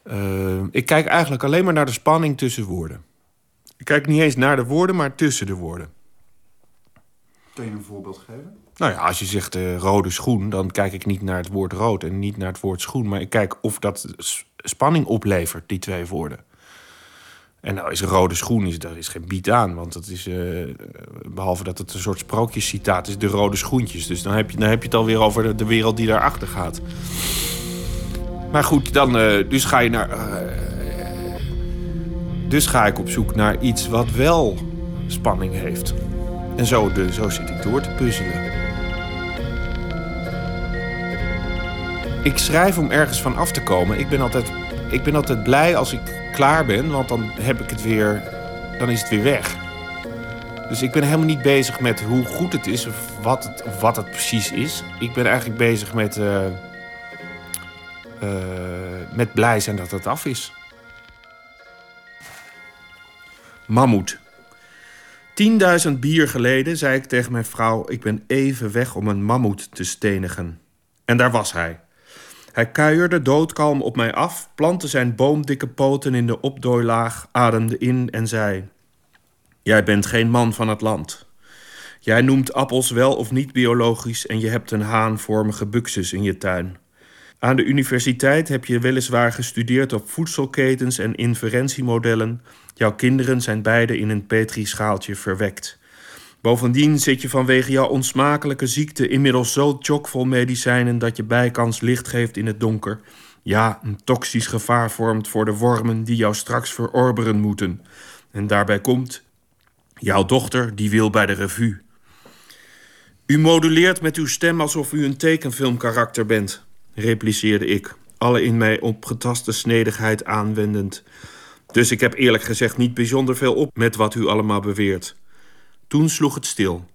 Ehm, ik kijk eigenlijk alleen maar naar de spanning tussen woorden. Ik kijk niet eens naar de woorden, maar tussen de woorden. Kun je een voorbeeld geven? Nou ja, als je zegt eh, rode schoen, dan kijk ik niet naar het woord rood en niet naar het woord schoen. Maar ik kijk of dat spanning oplevert, die twee woorden. En nou is rode schoen, is, daar is geen bied aan. Want dat is, eh, behalve dat het een soort sprookjescitaat is, de rode schoentjes. Dus dan heb je, dan heb je het alweer over de, wereld die daarachter gaat. Maar goed, dan, eh, dus ga je naar... dus ga ik op zoek naar iets wat wel spanning heeft. En zo, zo zit ik door te puzzelen. Ik schrijf om ergens van af te komen. Ik ben altijd, ik ben altijd blij als ik klaar ben, want dan heb ik het weer, dan is het weer weg. Dus ik ben helemaal niet bezig met hoe goed het is of wat het, of wat het precies is. Ik ben eigenlijk bezig met, eh, eh, met blij zijn dat het af is. Mammoet. 10.000 bier geleden zei ik tegen mijn vrouw: Ik ben even weg om een mammoet te stenigen. En daar was hij. Hij kuierde doodkalm op mij af, plantte zijn boomdikke poten in de opdooilaag, ademde in en zei: Jij bent geen man van het land. Jij noemt appels wel of niet biologisch en je hebt een haanvormige buxus in je tuin. Aan de universiteit heb je weliswaar gestudeerd op voedselketens en inferentiemodellen. Jouw kinderen zijn beide in een petrischaaltje verwekt. Bovendien zit je vanwege jouw onsmakelijke ziekte inmiddels zo chockvol medicijnen dat je bijkans licht geeft in het donker. Ja, een toxisch gevaar vormt voor de wormen die jou straks verorberen moeten. En daarbij komt, jouw dochter die wil bij de revue. U moduleert met uw stem alsof u een tekenfilmkarakter bent, repliceerde ik, alle in mij opgetaste snedigheid aanwendend. Dus ik heb eerlijk gezegd niet bijzonder veel op met wat u allemaal beweert. Toen sloeg het stil.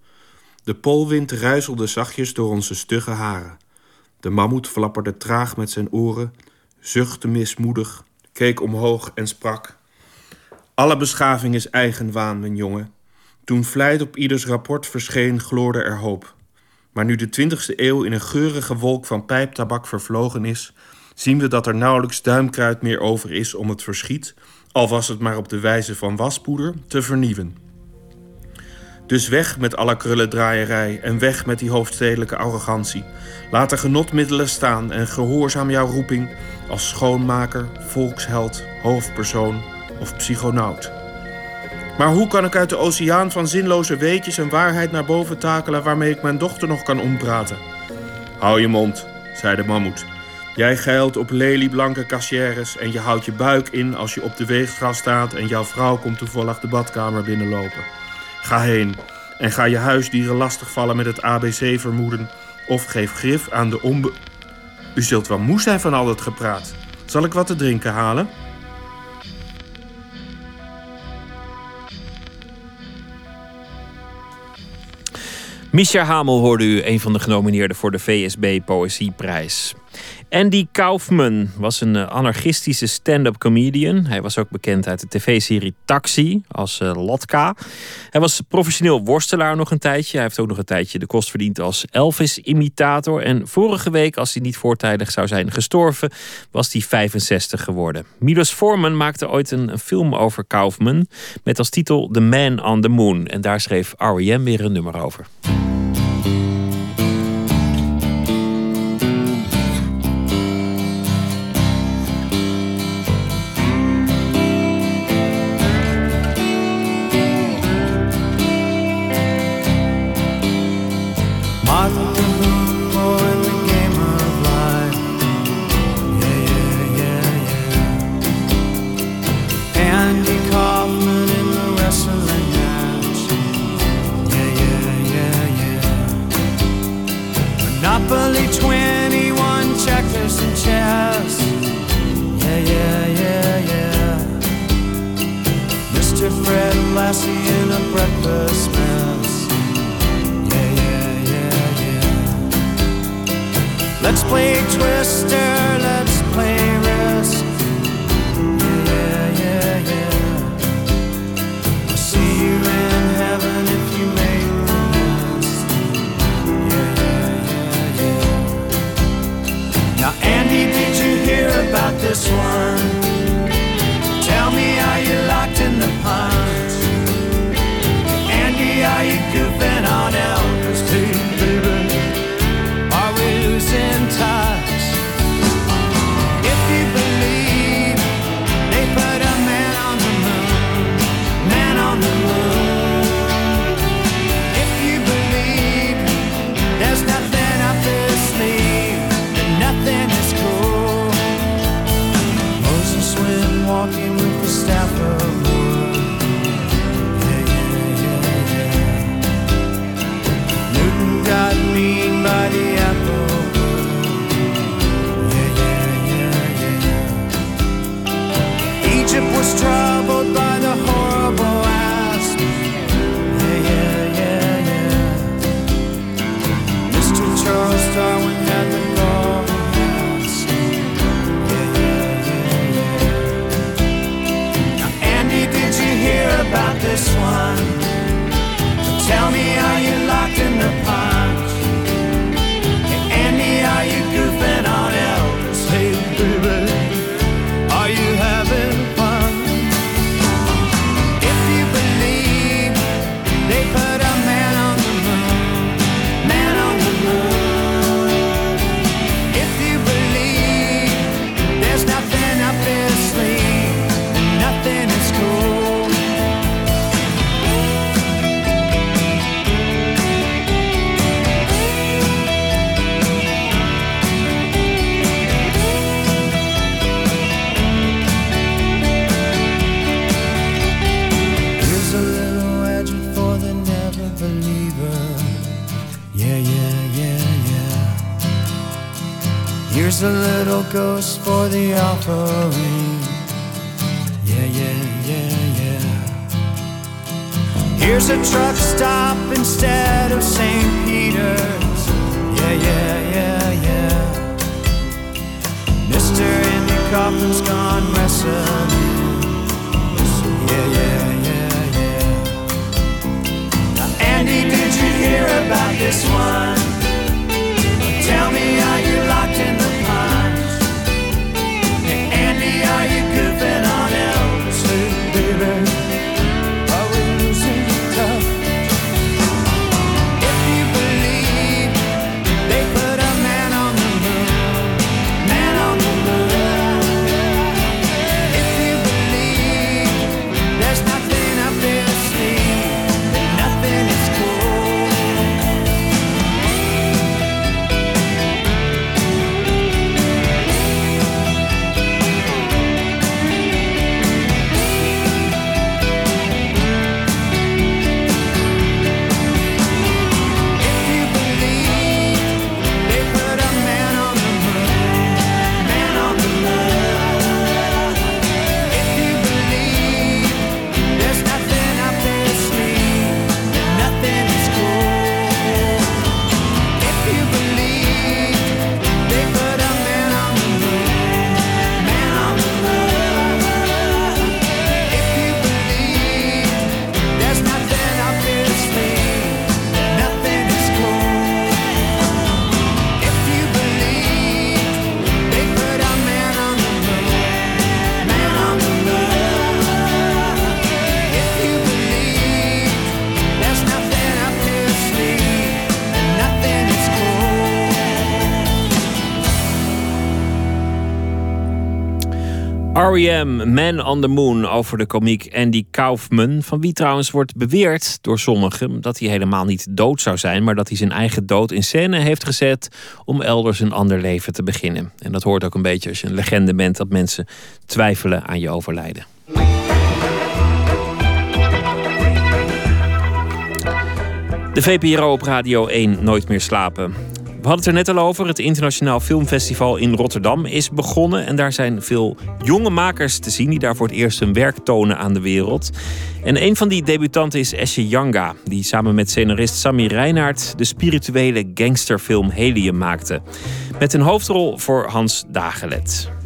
De polwind ruiselde zachtjes door onze stugge haren. De mammoet flapperde traag met zijn oren, zuchtte mismoedig, keek omhoog en sprak. Alle beschaving is eigenwaan, mijn jongen. Toen vlijt op ieders rapport verscheen, gloorde er hoop. Maar nu de twintigste eeuw in een geurige wolk van pijptabak vervlogen is, zien we dat er nauwelijks duimkruid meer over is om het verschiet, al was het maar op de wijze van waspoeder, te vernieuwen. Dus weg met alle krullendraaierij en weg met die hoofdstedelijke arrogantie. Laat de genotmiddelen staan en gehoorzaam jouw roeping als schoonmaker, volksheld, hoofdpersoon of psychonaut. Maar hoe kan ik uit de oceaan van zinloze weetjes en waarheid naar boven takelen waarmee ik mijn dochter nog kan ompraten? Hou je mond, zei de mammoet. Jij geilt op lelieblanke cassières en je houdt je buik in als je op de weegschaal staat en jouw vrouw komt toevallig de badkamer binnenlopen. Ga heen en ga je huisdieren lastigvallen met het ABC-vermoeden of geef grif aan de onbe... U zult wel moe zijn van al dat gepraat. Zal ik wat te drinken halen? Misha Hamel hoorde u, een van de genomineerden voor de VSB Poëzieprijs. Andy Kaufman was een eh, anarchistische stand-up comedian. Hij was ook bekend uit de tv-serie Taxi als uh, Lotka. Hij was professioneel worstelaar nog een tijdje. Hij heeft ook nog een tijdje de kost verdiend als Elvis-imitator. En vorige week, als hij niet voortijdig zou zijn gestorven, was hij 65 geworden. Milos Forman maakte ooit een film over Kaufman met als titel The Man on the Moon. En daar schreef R.E.M. weer een nummer over. R.E.M. Man on the Moon over de komiek Andy Kaufman. Van wie trouwens wordt beweerd door sommigen dat hij helemaal niet dood zou zijn. Maar dat hij zijn eigen dood in scène heeft gezet om elders een ander leven te beginnen. En dat hoort ook een beetje als je een legende bent dat mensen twijfelen aan je overlijden. De VPRO op Radio 1 Nooit meer slapen. We hadden het er net al over. Het Internationaal Filmfestival in Rotterdam is begonnen. En daar zijn veel jonge makers te zien die daar voor het eerst hun werk tonen aan de wereld. En een van die debutanten is Esje Yanga, die samen met scenarist Sami Reinaert de spirituele gangsterfilm Helium maakte. Met een hoofdrol voor Hans Dagelet.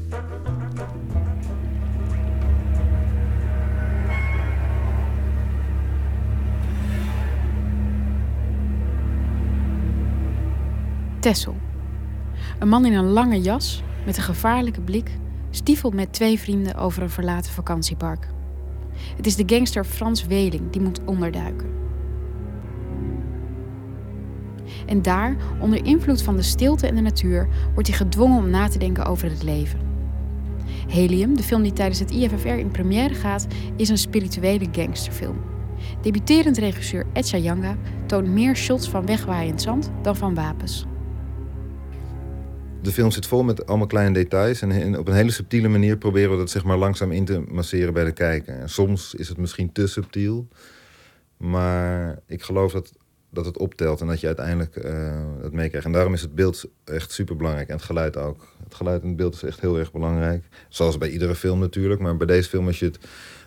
Tessel. Een man in een lange jas met een gevaarlijke blik stiefelt met twee vrienden over een verlaten vakantiepark. Het is de gangster Frans Weling die moet onderduiken. En daar, onder invloed van de stilte en de natuur, wordt hij gedwongen om na te denken over het leven. Helium, de film die tijdens het IFFR in première gaat, is een spirituele gangsterfilm. Debuterend regisseur Etcha Yanga toont meer shots van wegwaaiend zand dan van wapens. De film zit vol met allemaal kleine details. En op een hele subtiele manier proberen we dat zeg maar, langzaam in te masseren bij de kijker. En soms is het misschien te subtiel. Maar ik geloof dat, dat het optelt en dat je uiteindelijk uh, het meekrijgt. En daarom is het beeld echt super belangrijk. En het geluid ook. Het geluid en het beeld is echt heel erg belangrijk. Zoals bij iedere film natuurlijk. Maar bij deze film, als, je het,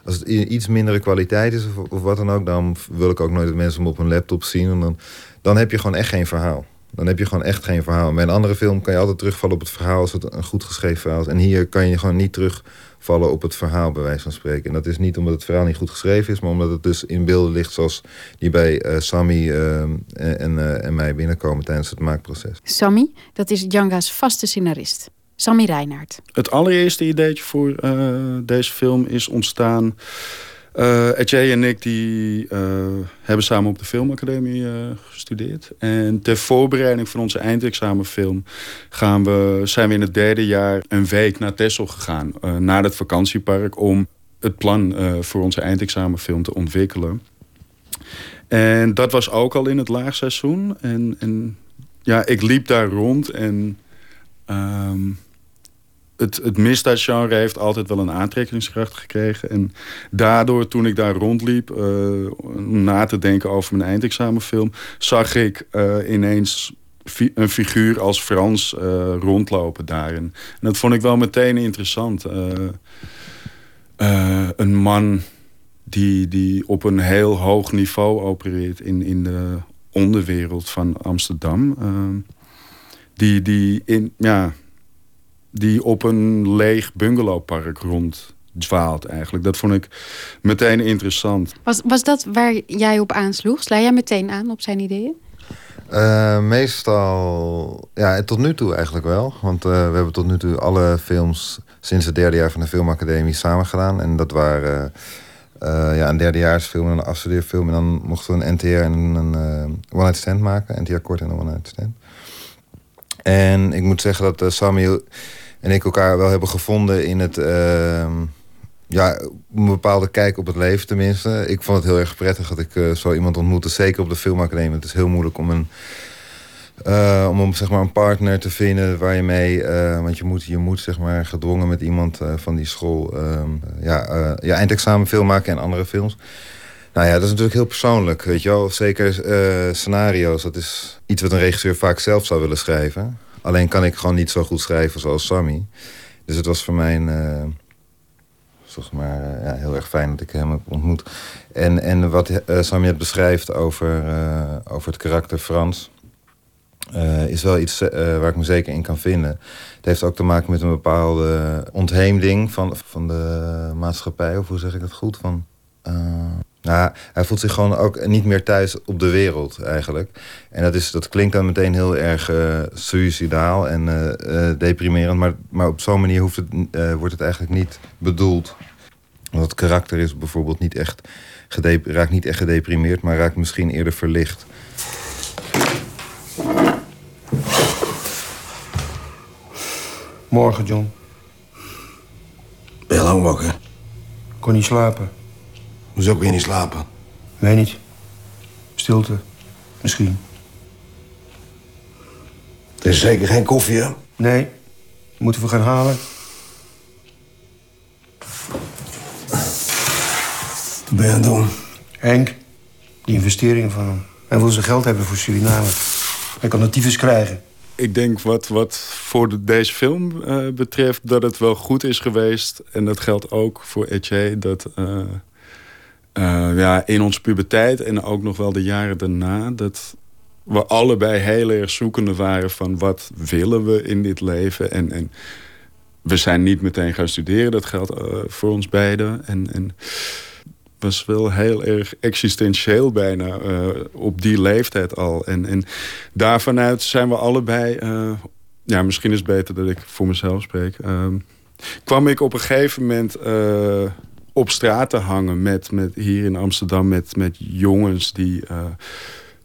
als het iets mindere kwaliteit is of, of wat dan ook... dan wil ik ook nooit dat mensen hem op een laptop zien. En dan, dan heb je gewoon echt geen verhaal. Dan heb je gewoon echt geen verhaal. Bij een andere film kan je altijd terugvallen op het verhaal als het een goed geschreven verhaal is. En hier kan je gewoon niet terugvallen op het verhaal, bij wijze van spreken. En dat is niet omdat het verhaal niet goed geschreven is, maar omdat het dus in beelden ligt zoals die bij uh, Sammy uh, en, uh, en mij binnenkomen tijdens het maakproces. Sammy, dat is Djanga's vaste scenarist. Sammy Reinhardt. Het allereerste ideetje voor deze film is ontstaan uh, Etienne en ik die, uh, hebben samen op de filmacademie uh, gestudeerd. En ter voorbereiding van onze eindexamenfilm gaan we, zijn we in het derde jaar een week naar Texel gegaan. naar het vakantiepark om het plan voor onze eindexamenfilm te ontwikkelen. En dat was ook al in het laagseizoen. En, en ja, ik liep daar rond en... Um, het, het misdaadgenre heeft altijd wel een aantrekkingskracht gekregen. En daardoor, toen ik daar rondliep, uh, om na te denken over mijn eindexamenfilm, zag ik uh, ineens een figuur als Frans uh, rondlopen daarin. En dat vond ik wel meteen interessant. een man die, die op een heel hoog niveau opereert in, in de onderwereld van Amsterdam. die, die in, ja, die op een leeg bungalowpark ronddwaalt eigenlijk. Dat vond ik meteen interessant. Was, was dat waar jij op aansloeg? Sla jij meteen aan op zijn ideeën? Uh, meestal, ja, tot nu toe eigenlijk wel. Want uh, we hebben tot nu toe alle films sinds het derde jaar van de filmacademie samen gedaan. En dat waren uh, ja, een derdejaarsfilm en een afstudeerfilm. En dan mochten we een NTR en een one-night stand maken. NTR kort en een one-night stand. En ik moet zeggen dat uh, Samuel en ik elkaar wel hebben gevonden in het... Uh, ja, een bepaalde kijk op het leven tenminste. Ik vond het heel erg prettig dat ik uh, zo iemand ontmoette. Zeker op de filmacademie. Het is heel moeilijk om een... Uh, om zeg maar, een partner te vinden waar je mee... Want je moet, je moet zeg maar, gedwongen met iemand van die school... Ehm, ja, ja, eindexamen film maken en andere films. Nou ja, dat is natuurlijk heel persoonlijk, weet je wel. Zeker scenario's, dat is iets wat een regisseur vaak zelf zou willen schrijven. Alleen kan ik gewoon niet zo goed schrijven zoals Sammy. Dus het was voor mij een, uh, zeg maar, ja, heel erg fijn dat ik hem heb ontmoet. En, en wat Sammy het beschrijft over, over het karakter Frans... is wel iets waar ik me zeker in kan vinden. Het heeft ook te maken met een bepaalde ontheemding van, van de maatschappij. Of hoe zeg ik dat goed? Van, nou, hij voelt zich gewoon ook niet meer thuis op de wereld eigenlijk. En dat, is, dat klinkt dan meteen heel erg uh, suicidaal en uh, uh, deprimerend. Maar, maar op zo'n manier hoeft het, wordt het eigenlijk niet bedoeld. Want het karakter is bijvoorbeeld niet echt raakt niet echt gedeprimeerd, maar raakt misschien eerder verlicht. Morgen, John. lang wakker? Kon niet slapen. Hoezo kun je niet slapen? Weet niet. Stilte. Misschien. Het is zeker geen koffie, hè? Nee. Moeten we gaan halen? Wat ben je aan het doen? Henk, die investeringen van hem. Hij wil zijn geld hebben voor Suriname. Hij kan tyfus krijgen. Ik denk wat, wat voor de- deze film eh, betreft dat het wel goed is geweest. En dat geldt ook voor Etje. Dat eh, eh, ja, in onze puberteit en ook nog wel de jaren daarna... dat we allebei heel erg zoekende waren van wat willen we in dit leven. En, en we zijn niet meteen gaan studeren. Dat geldt eh, voor ons beiden. En, en was wel heel erg existentieel bijna eh, op die leeftijd al. En, en daarvanuit zijn we allebei... ja, misschien is het beter dat ik voor mezelf spreek. ehm, kwam ik op een gegeven moment op straat te hangen... Met, met, hier in Amsterdam met, met jongens die... eh,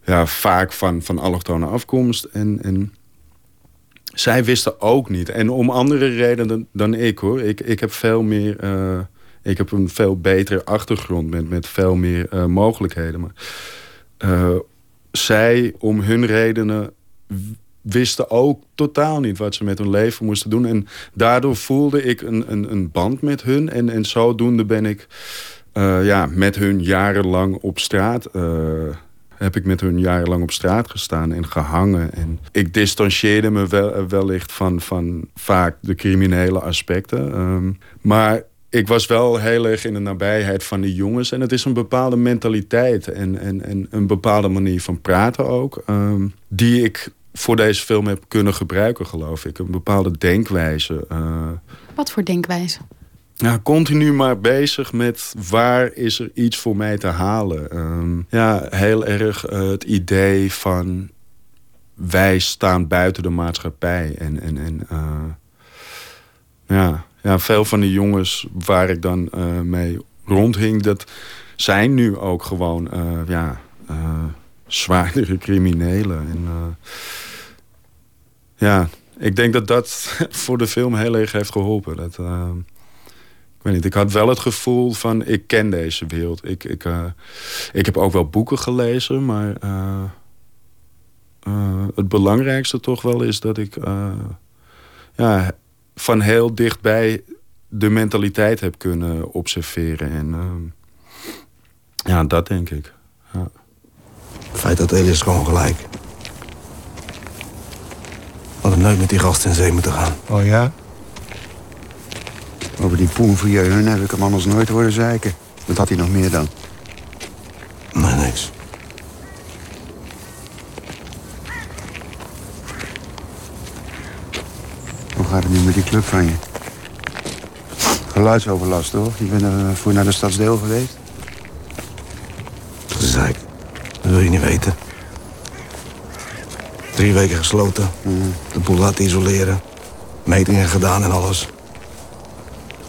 ja, vaak van, van allochtone afkomst. En, en zij wisten ook niet. En om andere redenen dan, ik hoor. Ik, ik heb veel meer. eh, ik heb een veel betere achtergrond met, met veel meer eh, mogelijkheden. Maar zij, om hun redenen, wisten ook totaal niet wat ze met hun leven moesten doen. En daardoor voelde ik een, een, een band met hun. En, en zodoende ben ik eh, ja, met hun jarenlang op straat. eh, heb ik met hun jarenlang op straat gestaan en gehangen. En ik distancieerde me wel, wellicht van, van vaak de criminele aspecten. Ehm, maar ik was wel heel erg in de nabijheid van die jongens. En het is een bepaalde mentaliteit en, en, en een bepaalde manier van praten ook. ehm, die ik voor deze film heb kunnen gebruiken, geloof ik. Een bepaalde denkwijze. eh, Wat voor denkwijze? ja, continu maar bezig met waar is er iets voor mij te halen. Ehm, ja, heel erg eh, het idee van wij staan buiten de maatschappij. En, en, en eh, ja, ja, veel van die jongens waar ik dan mee rondhing, dat zijn nu ook gewoon ja, zwaardere criminelen. En, eh, ja, ik denk dat dat voor de film heel erg heeft geholpen. Dat, eh, ik weet niet, ik had wel het gevoel van ik ken deze wereld. Ik, ik, eh, ik heb ook wel boeken gelezen, maar het belangrijkste toch wel is dat ik ja, van heel dichtbij de mentaliteit heb kunnen observeren. En ja, dat denk ik. Ja. Het feit dat Elias gewoon gelijk. Hadden nooit met die gast in zee moeten gaan. Oh ja? Over die poen voor hun heb ik hem anders nooit horen zeiken. Wat had hij nog meer dan? Nee, niks. Hoe gaat het nu met die club van je? Geluidsoverlast, toch? Je bent er voor naar de stadsdeel geweest? Gezeik. Dat wil je niet weten. Drie weken gesloten. De boel laten isoleren. Metingen gedaan en alles.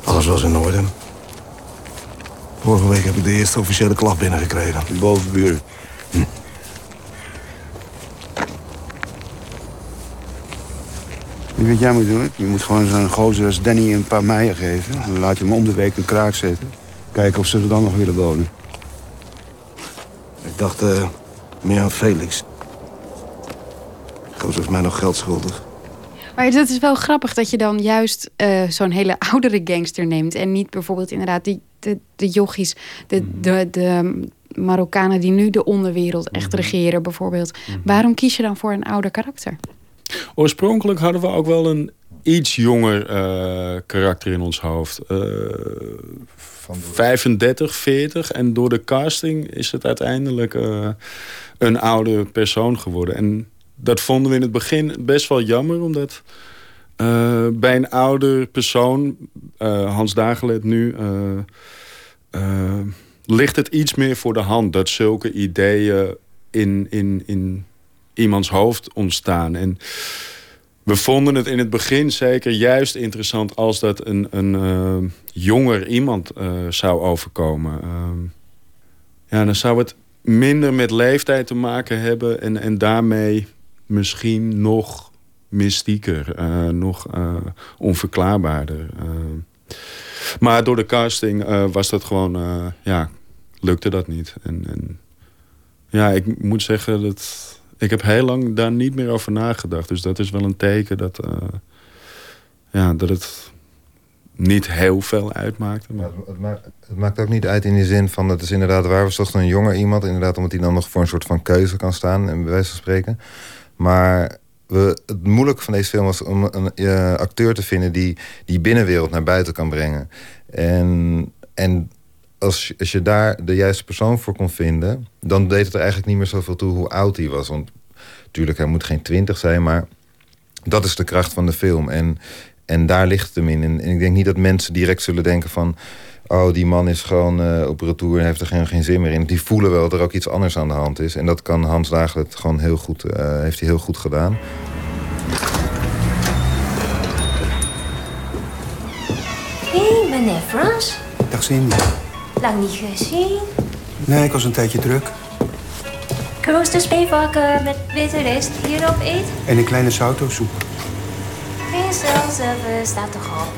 Alles was in orde. Vorige week heb ik de eerste officiële klacht binnengekregen. De bovenburen. Weet je wat jij moet doen? Je moet gewoon zo'n gozer als Danny een paar meijen geven. Dan laat je hem om de week een kraak zetten. Kijken of ze er dan nog willen wonen. Ik dacht eh, meer aan Felix. Gozer is mij nog geld schuldig. Maar het is wel grappig dat je dan juist eh, zo'n hele oudere gangster neemt. En niet bijvoorbeeld inderdaad die, de, de jochies, de, de, de Marokkanen die nu de onderwereld echt regeren bijvoorbeeld. Waarom kies je dan voor een ouder karakter? Oorspronkelijk hadden we ook wel een iets jonger eh, karakter in ons hoofd. Eh 35, 40. En door de casting is het uiteindelijk eh, een oude persoon geworden. En dat vonden we in het begin best wel jammer, omdat eh, bij een ouder persoon, eh, Hans Dagelet nu, ligt het iets meer voor de hand dat zulke ideeën in, in, in iemands hoofd ontstaan. En we vonden het in het begin zeker juist interessant als dat een, een eh, jonger iemand eh, zou overkomen. Ehm, ja, dan zou het minder met leeftijd te maken hebben en, en daarmee misschien nog mystieker, eh, nog onverklaarbaarder. Eh, Maar door de casting was dat gewoon, ja, lukte dat niet. En, en ja, ik moet zeggen dat ik heb heel lang daar niet meer over nagedacht. Dus dat is wel een teken dat, eh, ja, dat het niet heel veel uitmaakte. Maar... Het, ma- het maakt ook niet uit in die zin van... het is inderdaad waar, we zochten een jonger iemand... inderdaad omdat hij dan nog voor een soort van keuze kan staan... en bij wijze van spreken. Maar we, het moeilijke van deze film was om een eh, acteur te vinden... die die binnenwereld naar buiten kan brengen. En, en als, je- als je daar de juiste persoon voor kon vinden... dan deed het er eigenlijk niet meer zoveel toe hoe oud hij was. Want natuurlijk, hij moet geen twintig zijn, maar... dat is de kracht van de film. En, en daar ligt het hem in. En, en ik denk niet dat mensen direct zullen denken van... oh, die man is gewoon eh, op retour en heeft er geen, geen zin meer in. Die voelen wel dat er ook iets anders aan de hand is. En dat kan Hans Dagelet gewoon heel goed, eh, heeft hij heel goed gedaan. Hé, hey, meneer Frans. Dag Cindy. Lang niet gezien. Nee, ik was een tijdje druk. Krooster speelvakken met witte rijst hierop eet. En een kleine sautosoep. Geen zelfservice staat toch op.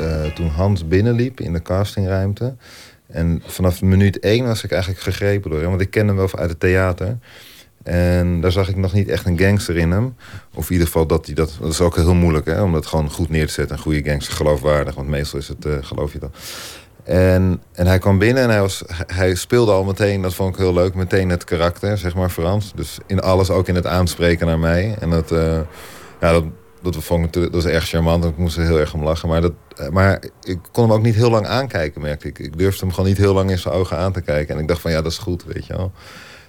eh, toen Hans binnenliep in de castingruimte. En vanaf minuut één was ik eigenlijk gegrepen door hem. Want ik ken hem wel uit het theater. En daar zag ik nog niet echt een gangster in hem. Of in ieder geval, dat, hij dat, dat is ook heel moeilijk hè, om dat gewoon goed neer te zetten. Een goede gangster, geloofwaardig. Want meestal is het, eh, geloof je dan. En, en hij kwam binnen en hij, was, hij speelde al meteen, dat vond ik heel leuk, meteen het karakter, zeg maar, Frans. Dus in alles, ook in het aanspreken naar mij. En dat, eh, ja, dat, dat vond ik dat was erg charmant. Ik moest er heel erg om lachen. Maar, dat, eh, maar ik kon hem ook niet heel lang aankijken, merkte ik. Ik durfde hem gewoon niet heel lang in zijn ogen aan te kijken. En ik dacht van, ja, dat is goed, weet je wel.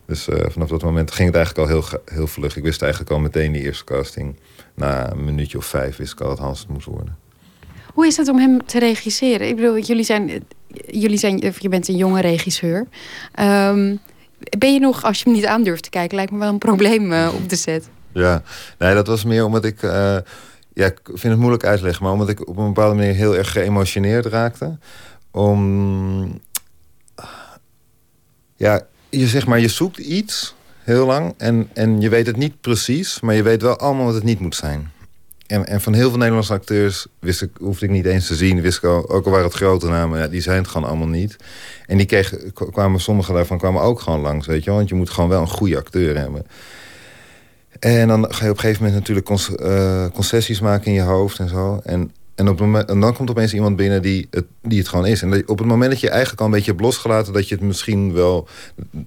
Dus eh, vanaf dat moment ging het eigenlijk al heel, heel vlug. Ik wist eigenlijk al meteen die eerste casting. Na een minuutje of vijf wist ik al dat Hans het moest worden. Hoe is het om hem te regisseren? Ik bedoel, jullie zijn, jullie zijn, of je bent een jonge regisseur. Ehm, ben je nog, als je hem niet aan durft te kijken, lijkt me wel een probleem eh, op de set. Ja, nee, dat was meer omdat ik... eh, ja, ik vind het moeilijk uit te leggen, maar omdat ik op een bepaalde manier heel erg geëmotioneerd raakte. Om... Ja, je zeg maar, je zoekt iets heel lang en, en je weet het niet precies, maar je weet wel allemaal wat het niet moet zijn. En, en van heel veel Nederlandse acteurs wist ik, hoefde ik niet eens te zien. Wist ik al, ook al waren het grote namen, ja, die zijn het gewoon allemaal niet. En die kregen, kwamen, sommige daarvan kwamen ook gewoon langs, weet je. Want je moet gewoon wel een goede acteur hebben. En dan ga je op een gegeven moment natuurlijk eh, concessies maken in je hoofd en zo. En, en, op moment, en dan komt opeens iemand binnen die het, die het gewoon is. En op het moment dat je eigenlijk al een beetje hebt losgelaten... dat je het misschien wel,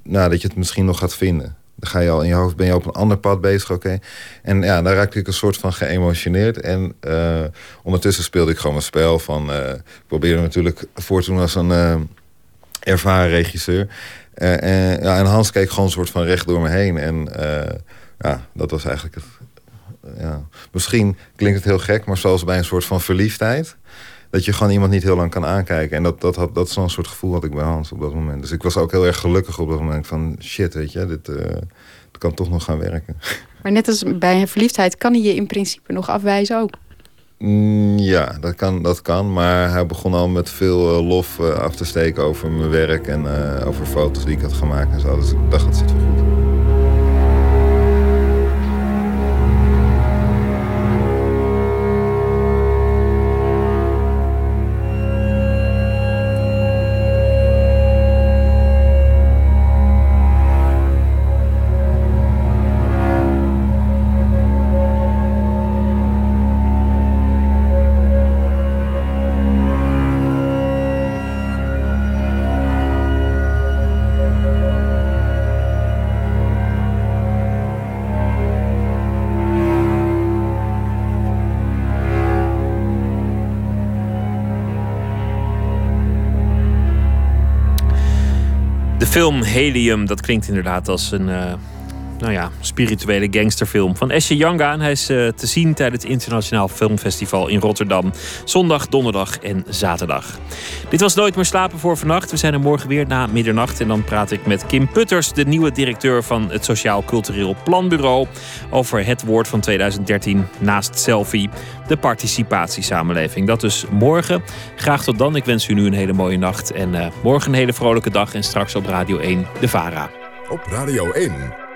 nou, dat je het misschien nog gaat vinden. Dan ga je al in je hoofd, ben je op een ander pad bezig, oké. En ja, daar raakte ik een soort van geëmotioneerd. En eh, ondertussen speelde ik gewoon mijn spel van... eh, ik probeerde natuurlijk voor doen als een eh, ervaren regisseur. En, ja, en Hans keek gewoon een soort van recht door me heen. En ja, dat was eigenlijk het. Ja. Misschien klinkt het heel gek, maar zoals bij een soort van verliefdheid. Dat je gewoon iemand niet heel lang kan aankijken. En dat, dat, had, dat zo'n soort gevoel had ik bij Hans op dat moment. Dus ik was ook heel erg gelukkig op dat moment. Van shit, weet je, dit, eh, dit kan toch nog gaan werken. Maar net als bij een verliefdheid kan hij je in principe nog afwijzen ook. Mm, ja, dat kan, dat kan. Maar hij begon al met veel eh, lof eh, af te steken over mijn werk. En over foto's die ik had gemaakt en zo. Dus ik dacht, dat zit wel goed. Film Helium, dat klinkt inderdaad als een eh, nou ja, spirituele gangsterfilm van Esje Janga. En hij is eh, te zien tijdens het Internationaal Filmfestival in Rotterdam. Zondag, donderdag en zaterdag. Dit was Nooit meer slapen voor vannacht. We zijn er morgen weer na middernacht. En dan praat ik met Kim Putters, de nieuwe directeur van het Sociaal Cultureel Planbureau. Over het woord van 2013 naast selfie. De participatiesamenleving. Dat dus morgen. Graag tot dan. Ik wens u nu een hele mooie nacht. En eh, morgen een hele vrolijke dag. En straks op Radio 1 de VARA. Op Radio 1,